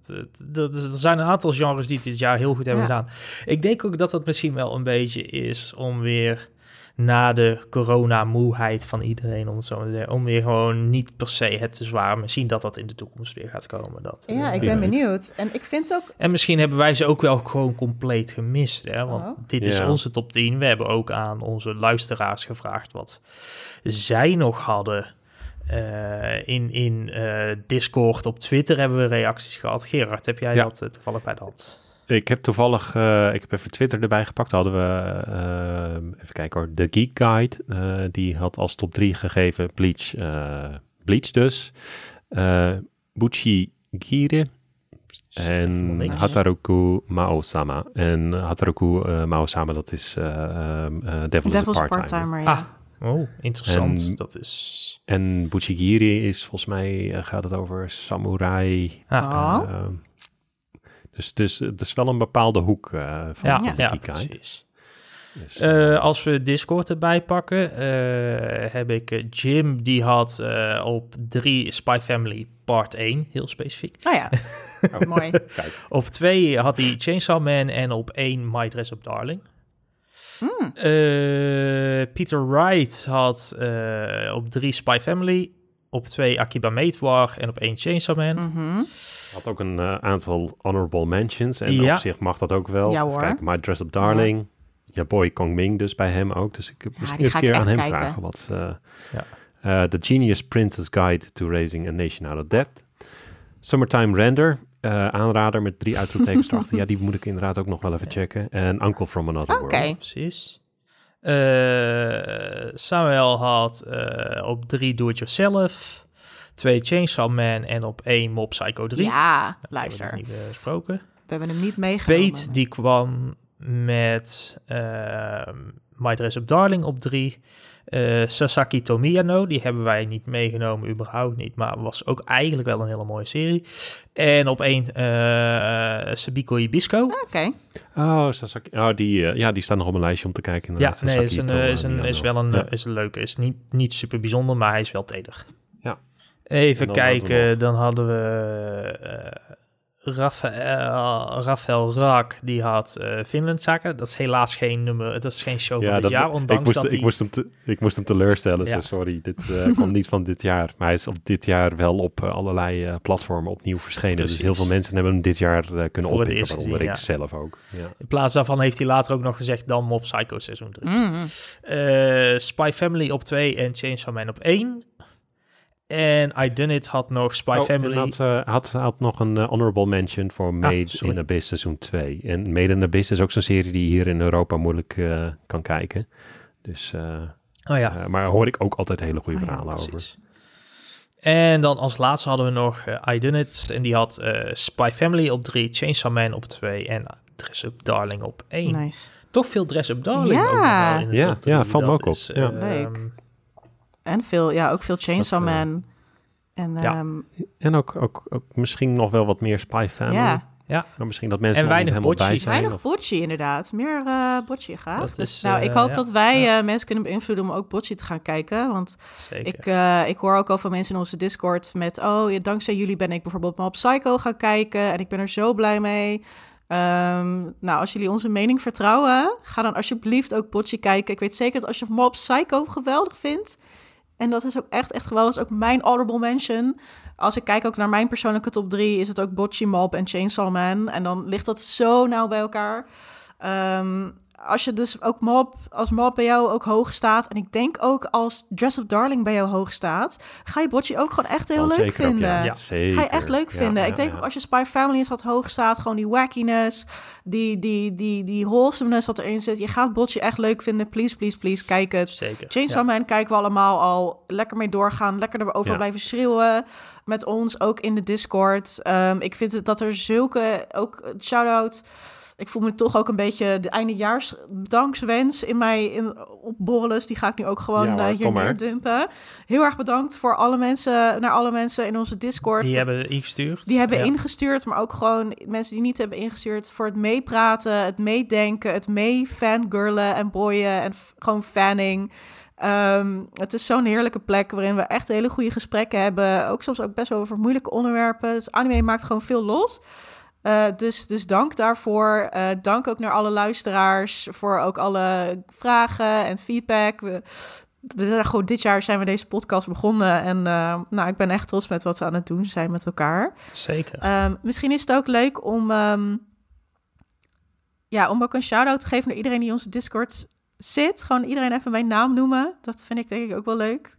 eh, er zijn een aantal genres die het dit jaar heel goed hebben Ja. gedaan. Ik denk ook dat dat misschien wel een beetje is om weer na de corona-moeheid van iedereen, om het zo maar te zeggen, om weer gewoon niet per se het te zwaar, misschien dat dat in de toekomst weer gaat komen. Dat, ja, eh, ik Wie ben weet. benieuwd. En ik vind ook... en misschien hebben wij ze ook wel gewoon compleet gemist. Hè? Want Oh. dit is Ja. onze top 10. We hebben ook aan onze luisteraars gevraagd wat zij nog hadden. Eh, in in eh, Discord, op Twitter hebben we reacties gehad. Gerard, heb jij Ja. dat eh, toevallig bij de hand? Ik heb toevallig, eh, ik heb even Twitter erbij gepakt. Hadden we, even kijken hoor, de Geek Guide. eh, die had als top 3 gegeven Bleach, eh, Bleach dus. eh Buchi Gire en. Hataroku Mao-sama. En Hataroku eh, Mao-sama, dat is eh ehm, eh, Devil a Devil's Part-Timer. Part-Timer, ja. Ah, oh, interessant. En- dat is... En Buchigiri is volgens mij, eh, gaat het over samurai. Ah, eh, dus dus het is wel een bepaalde hoek eh, van, ja, van ja, precies. Dus, Eh, als we Discord erbij pakken, eh, heb ik eh, Jim, die had eh, op 3 Spy Family Part 1, heel specifiek. Oh ja, mooi. kijk, Op 2 had hij Chainsaw Man en op 1 My Dress Up Darling. Hmm. Eh, Peter Wright had eh, op 3 Spy Family, op 2 Akiba Made War en op 1 Chainsaw Man. Mhm. had ook een eh, aantal honorable mentions. En Ja. op zich mag dat ook wel. Ja, Even hoor. kijken, My Dress Up Darling. Ja, boy Kong Ming dus bij hem ook. Dus ik heb Ja, misschien eens een keer aan hem kijken. vragen. Wat, eh, Ja. eh, The Genius Princess Guide to Raising a Nation Out of Debt. Summertime Render. Eh, aanrader met drie uitroeptekens erachter. Ja, die moet ik inderdaad ook nog wel even checken. En Uncle from Another Oké. World. Precies. Eh, Samuel had eh, op 3 Do It Yourself, 2 Chainsaw Man en op 1 Mob Psycho 3. Ja, Dat hebben we luister. nog niet besproken. We hebben hem niet meegenomen. Pete die kwam met ehm My Dress Up Darling op 3. Eh, Sasaki Tomiyano, die hebben wij niet meegenomen, überhaupt niet. Maar was ook eigenlijk wel een hele mooie serie. En op 1 eh Sabiko Ibisco. Oké. Oh, Sasaki. Oh, die, eh, ja, die staat nog op mijn lijstje om te kijken. Ja, inderdaad. nee, is, een, eh, is, een, is wel een, Ja. is een leuke. Is niet, niet super bijzonder, maar hij is wel teder. Ja. Even hadden we kijken, dan hadden we eh Rafael, Rafael Raak, die had eh Finland zaken. Dat is helaas geen nummer, dat is geen show van dit dat, jaar, ik, ondanks moest, dat ik, moest hem te, ik moest hem teleurstellen. Ja. zo sorry, dit eh, komt niet van dit jaar. Maar hij is op dit jaar wel op eh, allerlei eh, platformen opnieuw verschenen. Dus heel veel mensen hebben hem dit jaar eh, kunnen Voor het oppikken. eerst Waaronder ik zelf ook. Ja. In plaats daarvan heeft hij later ook nog gezegd dan Mob Psycho seizoen 3. Mhm. Eh, Spy Family op 2 en Chainsaw Man op 1. En I Done It had nog Spy Oh, Family. en had, eh, had, had nog een eh, honorable mention voor Made Ah, in Abyss seizoen 2. En Made in Abyss is ook zo'n serie die je hier in Europa moeilijk eh, kan kijken. Dus, eh, oh ja, maar daar hoor ik ook altijd hele goede ja, verhalen over. Precies. En dan als laatste hadden we nog I Done It. En die had eh, Spy Family op 3, Chainsaw Man op 2 en Dress Up Darling op 1. Nice. Toch veel Dress Up Darling Ja. ook nog wel in de Ja, top ja, valt me Dat ook op. is, Ja. ehm, Leuk. En veel, ja, ook veel Chainsaw Dat, eh, Man. En Ja. ehm, En ook, ook, ook misschien nog wel wat meer Spy Family. ja, Ja. Maar misschien dat mensen En nog niet weinig helemaal bij zijn. Weinig of- bocce inderdaad. Meer eh bocce graag. Dat Dus, is, nou, ik eh, hoop ja. dat wij Ja. eh, mensen kunnen beïnvloeden om ook bocce te gaan kijken. Want Zeker. ik, eh, ik hoor ook al van mensen in onze Discord met... oh, ja, dankzij jullie ben ik bijvoorbeeld Mob Psycho gaan kijken... en ik ben er zo blij mee. Ehm, nou, als jullie onze mening vertrouwen... ga dan alsjeblieft ook bocce kijken. Ik weet zeker dat als je Mob Psycho geweldig vindt... en dat is ook echt, echt geweldig. Dat is ook mijn honorable mention... Als ik kijk ook naar mijn persoonlijke top 3, is het ook Bocce Mob en Chainsaw Man. En dan ligt dat zo nauw bij elkaar. Ehm, als je dus ook Mob, als Mob bij jou ook hoog staat... en ik denk ook als Dress Up Darling bij jou hoog staat... ga je Bocce ook gewoon echt heel Dan leuk zeker ook, vinden. ja. Ja. Zeker. Ga je echt leuk Ja, vinden. ja, ik denk ja. ook als je Spy Family is wat hoog staat, gewoon die wackiness, die, die, die, die wholesomeness wat erin zit. Je gaat Bocce echt leuk vinden. Please, please, please, kijk het. Zeker. Chainsaw Ja. Man kijken we allemaal al lekker mee doorgaan. Lekker erover Ja. blijven schreeuwen. Met ons ook in de Discord. Ehm, ik vind het dat er zulke... Ook shout-out... Ik voel me toch ook een beetje de eindejaars bedankswens in mij in, opborrelen. Dus die ga ik nu ook gewoon Ja hoor, eh, hier neerdumpen. Heel erg bedankt voor alle mensen, naar alle mensen in onze Discord. Die hebben ingestuurd. Die hebben Ja. ingestuurd, maar ook gewoon mensen die niet hebben ingestuurd voor het meepraten, het meedenken, het mee fangirlen en boyen en gewoon fanning. Ehm, het is zo'n heerlijke plek waarin we echt hele goede gesprekken hebben. Ook soms ook best wel over moeilijke onderwerpen. Dus anime maakt gewoon veel los. Eh, dus, dus dank daarvoor. Eh, dank ook naar alle luisteraars voor ook alle vragen en feedback. We, gewoon dit jaar zijn we deze podcast begonnen. En eh, nou, ik ben echt trots met wat we aan het doen zijn met elkaar. Zeker. Ehm, misschien is het ook leuk om, ehm, ja, om ook een shout-out te geven naar iedereen die in onze Discord zit. Gewoon iedereen even mijn naam noemen. Dat vind ik denk ik ook wel leuk.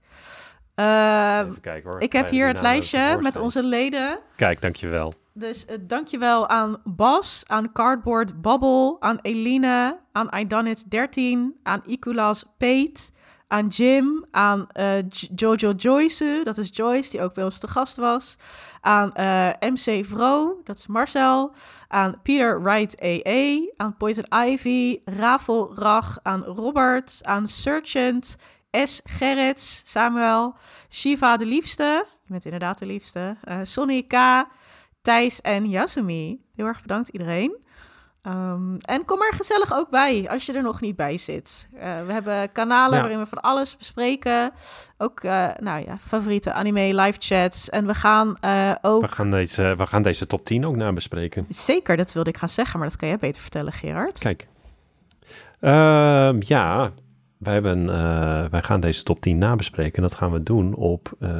Ehm, Even kijken hoor. ik heb hier het lijstje met onze leden. Kijk, dankjewel. Dus uh, dankjewel aan Bas, aan Cardboard Bubble, aan Eline, aan I Done It 13, aan Ikulas Pate, aan Jim, aan eh, Jojo Joyce, dat is Joyce, die ook bij ons te gast was, aan eh, MC Vro, dat is Marcel, aan Peter Wright EE, aan Poison Ivy, Ravel Rach, aan Robert, aan Sergeant, S. Gerrits, Samuel, Shiva de Liefste, je bent inderdaad de liefste, Sonny K., Thijs en Yasumi. Heel erg bedankt iedereen. Ehm, en kom er gezellig ook bij als je er nog niet bij zit. Eh, we hebben kanalen Ja. waarin we van alles bespreken. Ook eh, nou ja, favoriete anime live chats. En we gaan eh, ook... We gaan, deze, we gaan deze top 10 ook nabespreken. Zeker, dat wilde ik gaan zeggen, maar dat kan jij beter vertellen, Gerard. Kijk. Ehm, ja, wij, hebben, eh, wij gaan deze top 10 nabespreken. En dat gaan we doen op eh,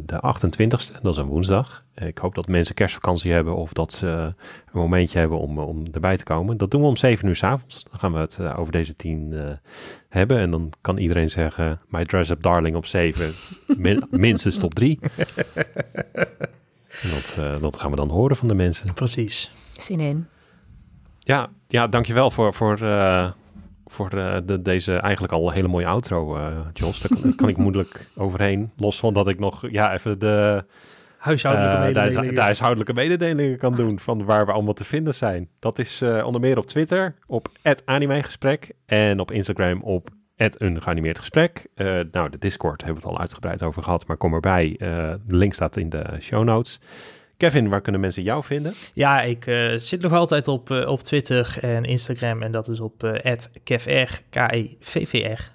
de 28ste. Dat is een woensdag. Ik hoop dat mensen kerstvakantie hebben of dat ze een momentje hebben om, om erbij te komen. Dat doen we om 7 uur s avonds. Dan gaan we het eh, over deze 10 eh, hebben. En dan kan iedereen zeggen, My Dress Up Darling op 7. Min- minstens top 3. En dat, dat gaan we dan horen van de mensen. Precies. Zin in. Ja, ja dankjewel voor, voor, eh, voor eh, de, deze eigenlijk al hele mooie outro, eh Jos. Daar kan, daar kan ik moeilijk overheen. Los van dat ik nog ja, even de, Huishoudelijke eh, de, mededelingen. de huishoudelijke mededelingen kan doen van waar we allemaal te vinden zijn. Dat is onder meer op Twitter op @animegesprek en op Instagram op een geanimeerd gesprek. Nou, de Discord hebben we het al uitgebreid over gehad, maar kom erbij. De link staat in de show notes. Kevin, waar kunnen mensen jou vinden? Ja, ik eh, zit nog altijd op, eh, op Twitter en Instagram. En dat is op eh @kevr, K-E-V-V-R.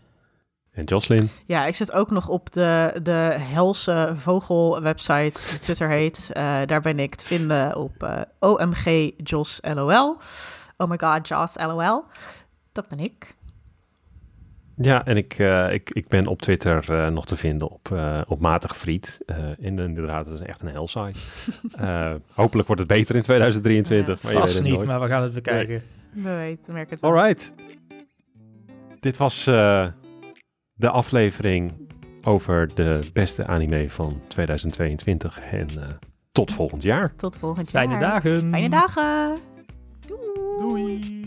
En Jocelyn? Ja, ik zit ook nog op de, de Helse Vogel website, die Twitter heet. Eh, daar ben ik te vinden op eh, OMG Jos LOL. Oh my god, Jos LOL. Dat ben ik. Ja, en ik, eh, ik, ik ben op Twitter eh, nog te vinden op, eh, op Matig Friet. Eh, en inderdaad, het is echt een hell site. Eh, hopelijk wordt het beter in 2023, Ja, maar je weet niet, nooit. maar we gaan het bekijken. We weten, merk het wel. Alright. Dit was eh, de aflevering over de beste anime van 2022. En eh, tot volgend jaar. Tot volgend jaar. Fijne dagen. Fijne dagen. Doei.